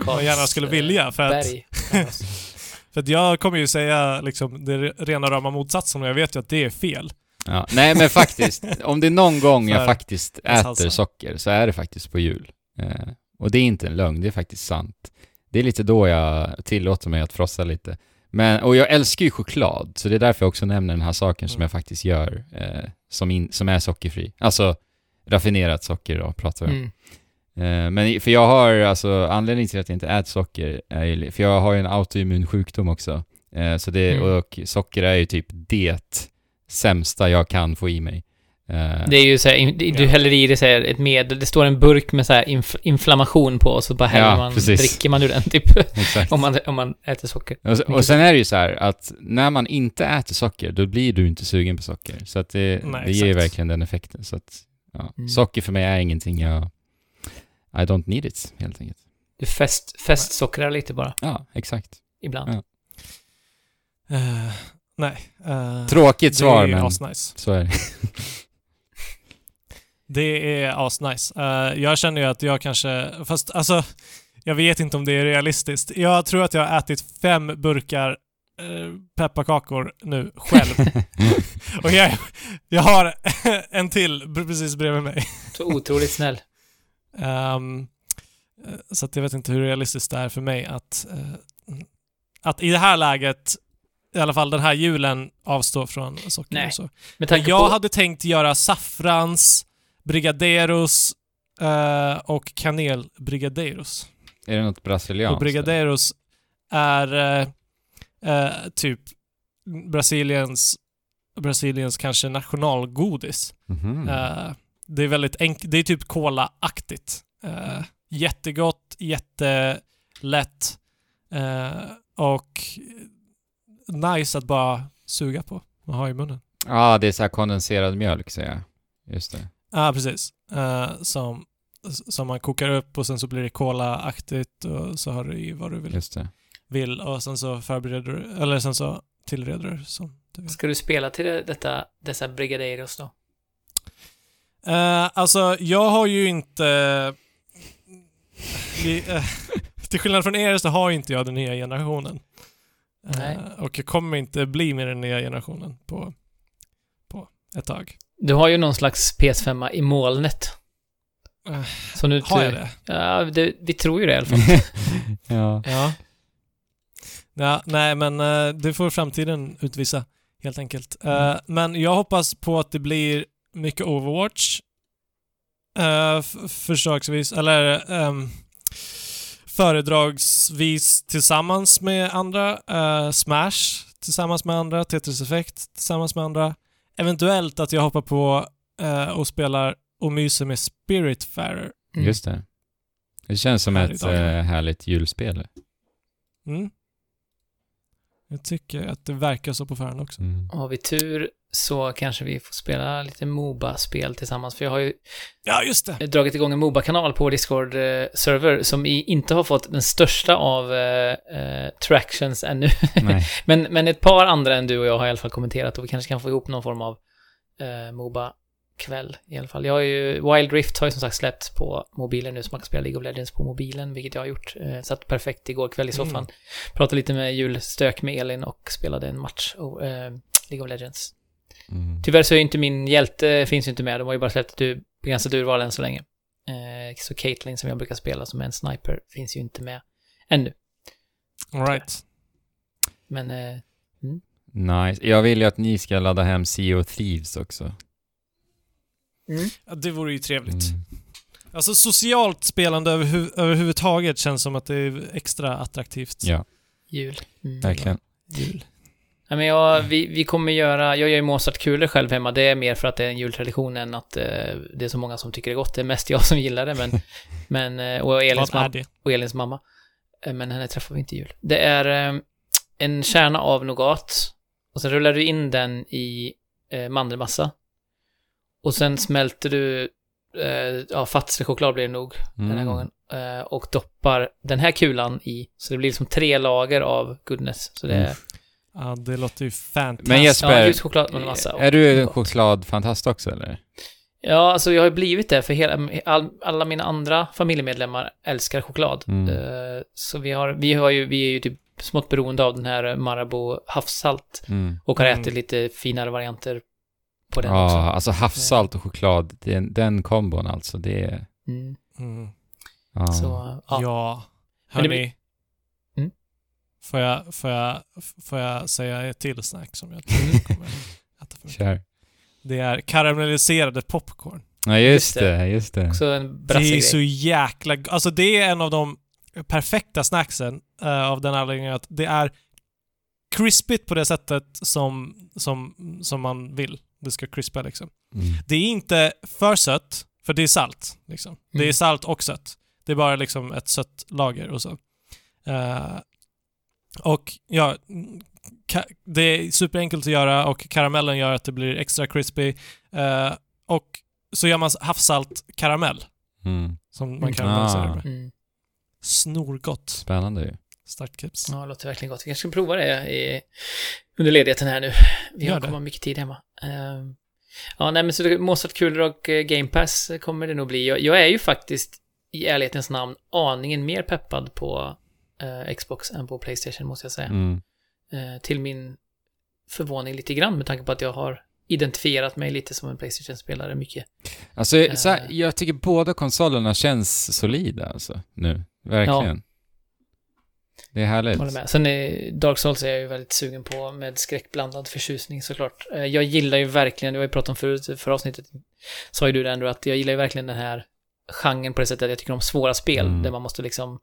man gärna skulle vilja, för att-. För att jag kommer ju säga liksom det rena rama motsatsen och jag vet ju att det är fel. Ja, nej men faktiskt, om det är någon gång jag faktiskt äter socker så är det faktiskt på jul. Eh, och det är inte en lögn, det är faktiskt sant. Det är lite då jag tillåter mig att frossa lite. Men, och jag älskar ju choklad, så det är därför jag också nämner den här saken som Mm. jag faktiskt gör, eh, som, in, som är sockerfri. Alltså raffinerat socker då, pratar vi om. Mm. Eh, men för jag har, alltså anledningen till att jag inte äter socker är ju, för jag har ju en autoimmun sjukdom också. Eh, så det, Mm. och socker är ju typ det sämsta jag kan få i mig. Eh, Det är ju såhär, in- du Ja. häller i det så här, ett medel, det står en burk med så här inf inflammation på och så bara häller Ja, man, precis. dricker man ur den typ. Om, man, om man äter socker. Och, och sen är det ju så här att när man inte äter socker, då blir du inte sugen på socker. Så att det, Nej, det ger verkligen den effekten. Så att, ja. Mm. Socker för mig är ingenting jag... I don't need it, helt enkelt. Du fest, festsockrar lite bara, Ja, exakt. ibland. Ja. Eh, nej. eh, Tråkigt svar, Det är men asnice. så är det. Det är asnice. Uh, jag känner ju att jag kanske, fast alltså, jag vet inte om det är realistiskt. Jag tror att jag har ätit fem burkar uh, pepparkakor nu själv. Och jag, jag har en till precis bredvid mig. Så otroligt snäll. Eh, så att jag vet inte hur realistiskt det är för mig att, eh, att i det här läget, i alla fall den här julen, avstå från socker Nej, och så. Men jag på... hade tänkt göra saffrans, brigadeiros eh, och kanelbrigadeiros. Är det något brasilianskt? Och brigadeiros är eh, eh, typ Brasiliens, Brasiliens kanske nationalgodis. Mhm. Eh, det är väldigt enkelt, det är typ cola-aktigt. Eh, jättegott, jättelätt eh, och nice att bara suga på och ha i munnen. Ja, det är så här kondenserad mjölk, säger jag. Just det. Ja, precis. Eh, som, som man kokar upp och sen så blir det cola-aktigt och så har du i vad du vill, Just det. vill och sen så förbereder du, eller sen så tillreder du som du vill. Ska du spela till det, detta, dessa brigadeiros då? Eh, alltså, jag har ju inte... Vi, eh, till skillnad från er så har inte jag den nya generationen. Eh, Nej. och jag kommer inte bli med den nya generationen på, på ett tag. Du har ju någon slags PS5 i molnet. Eh, Så nu... har jag det? Ja, det, vi tror ju det i alla fall. ja. Ja. ja nej, men eh, det får framtiden utvisa, helt enkelt. Eh, Men jag hoppas på att det blir mycket Overwatch. Försöksvis, eller um, föredragsvis tillsammans med andra. eh, Smash tillsammans med andra. Tetris Effect tillsammans med andra. Eventuellt att jag hoppar på eh, och spelar och myser med Spiritfarer. Mm. Just det. Det känns som Härligt ett eh, härligt julspel. Mm. Jag tycker att det verkar så på förhand också. Mm. Har vi tur så kanske vi får spela lite Moba-spel tillsammans. För jag har ju Ja, just det! dragit igång en Moba-kanal på Discord-server som i, inte har fått den största av eh, eh, tractions ännu. Nej. men, men ett par andra än du och jag har i alla fall kommenterat och vi kanske kan få ihop någon form av eh, Moba-kväll i alla fall. Jag har ju, Wild Rift har ju som sagt släppts på mobilen nu så man kan spela League of Legends på mobilen, vilket jag har gjort. Eh, satt perfekt igår kväll i soffan. Mm. Pratade lite med julstök med Elin och spelade en match, oh, eh, League of Legends. Mm. Tyvärr så är ju inte min hjälte, finns ju inte med. De har ju bara släppt ett begränsat urval än så länge. Eh, så Caitlyn som jag brukar spela som är en sniper finns ju inte med ännu. All right. Men eh, Nice. Jag vill ju att ni ska ladda hem Sea of Thieves också. Ja, det vore ju trevligt. Mm. Alltså socialt spelande överhu- överhuvudtaget känns som att det är extra attraktivt. Ja, jul. Mm. verkligen. Jul. Ja, men jag, vi, vi kommer göra, jag gör ju Mozartkulor själv hemma. Det är mer för att det är en jultradition än att eh, det är så många som tycker det är gott. Det är mest jag som gillar det, men, men eh, och, Elins mamma, och Elins mamma. Eh, Men henne träffar vi inte i jul. Det är eh, en kärna av nougat och sen rullar du in den i eh, mandelmassa. och sen smälter du, eh, ja, Fatzle-choklad blir det nog den här Mm. gången. Eh, och doppar den här kulan i, så det blir liksom tre lager av goodness. Så det är, Mm. Ja, det låter ju fantastiskt. Men Jesper, ja, choklad med en massa. är du en chokladfantast också eller? Ja, alltså jag har blivit det, för hela, all, alla mina andra familjemedlemmar älskar choklad. Mm. Eh, så vi har, vi har ju, vi är ju typ smått beroende av den här Marabou havssalt Mm. och har Mm. ätit lite finare varianter på den Ja, också. alltså havssalt och choklad, den, den kombon alltså, det är... Mm. Mm. Ja. Så, Ja. ja. Hörni. Mm. Får, jag, får, jag, får jag säga ett till snack som jag Mm. tror kommer äta för mycket? Kör. Det är karamelliserade popcorn. Ja, just Just det. just det. Också en Det är så jäkla... Alltså det är en av de perfekta snacksen eh, av den anledningen att det är crispigt på det sättet som, som, som man vill. Det ska crispa liksom. Mm. Det är inte för sött, för det är salt. Liksom. Det är Mm. salt och sött. Det är bara liksom ett sött lager och så. Eh, och ja, det är superenkelt att göra och karamellen gör att det blir extra crispy. Eh, och så gör man havssalt karamell Mm. som man karamelliserar Ah. med. Mm. Snorgott. Spännande ju. Starttips. Ja, det låter verkligen gott. Vi kanske ska prova det i, under ledigheten här nu. Vi Gör har kommer mycket tid hemma. Ehm, ja, nej men så Mozartkulor och eh, Game Pass kommer det nog bli. Jag, jag är ju faktiskt i ärlighetens namn aningen mer peppad på eh, Xbox än på Playstation måste jag säga. Mm. Eh, till min förvåning lite grann med tanke på att jag har identifierat mig lite som en Playstation-spelare mycket. Alltså, så här, Eh. jag tycker båda konsolerna känns solida alltså, nu. Verkligen. Det är härligt. Håller med. Sen är Dark Souls är jag ju väldigt sugen på med skräckblandad förtjusning såklart. Eh, Jag gillar ju verkligen, det har vi pratat om förut, för avsnittet sa ju du det ändå, att jag gillar ju verkligen den här genren på det sättet att jag tycker om svåra spel, Mm. där man måste liksom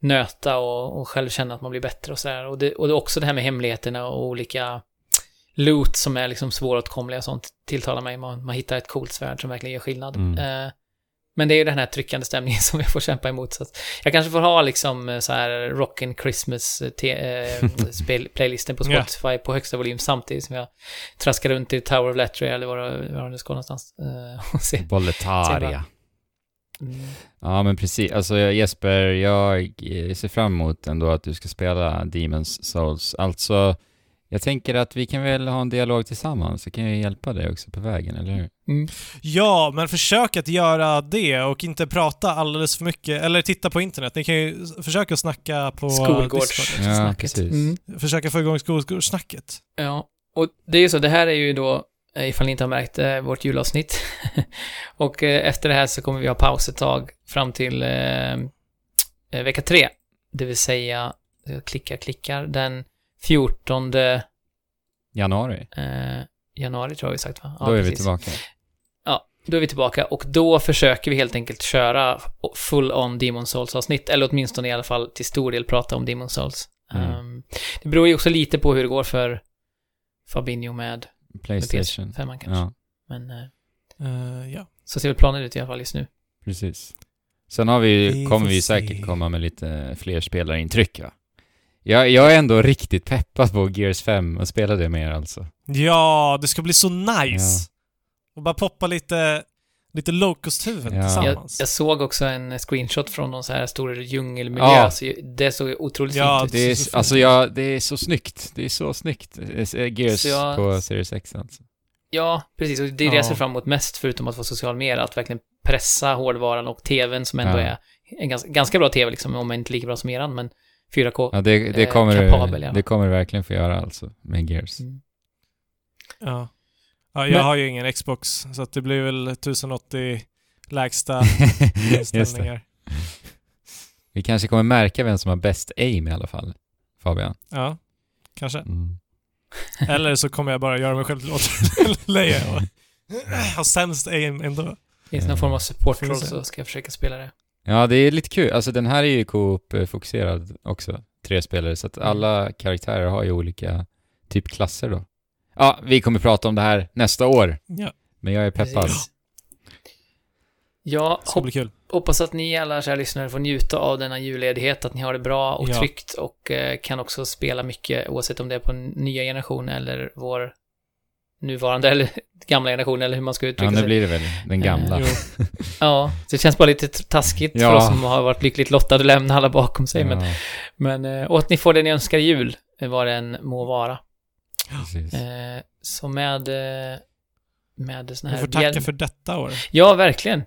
nöta och, och själv känna att man blir bättre och sådär. Och det, och det är också det här med hemligheterna och olika loot som är liksom svåråtkomliga och sånt tilltalar mig. Man, man hittar ett coolt svärd som verkligen gör skillnad. Mm. Eh, men det är ju den här tryckande stämningen som jag får kämpa emot. Så jag kanske får ha liksom eh, så här Rockin' Christmas eh, eh, spel, playlisten på. Spotify på högsta volym samtidigt som jag traskar runt i Tower of Lettering eller var, det ska någonstans. Eh, och se. Boletaria. Mm. Ja, men precis. Alltså Jesper, jag eh, ser fram emot ändå att du ska spela Demons Souls. Alltså, jag tänker att vi kan väl ha en dialog tillsammans, så kan jag hjälpa dig också på vägen, eller hur? Mm. Ja, men försök att göra det och inte prata alldeles för mycket, eller titta på internet. Ni kan ju försöka att snacka på. Skolgårdssnacket. precis. Mm. Försöka få igång skolgårdssnacket. Ja, och det är ju så, det här är ju då, ifall ni inte har märkt, eh, vårt julavsnitt. och eh, efter det här så kommer vi ha paus ett tag fram till eh, eh, vecka tre. Det vill säga, jag klickar, klickar, den 14 Januari, eh, januari tror jag vi sagt va? då är vi precis. tillbaka. Ja, då är vi tillbaka och då försöker vi helt enkelt köra full on Demon Souls avsnitt, eller åtminstone i alla fall till stor del prata om Demon Souls. Mm. Ehm, det beror ju också lite på hur det går för Fabinho med Playstation. PS5 kanske. Ja, Men Eh, ja. så ser väl planen ut i alla fall just nu. precis. Sen har vi, Vi kommer vi se. säkert komma med lite fler spelarintryck, va? Jag, jag är ändå riktigt peppad på Gears 5 och spela det mer alltså. Ja, det ska bli så nice! Och bara poppa lite, lite locust-huvuden Ja. Jag, tillsammans. jag såg också en screenshot från någon så här stor djungelmiljö, Ja. så det såg otroligt Ja, fint ut. Det är, så alltså jag, det är så snyggt. Det är så snyggt. Eh, Gears Så jag- på Series X alltså. Ja, precis. Och det är det jag ser fram emot mest, förutom att vara social media, att verkligen pressa hårdvaran och tvn som ändå Ja. är en ganska, ganska bra tv liksom, om inte lika bra som eran, men 4K. Ja, det, det, Eh, kommer, kapabel, ja. det kommer det verkligen få göra alltså, med Gears. Mm. Ja. Ja jag Men- har ju ingen Xbox, så att det blir väl 1080 lägsta inställningar. Vi kanske kommer märka vem som har bäst aim i alla fall, Fabian. Ja, kanske. Mm. Eller så kommer jag bara göra mig själv till återleje och ha sämst aim ändå. Finns någon form av support roll så ska jag försöka spela det. Ja, det är lite kul. Alltså den här är ju Coop-fokuserad också, tre spelare, så att Mm. alla karaktärer har ju olika typ klasser då. Ja, vi kommer prata om det här nästa år, Ja, men jag är peppad. Precis. Ja, det ska hop- bli kul. hoppas att ni alla kära lyssnare får njuta av denna julledighet, att ni har det bra och Ja. tryggt och eh, kan också spela mycket, oavsett om det är på nya generation eller vår nuvarande eller gamla generationen eller hur man ska uttrycka Ja, nu sig. blir det väl den gamla. Jo. Ja, så det känns bara lite taskigt för Ja. oss som har varit lyckligt lottade att lämna alla bakom sig. Men, Ja, men eh, och att ni får det ni önskar i jul, eh, vad det än må vara. Precis. Eh, så med, eh, med såna Vi här... får tacka för detta år. Ja, verkligen.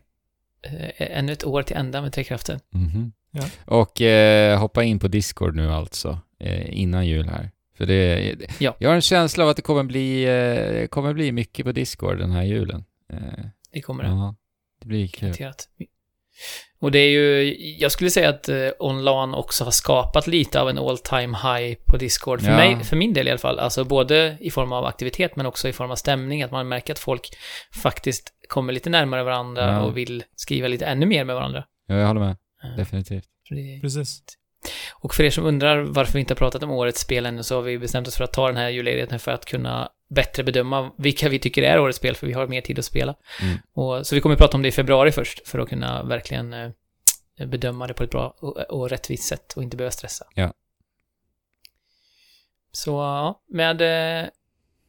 Eh, ännu ett år till ända med Trekraften. Mhm. Ja. Och eh, hoppa in på Discord nu alltså, eh, innan jul här. För det, Ja. jag har en känsla av att det kommer bli, eh, kommer bli mycket på Discord den här julen. Eh, Det kommer det. ja, det blir kul. Garanterat. Och det är ju, jag skulle säga att eh, Onlan också har skapat lite av en all time high på Discord. För, Ja. mig, för min del i alla fall. Alltså både i form av aktivitet men också i form av stämning. Att man märker att folk faktiskt kommer lite närmare varandra Ja. och vill skriva lite ännu mer med varandra. Ja, jag håller med. Eh, Definitivt. Precis. Och för er som undrar varför vi inte har pratat om årets spel ännu så har vi bestämt oss för att ta den här julledigheten för att kunna bättre bedöma vilka vi tycker är årets spel, för vi har mer tid att spela. Mm. Och, så vi kommer att prata om det i februari först, för att kunna verkligen eh, bedöma det på ett bra och, och rättvist sätt och inte behöva stressa. Ja. Så med eh,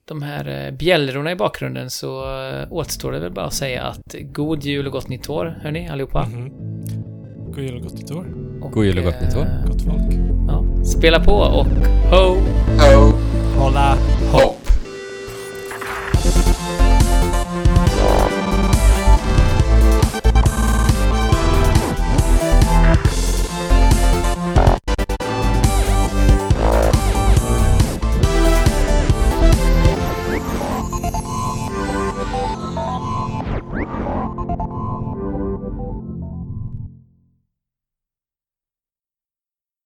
de här eh, bjällrorna i bakgrunden så eh, återstår det väl bara att säga att god jul och gott nytt år, hörni, allihopa. Mhm. God jul och gott nytt år. Och, God jul och gott nytt år. eh, Gott folk. Ja, spela på och ho! Hålla Ho!